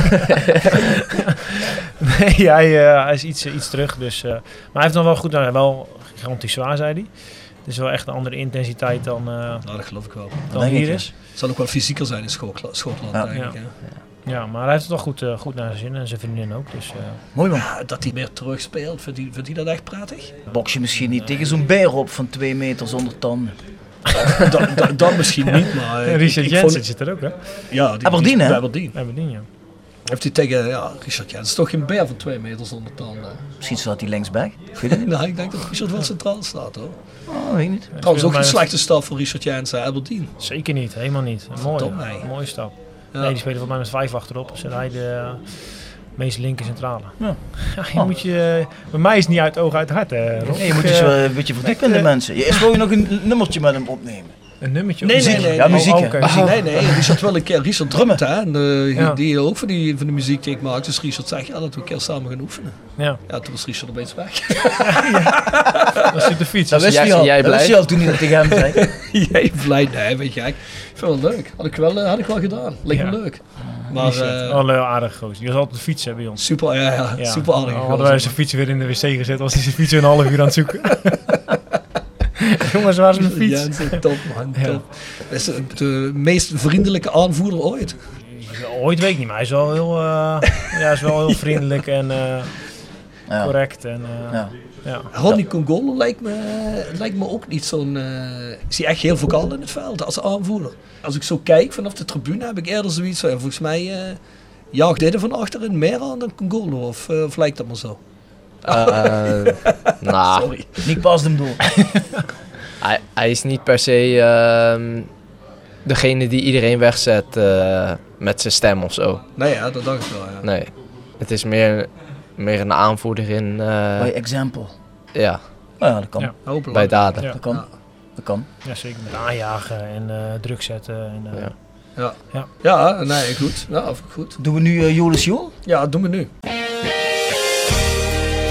nee, hij, eh, hij is iets, iets terug. Dus, eh, maar hij heeft nog wel goed, nou, wel gigantisch zwaar, zei hij. Het is wel echt een andere intensiteit dan, eh, Nou, dat geloof ik wel. dan hier ja. is. Het zal ook wel fysieker zijn in Schotland, Schotland Ja. denk Ja. ik. hè. Ja, maar hij heeft het wel goed, eh, goed naar zijn zin en zijn vriendin ook. Dus, eh, Mooi man. Ja, dat hij meer terug speelt, vindt hij, vindt hij dat echt prettig? Box je misschien niet tegen zo'n beer op van 2 meter zonder tanden. <laughs> dat, dat, dat misschien niet, maar... <laughs> ik- Richard ik Jensen vond- zit er ook, hè? Ja, die, Aberdeen, die, hè? Aberdeen. Aberdeen, ja. Heeft hij tegen, ja, Richard Jensen is toch geen beer van twee meter zonder tanden? Misschien staat hij linksback. Het niet. <laughs> nou, ik denk dat Richard wel centraal staat hoor. Oh, weet ik niet. Trouwens ook een slechte stap voor Richard Jensen, Aberdeen. Zeker niet, helemaal niet. Mooi, nee. mooie stap. Ja. Nee, die spelen volgens mij met vijf achterop. Zit hij de eh, meest linker centrale. Ja. Ja, je moet je, bij mij is het niet uit oog uit hart, hè, Rob. Nee, je moet dus eh, wel een beetje verdiepen in de eh, mensen. Je eerst wil je nog een nummertje met hem opnemen. Een nummertje? Nee, nee, muziek? nee. Ja, nee. muziek, Oh, Richard, muziek. nee, nee, Richard wil een keer, Richard drumt hè, en eh, Ja. die ook van, die, van de muziek die ik maak. Dus Richard zegt, ja, dat we een keer samen gaan oefenen. Ja, Ja, toen was Richard opeens weg. <laughs> dat zit de fiets. Dat wist jij- hij al. jij Dat wist blij? hij al toen hij dat tegen hem zei. <laughs> Jij blij, nee, weet je, ik vind het wel leuk. Had ik wel, eh, had ik wel gedaan. Leek me Ja. leuk. Maar Richard, eh, wel een aardig gozer. Die was altijd fietsen bij ons. super, ja, ja, Ja. super aardig. Dan hadden wij zijn fiets weer in de wc gezet. Was hij zijn fiets weer een half uur aan het zoeken. <laughs> Jongens, waar is mijn fiets? Jensen, top man, top. Dat is de meest vriendelijke aanvoerder ooit. Ooit weet ik niet, maar hij is wel heel, eh, ja, is wel heel <laughs> vriendelijk en eh, Ja. correct. En, eh, Ja. ja. Ronnie Congolo lijkt me, lijkt me ook niet zo'n... eh is hij echt heel vocaal in het veld als aanvoerder. Als ik zo kijk vanaf de tribune heb ik eerder zoiets van... ja, volgens mij eh jaagt dit er van achterin meer aan dan Congolo. Of, eh, of lijkt dat maar zo? Eh, <laughs> nou, Sorry. Niet pas hem door. <laughs> hij, hij is niet per se ehm, degene die iedereen wegzet eh, met zijn stem of zo. Nee, ja, dat dacht ik wel, ja. Nee, het is meer, meer een aanvoerder in, eh, By example. ja, Nou ja, dat kan. Ja. Hopelijk. bij daden. Ja. Dat kan. Dat kan. ja, zeker met aanjagen en eh, druk zetten. En, eh, Ja. Ja. Ja. ja, nee, goed. Ja, goed. Doen we nu eh, Jolis Jol? Ja, dat doen we nu.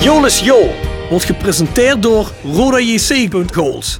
Jolis Jo wordt gepresenteerd door RodaJC.goals.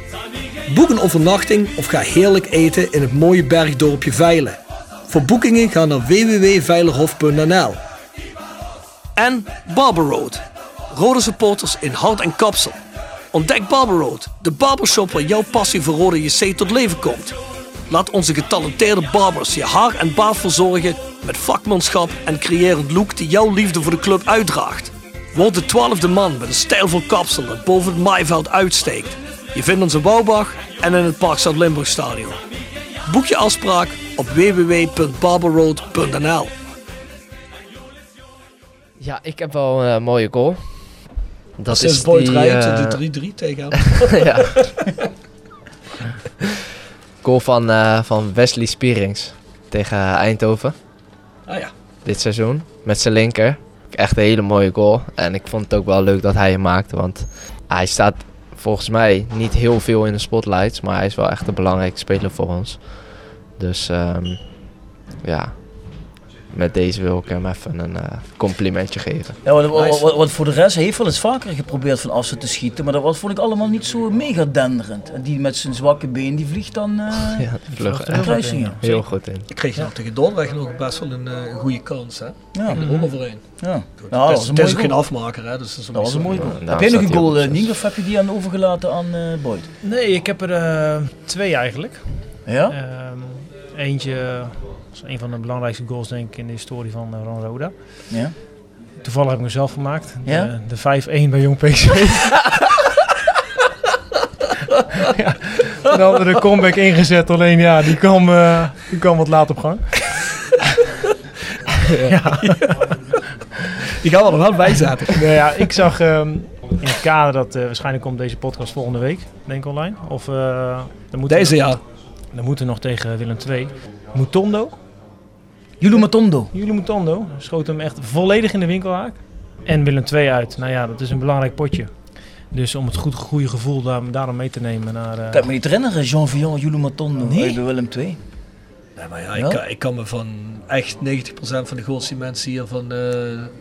Boek een overnachting of ga heerlijk eten in het mooie bergdorpje Veilen. Voor boekingen ga naar www.veilerhof.nl En Barber Road. Rode supporters in hart en kapsel. Ontdek Barber Road, de barbershop waar jouw passie voor Rode JC tot leven komt. Laat onze getalenteerde barbers je haar en baard verzorgen met vakmanschap en creërend look die jouw liefde voor de club uitdraagt. Word de twaalfde man met een stijlvol kapsel dat boven het maaiveld uitsteekt. Je vindt ons in Bouwbach en in het Park Zuid-Limburg Stadion. Boek je afspraak op www.barberroad.nl Ja, ik heb wel een mooie goal. Dat is Boyd die, eh, de 3-3 tegen hem. ja. goal van, eh, van Wesley Spierings tegen Eindhoven Ah ja. dit seizoen. Met zijn linker. Echt een hele mooie goal. En ik vond het ook wel leuk dat hij hem maakte. Want hij staat volgens mij niet heel veel in de spotlights. Maar hij is wel echt een belangrijke speler voor ons. Dus ehm, ja, met deze wil ik hem even een eh, complimentje geven. Ja, wat, wat, Nice. wat, wat voor de rest hij heeft wel eens vaker geprobeerd van afstand te schieten, maar dat was, vond ik allemaal niet zo mega denderend. En die met zijn zwakke been, die vliegt dan eh <laughs> Ja, vlug. vlucht de heel goed in. Ik kreeg nou tegen Dordrecht nog best wel een, eh, goede kans. Hè? Ja, Ik er ook overheen. ja. ja Goed. dat is, een het is mooie ook geen afmaker, hè? dus dat, Dat was een zo- mooie goal. Ja, Heb jij nog een goal, zes. Nick, of heb je die aan overgelaten aan eh Boyd? Nee, ik heb er twee eigenlijk. Ja? Ehm, eentje is een van de belangrijkste goals denk ik in de historie van Ron Roda. Ja? Toevallig heb ik hem zelf gemaakt. Ja? De, de 5-1 bij Jong PSV. <laughs> ja, een andere comeback ingezet, alleen ja, die kwam, eh, die kwam wat laat op gang. ja. Die gaan we er wel bij. Nou ja, ik zag ehm, in het kader dat eh, waarschijnlijk komt deze podcast volgende week, denk ik online. Of eh, dan moeten Deze jaar. Dan moeten we nog tegen Willem II. Mutondo, Julio Matondo. jullie Mutondo, schoot hem echt volledig in de winkelhaak. En Willem II uit. Nou ja, dat is een belangrijk potje. Dus om het goed, goede gevoel daar, daarom mee te nemen naar... eh, Ik kan me niet herinneren, Jean-Vion, Julio Matondo Nee? uit Willem II. Nee, maar ja, Ja? Ik, kan, ik kan me van echt 90% van de goals die mensen hier van eh,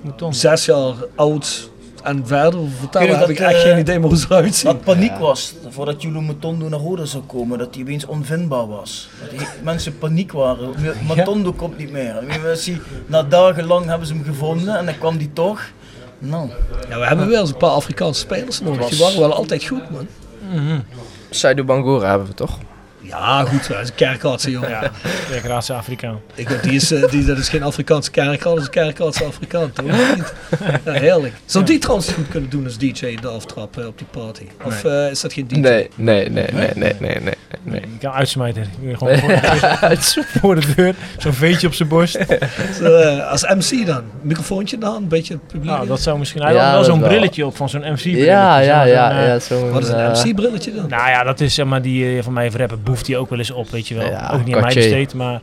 Mutondo. zes jaar oud en verder vertellen, Kun je heb dat, ik echt eh, geen idee meer hoe ze eruit zien. Dat paniek was, voordat Julio Matondo naar Roda zou komen, dat hij opeens onvindbaar was. Dat die mensen paniek waren. <laughs> Matondo komt niet meer. Mensen, na dagenlang hebben ze hem gevonden en dan kwam hij toch. Nou, Ja, we hebben wel eens een paar Afrikaanse spelers nodig. Die waren wel altijd goed, man. Saidu Bangura hebben we toch? Ja, goed. Dat is een kerkartsen, jongen. Ja, <laughs> Afrikaan. Ik, die is, eh, die, dat is geen Afrikaanse kerkarts, dat is een kerkartse Afrikaan, toch? Ja, heerlijk. Zou die trouwens goed kunnen doen als DJ in de aftrap eh, op die party? Of eh, is dat geen DJ? Nee, nee, nee, nee, nee, nee. nee. Nee. Je kan uitsmijten. Gewoon <laughs> voor de, voor de deur. Zo'n veetje op zijn borst. <laughs> Zo, eh, als MC dan, microfoontje in de hand, een beetje het publiek. Nou, dat zou misschien... Hij Ja, had wel zo'n brilletje op van zo'n MC-brilletje. Ja, ja, ja. ja zo'n, Wat is een MC-brilletje dan? Nou ja, dat is zeg maar die van mij rapper boeft die ook wel eens op, weet je wel. Ja, ook niet aan mij besteed, maar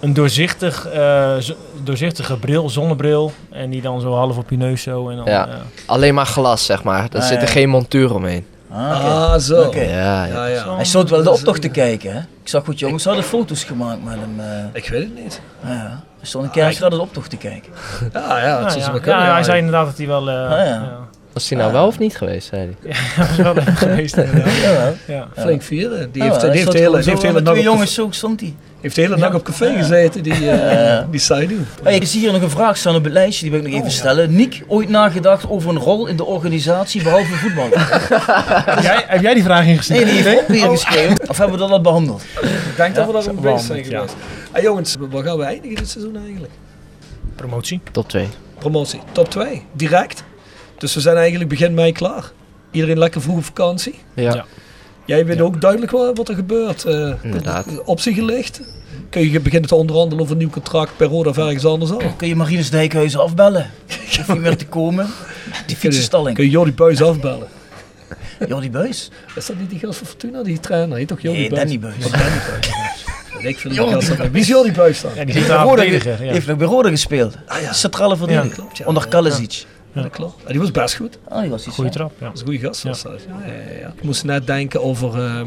een doorzichtig, eh, zo- doorzichtige bril, zonnebril. En die dan zo half op je neus zo. En dan, Ja. eh, Alleen maar glas, zeg maar. Er Ah, zit er ja. geen montuur omheen. Ah. Ah, zo. Ja, ja. Hij stond wel de optocht te kijken, hè? Ik zag goed jongens, ze hadden foto's gemaakt met hem. eh, Ik weet het niet. ja, ja. Hij stond een keer de optocht te kijken. <laughs> Ja, ja, het zou ja. Ja, kunnen. hij zei inderdaad dat hij wel... eh, ja. ja. Was hij nou wel of niet geweest, zei hij? <laughs> Ja, was wel even geweest <laughs> inderdaad. Jawel. Ja. Flink vieren. Die heeft, die de hele, die heeft hele nacht jongens, zo stond hij. heeft de hele nacht op café gezeten, die, eh <laughs> Ja. die Saidu. Hey, ik zie hier nog een vraag staan op het lijstje, die wil ik nog even stellen. Niek, ooit nagedacht over een rol in de organisatie behalve voetbal? Heb, jij, heb jij die vraag ingesteld? Nee, die heeft weer geschreven. Of hebben we dat al behandeld? Ik denk dat we zo een zijn geweest. Ah, jongens, waar gaan we eindigen dit seizoen eigenlijk? Promotie. Top 2. Promotie, top 2, direct. Dus we zijn eigenlijk begin mei klaar. Iedereen lekker vroeg op vakantie. Ja. Ja. Jij weet ook duidelijk wat, wat er gebeurt. eh Inderdaad. Op zich gelicht. Kun je beginnen te onderhandelen over een nieuw contract bij Roda of ergens anders al. Kun je Marinus Dijkhuizen afbellen? Of niet meer te komen? Die Kun je, fietsenstalling. kun je Jordi Buis afbellen. Jordi Buis? Is dat niet die gast van Fortuna, die trainer? Heet toch Jordi Nee, Buis? Danny Buis. Oh, Danny Buis. Ik vind die Jordi gast van- Wie is Jordi Buis dan? Ja, die Ja. heeft nog bij Rode gespeeld. Ah ja, Centrale verdediger. klopt, ja. Onder Kalesic. Ja, dat klopt. Ah, die was best goed. Ah, die was iets. Goeie trap, ja. Dat is een goede gast. was dat. Ja, ja, ja, ja. Ik moest net denken over... ehm,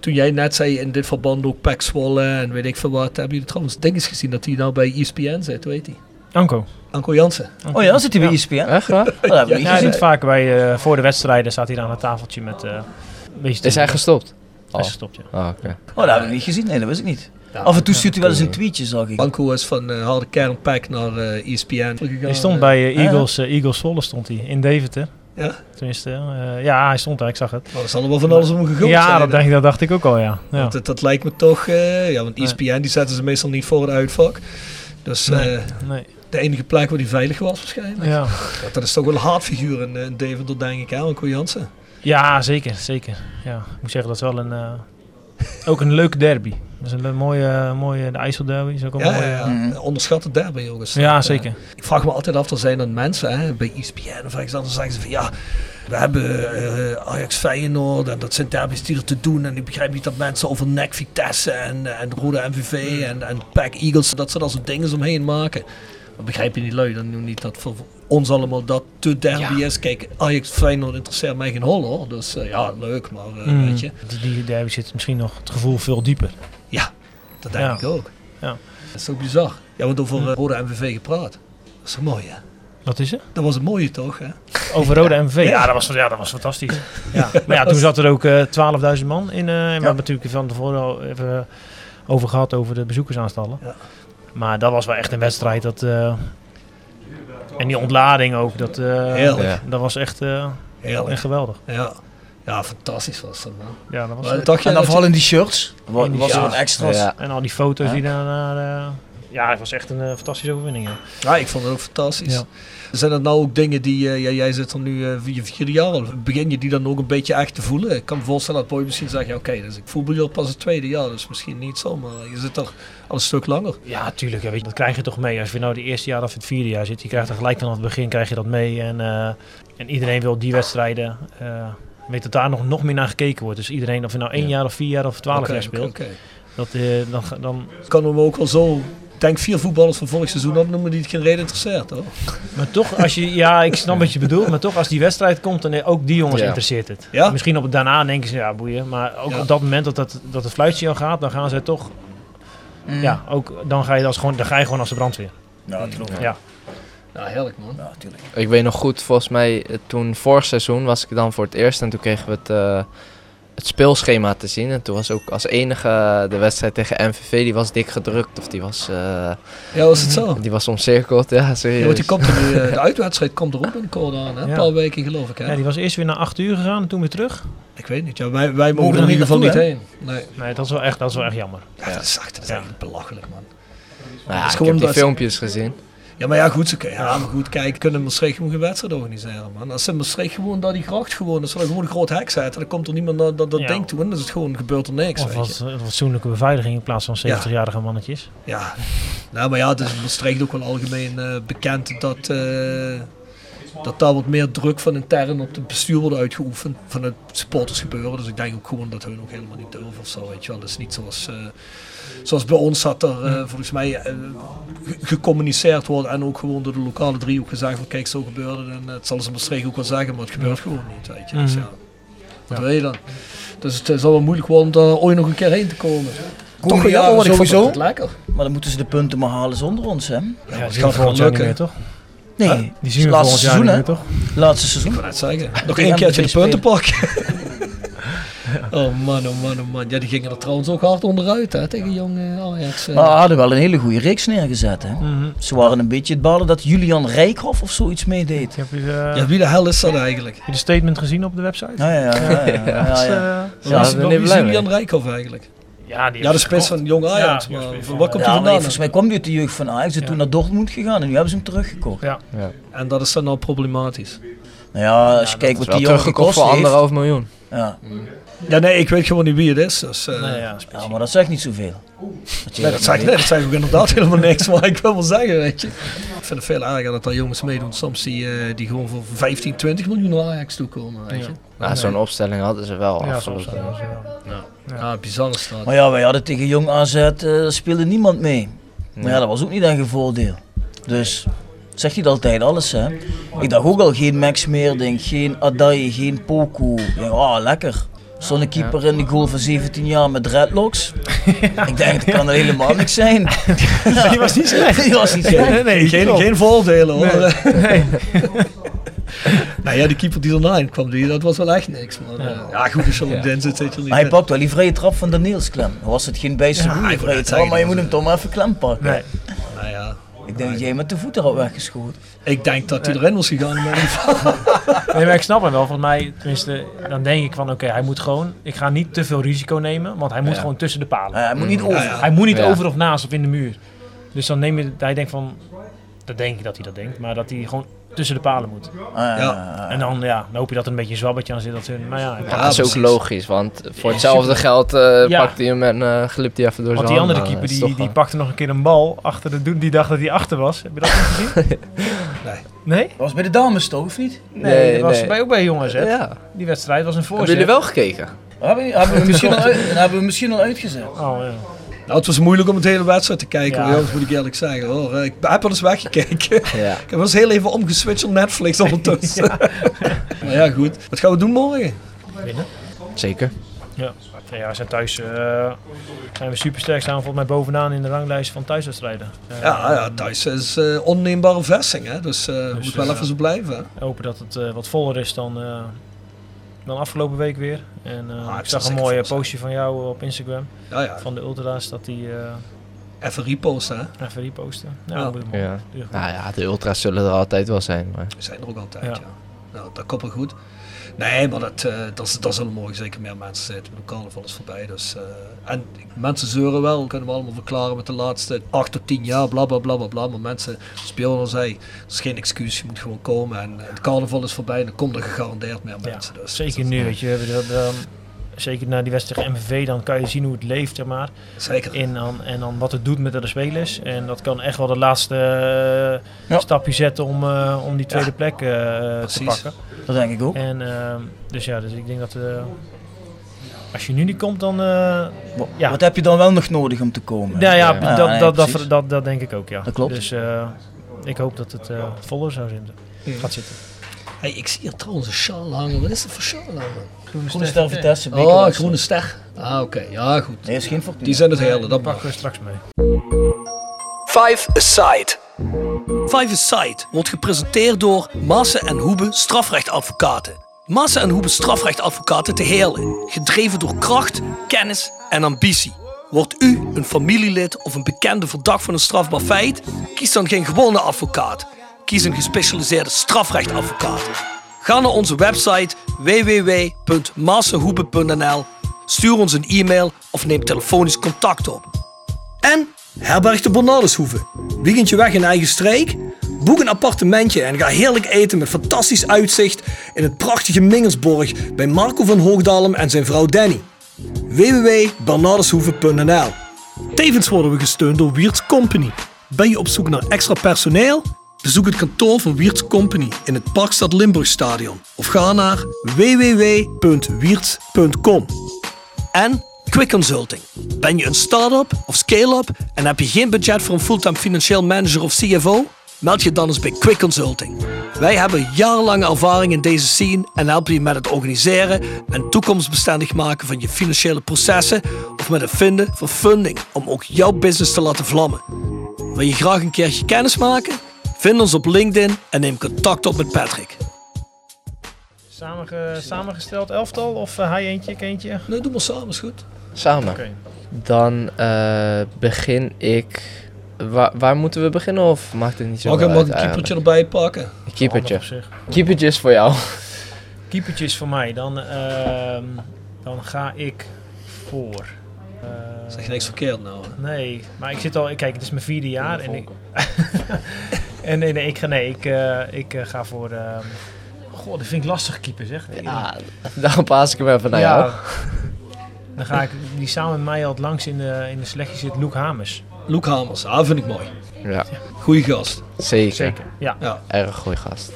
toen jij net zei in dit verband ook Pek Zwolle en weet ik veel wat. Hebben jullie trouwens dinges gezien dat hij nou bij ESPN zit, weet hij? Anko. Anko Jansen. Oh ja, zit hij bij ESPN? Echt waar? Oh, Ja, hij zit vaak bij, eh, voor de wedstrijden staat hij dan aan het tafeltje met... eh een beetje te- Is hij gestopt? Hij is gestopt, ja. Oh, oké. Oh, dat heb ik niet gezien. Nee, dat wist ik niet. Ja. Af en toe stuurt hij wel eens een tweetje, zag ik. Anko is van eh, harde kern Pek naar eh, ESPN gegaan. Hij stond bij eh, Eagles, Eagles Zwolle stond hij, in Deventer. Ja? Tenminste, eh, ja, hij stond daar, ik zag het. Maar er zal er wel van alles om gegooid ja, zijn, dat, denk, ik- dat dacht ik ook al, ja. ja. Want Dat, dat lijkt me toch... eh, ja, want ESPN die zetten ze meestal niet voor het uitvak. Dus Nee. eh, Nee. de enige plek waar hij veilig was waarschijnlijk. Ja. Dat is toch wel een haatfiguur in, in Deventer, denk ik, hè, Anko Jansen. ja, zeker, zeker. Ja, ik moet zeggen, dat is wel een, eh, ook een leuke derby. Dat is een mooie, mooie de IJsselderby is ook een Ja, mooie... ja, ja. Mhm. Onderschatte derby, jongens. Ja, Eh, zeker. ik vraag me altijd af, er zijn dan mensen hè, bij ESPN of ergens anders zeggen ze van ja, we hebben eh, Ajax Feyenoord en dat zijn derby's die er te doen. En ik begrijp niet dat mensen over NEC Vitesse en, en Rode MVV en, en PAC Eagles, dat ze daar zo'n dingen omheen maken. Maar begrijp je niet lui, dan nu niet dat voor ons allemaal dat de derby is. Kijk, Ajax Feyenoord interesseert mij geen hol hoor. Dus eh, ja, leuk, maar Mm. weet je. Die, die derby zit misschien nog het gevoel veel dieper. Ja, dat denk Ja. ik ook. Ja. Dat is ook bizar. Ja, want over eh, Rode MVV gepraat. Dat is toch mooi hè? Wat is er? Dat was het mooie toch hè? Over Rode MV. Ja. Ja, dat was, ja, dat was fantastisch. Ja. <laughs> Maar ja, toen zat er ook eh 12.000 man in. eh, en we hebben natuurlijk van tevoren al even over gehad over de bezoekersaantallen. Ja. Maar dat was wel echt een wedstrijd. Dat, eh, en die ontlading ook. Dat, eh, dat was echt, eh, Heerlijk. echt geweldig. Ja. Ja, fantastisch was dat man. Ja, dat was Maar dacht je En dan dat vooral in die shirts. Wa- In die Was er wat extra's. Ja. En al die foto's Ja. die daarna... eh, ja, het was echt een eh, fantastische overwinning. Ja. Ja, ik vond het ook fantastisch. Ja. Zijn er nou ook dingen die, eh, ja, jij zit er nu eh vier, vier jaar al, begin je die dan ook een beetje echt te voelen? Ik kan me voorstellen dat Boy misschien zegt, ja, oké, dus ik voel me pas het tweede jaar, dus misschien niet zo, maar je zit er al een stuk langer. Ja, tuurlijk. Ja, weet je, dat krijg je toch mee. Als je nou het eerste jaar of het vierde jaar zit, je krijgt er gelijk vanaf het begin krijg je dat mee. En, eh, en iedereen wil die wedstrijden. Weet dat daar nog, nog meer naar gekeken wordt. Dus iedereen, of je nou één Ja. jaar of vier jaar of twaalf jaar oké, speelt. Dat, eh, dan, dan, Kan hem ook wel zo, ik denk vier voetballers van vorig seizoen opnoemen die het geen reden interesseert, hoor. maar toch, als je, ja, ik snap wat je bedoelt, maar toch als die wedstrijd komt, dan eh, ook die jongens Ja. interesseert het. Ja? Misschien op het daarna denken ze, ja, boeien. Maar ook Ja. op dat moment dat, dat, dat het fluitje al gaat, dan gaan ze toch, Mm. ja, ook, dan ga je, als gewoon, dan ga je gewoon als de brandweer. Ja, natuurlijk. Ja. Ja, heerlijk man. Ja, natuurlijk. Ik weet nog goed, volgens mij eh, toen vorig seizoen was ik dan voor het eerst en toen kregen we het, eh, het speelschema te zien. En toen was ook als enige de wedstrijd tegen MVV, die was dik gedrukt of die was, eh, Ja, was het zo? die was omcirkeld. Ja, Ja, want serieus. die komt er nu, eh, de <laughs> uitwedstrijd komt er ook binnenkort aan, hè? een Ja. paar weken geloof ik. Hè? Ja, die was eerst weer naar acht uur gegaan en toen weer terug. Ik weet niet, ja, wij, wij mogen er in niet ieder geval niet heen. Nee. Nee, dat is wel echt, dat is wel echt jammer. Ja, dat is, echt, dat is Ja. eigenlijk belachelijk man. Nou ja, ik heb die filmpjes gezien. Ja, maar ja, goed, ze kunnen, ja, maar goed, kijk, kunnen Maastricht gewoon geen wedstrijd organiseren, man. Als ze in Maastricht gewoon daar die gracht gewoon, als ze daar gewoon een groot hek zetten, dan komt er niemand naar dat, dat Ja. ding toe en dan is het gewoon, gebeurt er niks, Of wat, je. wat fatsoenlijke beveiliging in plaats van 70-jarige mannetjes. Ja, nou, maar ja, het is in Maastricht ook wel algemeen eh, bekend dat, eh, dat daar wat meer druk van intern op het bestuur wordt uitgeoefend, van het supportersgebeuren. Dus ik denk ook gewoon dat hun ook helemaal niet durven of zo, weet je wel. Dat is niet zoals, eh, zoals bij ons dat er eh, volgens mij eh, ge- gecommuniceerd wordt en ook gewoon door de lokale driehoek gezegd van kijk, zo gebeurde het. En het zal ze in Maastricht ook wel zeggen, maar het gebeurt gewoon niet, weet je. Dus Mhm. ja, wat wil je dan? Dus het zal wel moeilijk worden om daar ooit nog een keer heen te komen. Komende Toch, ja, jaren want ik vond sowieso. het lekker. Maar dan moeten ze de punten maar halen zonder ons, hè? Ja, het die gaat niet lukken. meer, toch? Nee, Huh? Die zien we laatste seizoen, hè? Laatste Ik seizoen. kan net zeggen. <laughs> Nog één keertje de punten pakken. <laughs> <laughs> Oh man, oh man, oh man. Ja, die gingen er trouwens ook hard onderuit hè, tegen jong eh, Ajax. eh. Maar we hadden wel een hele goede reeks neergezet, hè? Mhm. Ze waren een beetje het balen dat Julian Rijkhoff of zoiets meedeed. Heb je, de, Ja, wie de hel is dat eigenlijk? heb je de statement gezien op de website? Ja, ja, ja. ja, ja, <laughs> eh, Julian. Rijkhoff eigenlijk? ja, die Ja, de spits van jong Ajax. Ja, maar van waar komt Ja, hij vandaan? volgens mij kwam hij uit de jeugd van Ajax Ja. toen naar Dortmund gegaan en nu hebben ze hem teruggekocht. Ja. Ja. En dat is dan nou problematisch. Nou ja, als je kijkt wat die jongen teruggekocht gekost voor anderhalf miljoen. Ja. Ja, nee, ik weet gewoon niet wie het is. Dus, eh, Nee, ja, ja, maar dat zegt niet zoveel. Dat je Nee, dat niet zeg, weet. nee, dat zeg ik inderdaad helemaal niks, maar ik wil wel zeggen, weet je. Ik vind het veel erger dat daar jongens meedoen, soms die, eh, die gewoon voor 15, 20 miljoen naar Ajax toe komen, weet je. Nou, zo'n opstelling hadden ze wel. Ja, jaar. ja. Ja, bizarre staat. Maar ja, wij hadden tegen Jong AZ, eh, daar speelde niemand mee. Maar ja, dat was ook niet een voordeel. Dus zegt hij altijd alles, hè. Ik dacht ook al geen Max meer, denk geen Adai, geen Poku. Denk, ah, lekker. Zo'n keeper in de goal van 17 jaar met dreadlocks. <laughs> Ik denk, dat kan er helemaal niks zijn. <laughs> Die was niet <laughs> slecht. Die was niet slecht. Nee, nee, geen, klopt. geen voordelen hoor. Nee. Nee. nou ja, die keeper die erna in kwam, die, dat was wel echt niks. Maar, ja. goed, als je er in zit, zit je niet Maar hij pakt wel die vrije trap van Daniels klem. Dan was het geen bijste Ja, goede ik wou vrije trap, maar je moet hem toch maar even klem pakken. Nee. Nou ja, Ik denk dat jij met de voet erop weggeschoten. ik denk dat hij erin was gegaan. <laughs> Nee, maar ik snap hem wel. Volgens mij, tenminste, dan denk ik van oké, hij moet gewoon, ik ga niet te veel risico nemen, want hij moet Ja. gewoon tussen de palen. hij moet niet over. ja. Hij moet niet Ja. over of naast of in de muur. Dus dan neem je, hij denkt van, dat denk ik dat hij dat denkt, maar dat hij gewoon tussen de palen moet. Ja. En dan, ja, dan hoop je dat er een beetje een zwabbertje aan zit. Dat, ze- maar ja, pakt- Ja, dat is ook logisch, want voor hetzelfde geld eh Ja. pakt hij hem en eh glipt hij even door want zijn die andere handen. keeper die, die pakte nog een keer een bal achter de doel. Die dacht dat hij achter was. Heb je dat niet gezien? <laughs> Nee. Nee? Dat was bij de dames toch, of niet? Nee, Nee, dat was nee. bij, ook bij jongens. Hè? Ja. Die wedstrijd was een voorzet. Hebben jullie wel gekeken? Hebben, hebben, we <laughs> misschien al, uit- hebben we misschien al uitgezet. Oh, ja. Nou, het was moeilijk om het hele wedstrijd te kijken, Ja. hoor, jongens, moet ik eerlijk zeggen. Hoor. Ik heb wel eens weggekeken. <laughs> Ja. Ik heb wel eens heel even omgeswitcht op Netflix ondertussen. <laughs> <laughs> maar ja, goed. Wat gaan we doen morgen? Winnen. Zeker. Ja. ja, we zijn thuis. eh, zijn we super sterk. Staan we volgens mij bovenaan in de ranglijst van thuiswedstrijden. Eh, Ja, ja thuis is eh onneembare vesting, hè? dus eh moet wel eh, even zo blijven. Hopen dat het eh, wat voller is dan, eh, dan afgelopen week weer. En eh, Ah, ik zag een mooie postje van jou op Instagram. Ja, ja. Van de Ultra's. Dat die eh, Even reposten, hè? even reposten. Ja, Ja. je mooi. Ja. Goed. Nou ja, de ultras zullen er altijd wel zijn. Maar... Zijn er ook altijd, Ja. ja. Nou, dat wel goed. Nee, maar dat, eh dat, is- dat zullen morgen zeker meer mensen zitten. De carnaval is voorbij. Dus, eh, en mensen zeuren wel, kunnen we allemaal verklaren met de laatste 8 tot 10 jaar, bla bla bla bla bla. Maar mensen, Bjorn al zei, dat is geen excuus, je moet gewoon komen. En het carnaval is voorbij en dan komen er gegarandeerd meer Ja, mensen. Dus, zeker nu, weet je. We hebben dat, ehm, zeker na die wedstrijd tegen MVV, dan kan je zien hoe het leeft, zeg maar. Zeker. In dan, en dan wat het doet met de spelers. En dat kan echt wel de laatste eh, Ja. stapje zetten om, eh, om die tweede Ja. plek eh, te pakken. Dat denk ik ook. En ehm, dus ja, dus ik denk dat eh, als je nu niet komt, dan. eh, Wa- Ja. Wat heb je dan wel nog nodig om te komen? ja, ja, Ja, dat, nee, dat, dat, dat, dat denk ik ook, ja. Dat klopt. Dus eh, ik hoop dat het eh, voller zou zitten. gaat zitten. Hey, ik zie hier trouwens een sjaal hangen. Wat is dat voor sjaal hangen? Groene Ster Vitesse. Oh, groene ster. Ah, oké. Ja, goed. Nee, is geen fortuna. Die zijn het hele, dat pakken we straks mee. Five Aside. Five Aside wordt gepresenteerd door Maassen en Hoebe strafrechtadvocaten. Maassen en Hoebe strafrechtadvocaten te Heerlen. Gedreven door kracht, kennis en ambitie. Wordt u een familielid of een bekende verdacht van een strafbaar feit? Kies dan geen gewone advocaat. Kies een gespecialiseerde strafrechtadvocaat. Ga naar onze website www.massenhoebe.nl, stuur ons een e-mail of neem telefonisch contact op. En Herberg de Bernardeshoeve. Weekendje weg in eigen streek? Boek een appartementje en ga heerlijk eten met fantastisch uitzicht in het prachtige Mingersborg bij Marco van Hoogdalem en zijn vrouw Danny. www.bernardeshoeven.nl Tevens worden we gesteund door Wiert's Company. Ben je op zoek naar extra personeel? Bezoek het kantoor van Wiert's Company in het Parkstad Limburgstadion of ga naar www.wierts.com. En Quick Consulting. Ben je een start-up of scale-up en heb je geen budget voor een fulltime financieel manager of CFO? Meld je dan eens bij Quick Consulting. Wij hebben jarenlange ervaring in deze scene en helpen je met het organiseren en toekomstbestendig maken van je financiële processen of met het vinden van funding om ook jouw business te laten vlammen. Wil je graag een keertje kennis maken? Vind ons op LinkedIn en neem contact op met Patrick. Samenge, samengesteld elftal of uh, hij eentje, ik eentje? Nee, doe maar samen, is goed. Samen. Oké. Dan eh, begin ik... Waar, waar moeten we beginnen of maakt het niet zo Mag ik uit mag een eigenlijk? keepertje erbij pakken? Een keepertje. Keepertje is voor jou. Keepertjes voor mij. Dan, ehm, dan ga ik voor. eh, Zeg je niks verkeerd nou? hè? Nee, maar ik zit al. Kijk, het is mijn vierde jaar en ik. <laughs> en nee, nee, ik ga, nee, ik, eh, ik eh, ga voor. ehm, goh, dat vind ik lastig keeper, zeg. Ja, daarom paas ik hem even naar jou. <laughs> Dan ga ik die samen met mij al het langst in de, in de selectie zit, Luke Hamers. Luke Hamers, ah, vind ik mooi. Ja, Goeie gast. zeker. Zeker. Ja. Ja. Erg goeie gast.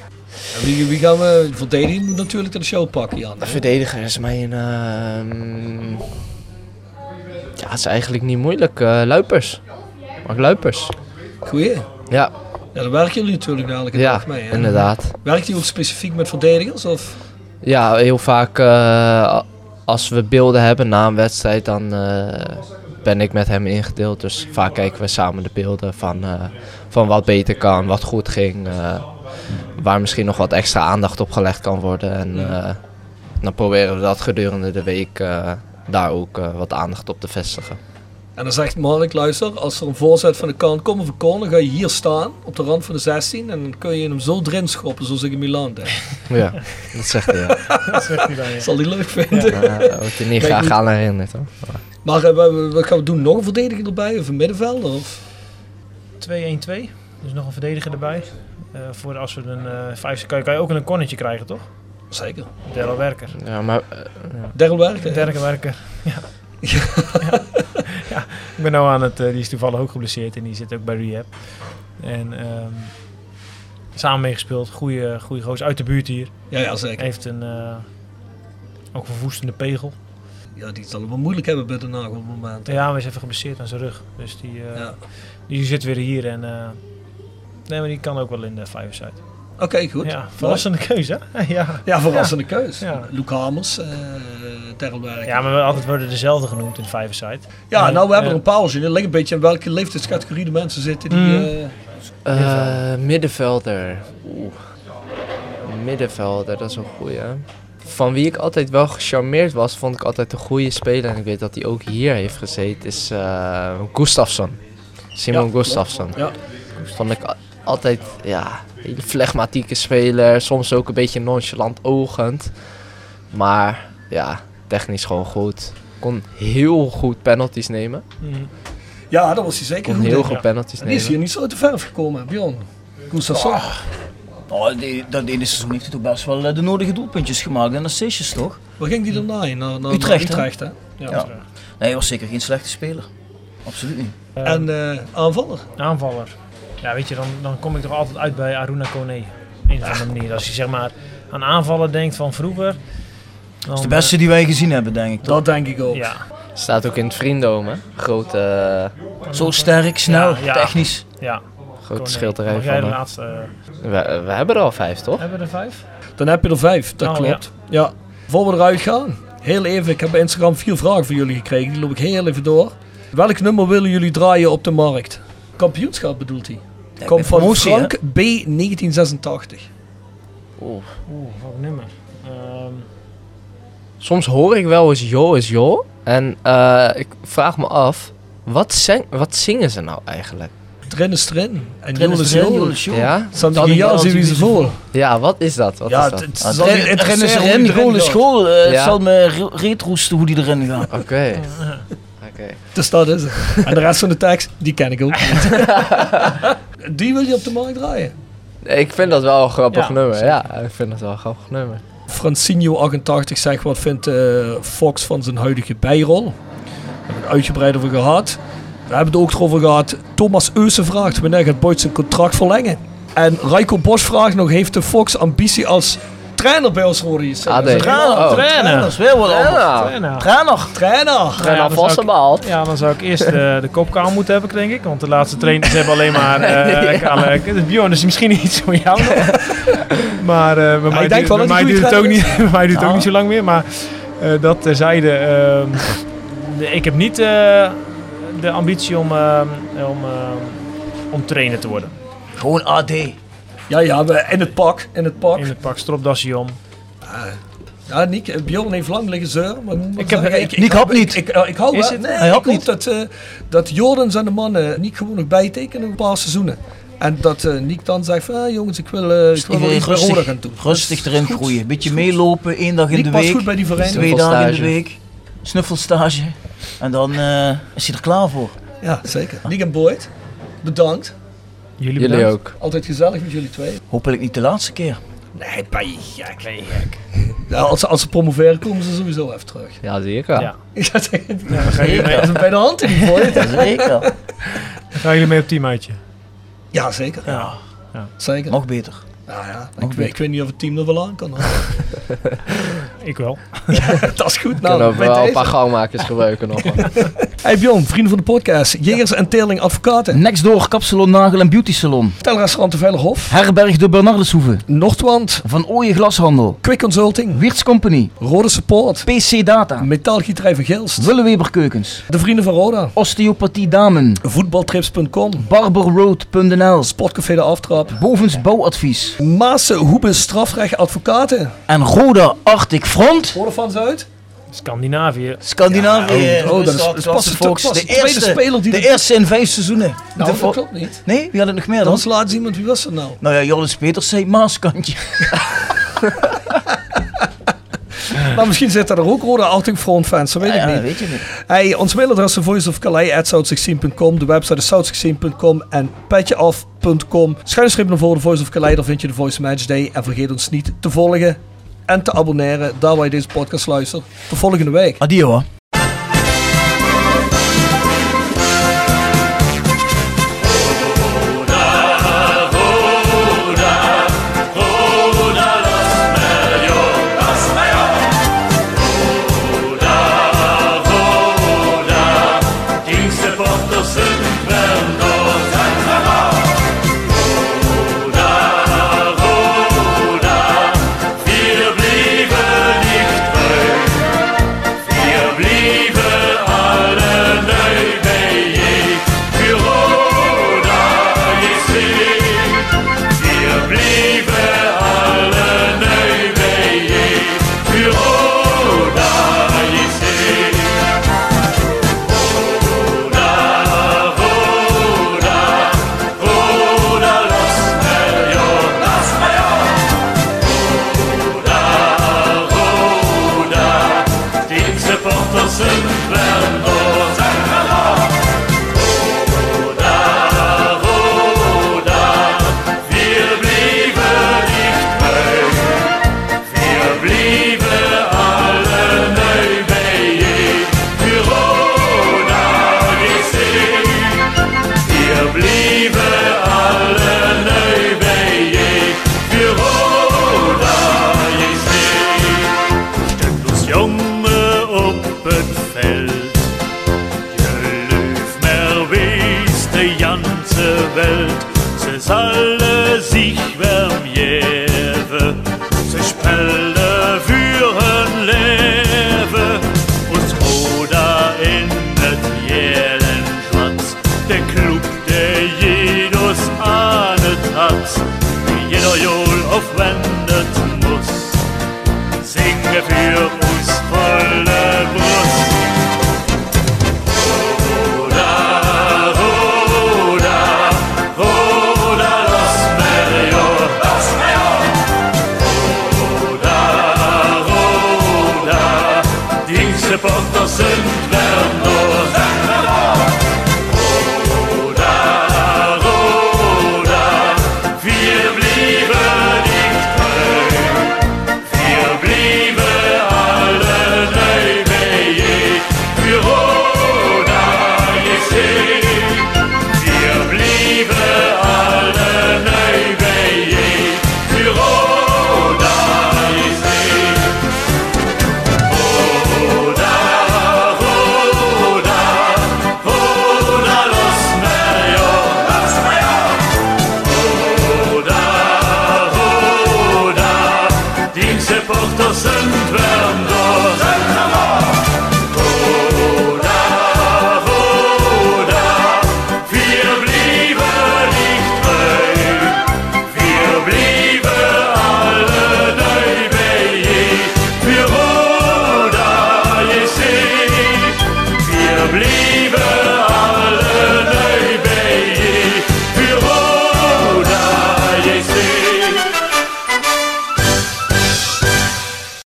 En wie, wie gaan we verdedigen? Moet natuurlijk de show pakken, Jan. De verdediger is mijn... ehm, ja, het is eigenlijk niet moeilijk. eh, Luipers. Mark Luipers. Goeie. Ja, Ja, daar werken jullie natuurlijk heel ja erg mee. hè? inderdaad. Werkt hij ook specifiek met verdedigers? Of? Ja, heel vaak eh, als we beelden hebben na een wedstrijd, dan eh, ben ik met hem ingedeeld. Dus vaak kijken we samen de beelden van, eh, van wat beter kan, wat goed ging. waar misschien nog wat extra aandacht op gelegd kan worden. En dan proberen we dat gedurende de week daar ook wat aandacht op te vestigen. En dan zegt Mark, luister, als er een voorzet van de kant komt of een corner, ga je hier staan op de rand van de 16 en dan kun je hem zo erin schoppen zoals ik in Milan deed. <laughs> Ja, dat zegt hij. Ja. <laughs> Dat zegt hij dan, ja. Zal hij leuk vinden. Ja, Daar wordt hij niet graag niet. aan herinnerd hoor. Maar eh, wat- wat gaan we doen? Nog een verdediger erbij of een middenvelder? Of? 2-1-2. Dus nog een verdediger erbij. Eh, voor als we een uh, vijf kan je, kan je ook een cornetje krijgen, toch? Zeker. Daryl Werker. Ja, maar eh, Daryl Werker. Werker. <laughs> Ja. Ja. <laughs> Ja. Ik ben nou aan het, eh, die is toevallig ook geblesseerd en die zit ook bij rehab. En ehm, samen meegespeeld, goede, goede gozer uit de buurt hier. Ja, ja, zeker. Heeft een eh, ook verwoestende pegel. Ja, die zal het wel moeilijk hebben bij de nagel op het moment. Ja, maar hij is even geblesseerd aan zijn rug. Dus die, eh, Ja. die zit weer hier en nee, maar die kan ook wel in de Vijverside. Oké, goed. Ja, verrassende keuze, hè? <laughs> ja. Ja, verrassende keus. Ja. Luke Hamers, eh Werker. ja, maar we altijd worden dezelfde genoemd in de Vijverside. Ja, En, nou, we hebben eh, er een pauze in. Het ligt een beetje aan welke leeftijdscategorie de mensen zitten die... Mhm. eh, Eh, middenvelder. Oeh. Middenvelder, dat is een goeie. Van wie ik altijd wel gecharmeerd was, vond ik altijd een goede speler. En ik weet dat hij ook hier heeft gezeten, is eh Gustafsson. Simon Ja, Gustafsson. Ja. Vond ik altijd, ja, een hele flegmatieke speler. Soms ook een beetje nonchalant ogend. Maar ja, technisch gewoon goed. Kon heel goed penalties nemen. mhm. ja, dat was hij zeker Kon goed heel goed penalties En die is hier nemen. niet zo uit de verf gekomen, Bjorn. Gustafsson. Oh, die, dat ene seizoen heeft hij toch best wel eh, de nodige doelpuntjes gemaakt en assistjes toch? Waar ging die daarna in? Naar, naar, Utrecht, naar hè? Utrecht, hè? Ja. Ja. Nee, hij was zeker geen slechte speler. Absoluut niet. En eh, aanvaller? Aanvaller. Ja, weet je, dan, dan kom ik toch altijd uit bij Aruna Kone. Een of andere manier. Als je zeg maar aan aanvallen denkt van vroeger. Dan, Dat is de beste die wij gezien hebben, denk ik. Toch? Dat denk ik ook. Ja. Staat ook in het vriendendom, hè? Grote, eh, Zo sterk, snel, Ja, ja. technisch. Ja. grote schilderij van jij de hem. laatste... eh, We, we hebben er al vijf, toch? hebben we er vijf? Dan heb je er vijf, dat Oh, klopt. Ja. Voor we eruit gaan, heel even, ik heb bij Instagram vier vragen voor jullie gekregen. Die loop ik heel even door. Welk nummer willen jullie draaien op de markt? Kampioenschap bedoelt hij. Komt van promotie, Frank B 1986. Oeh. Oeh, welk nummer? Ehm, Soms hoor ik wel eens Jo is Jo. En eh, ik vraag me af, wat, wat zingen ze nou eigenlijk? Trin is Trin. En Trin Joel is Trin, Joel. Ja? Santi Gial, zie wie ze voor. Ja, wat is dat? Wat Ja, is dat? het- Ah, rennen is. Eh, Het zal me re- reetroesten hoe die erin gaat. Oké. Oké. Dus dat is het. En de rest van de tekst, die ken ik ook niet. <laughs> die wil je op de markt draaien. Ik vind dat wel een grappig Ja, nummer. zeker. Ja, ik vind dat wel een grappig nummer. Francino88 zegt, wat vindt eh, Fox van zijn huidige bijrol? Daar hebben we het uitgebreid over gehad. We hebben het ook erover gehad. Thomas Eusen vraagt, wanneer gaat Boyd zijn contract verlengen? En Raiko Bos vraagt nog, heeft de Fox ambitie als trainer bij ons rode JC? AD. Dat is een Trainer, Oh. trainer. Dat is weer wat anders. Ja, Trainer. Trainer. Trainer! Nou ja, dan alvast zou ik- behaald. Ja, dan zou ik eerst eh, <laughs> de kopkamer moeten hebben, denk ik. Want de laatste trainers hebben alleen maar... eh <laughs> kale- de Bjorn is misschien iets voor jou <laughs> nog. Maar eh, bij mij, ik denk duurt- wel bij dat mij duurt het ook niet, trainer mij duurt het ook Ja. niet zo lang meer. Maar eh, dat terzijde... ehm, ik heb niet eh, de ambitie om, ehm, om, ehm, om trainer te worden. Gewoon AD. Ja, ja, we, in het pak. In het pak. In het pak stropdasje om. Ja, Nick, eh, Bjorn heeft lang liggen zeuren. Maar ik Ik heb- zeggen, Nick had niet. Ik, ik, ik hou Is wel. het? Nee, Hij had ik hoop niet. dat, eh dat Jordans en de mannen niet gewoon nog bijtekenen een paar seizoenen. En dat eh Nick dan zegt van, ah, jongens, ik wil, eh ik wil wel Even iets bij rustig- Roda gaan doen. Rustig erin Goed. groeien. Beetje meelopen, één dag in Nick de past week. goed bij die vereniging. Twee dagen in de Snuffelstage. week. Snuffelstage. En dan eh, is hij er klaar voor. Ja, zeker. Nick en Boyd, bedankt. Jullie, ook. Altijd gezellig met jullie twee. Hopelijk niet de laatste keer. Nee, ben je gek. Nee, gek. Ja, als, ze, als ze promoveren, komen ze sowieso even terug. Ja, zeker. Ja. <laughs> Ja, dan jullie mee, dat is bij de hand in. <laughs> Zeker. dan gaan jullie mee op teamuitje. Ja, zeker. Ja. Zeker. Nog beter. Ja, ja. Nog Ik, weet, ik weet niet of het team er wel aan kan. <laughs> Ik wel. <laughs> dat is goed. Kunnen Nou, we bij wel een paar gauwmakers gebruiken nog. <laughs> Hey Bjorn, vrienden van de podcast. Jegers en Teerling Advocaten. Next door Kapsalon Nagel en Beauty Salon. Hotelrestaurant de Veilerhof. Herberg de Bernardeshoeve. Noordwand. Van Ooyen Glashandel. Quick Consulting. Wiertz Company. Rode Support. PC Data. Metaalgieterij van Gilst. Willeweber Keukens. De Vrienden van Roda. Osteopathie Damen. Voetbaltrips.com. Barberroad.nl. Sportcafé de Aftrap. Bovens Bouwadvies. Maassen Hoebe Strafrecht Advocaten. En Roda Arctic Front. Hoor van ze uit? Scandinavië. Scandinavië. Ja, oh, oh, dat is- Klasse dat is pas- Fox. pas de de tweede eerste, speler die de eerste in vijf seizoenen. Nou, De dat klopt niet. Nee, wie had het nog meer Dan dan? is laatst iemand, wie was dat nou? Nou ja, Joris Peters zei Maaskantje. <laughs> Nou, misschien zitten er ook Roda Arctic Front fans, dat weet ik Ja, niet. weet je niet. Hey, ons mailadres is voiceofcalais.south16.com. De website is south16.com en petjeaf.com. Schuinstreep naar voren de Voice of Calais, daar vind je de Voice Match Day. En vergeet ons niet te volgen en te abonneren, daar waar je deze podcast luistert. Tot volgende week. Adio hoor.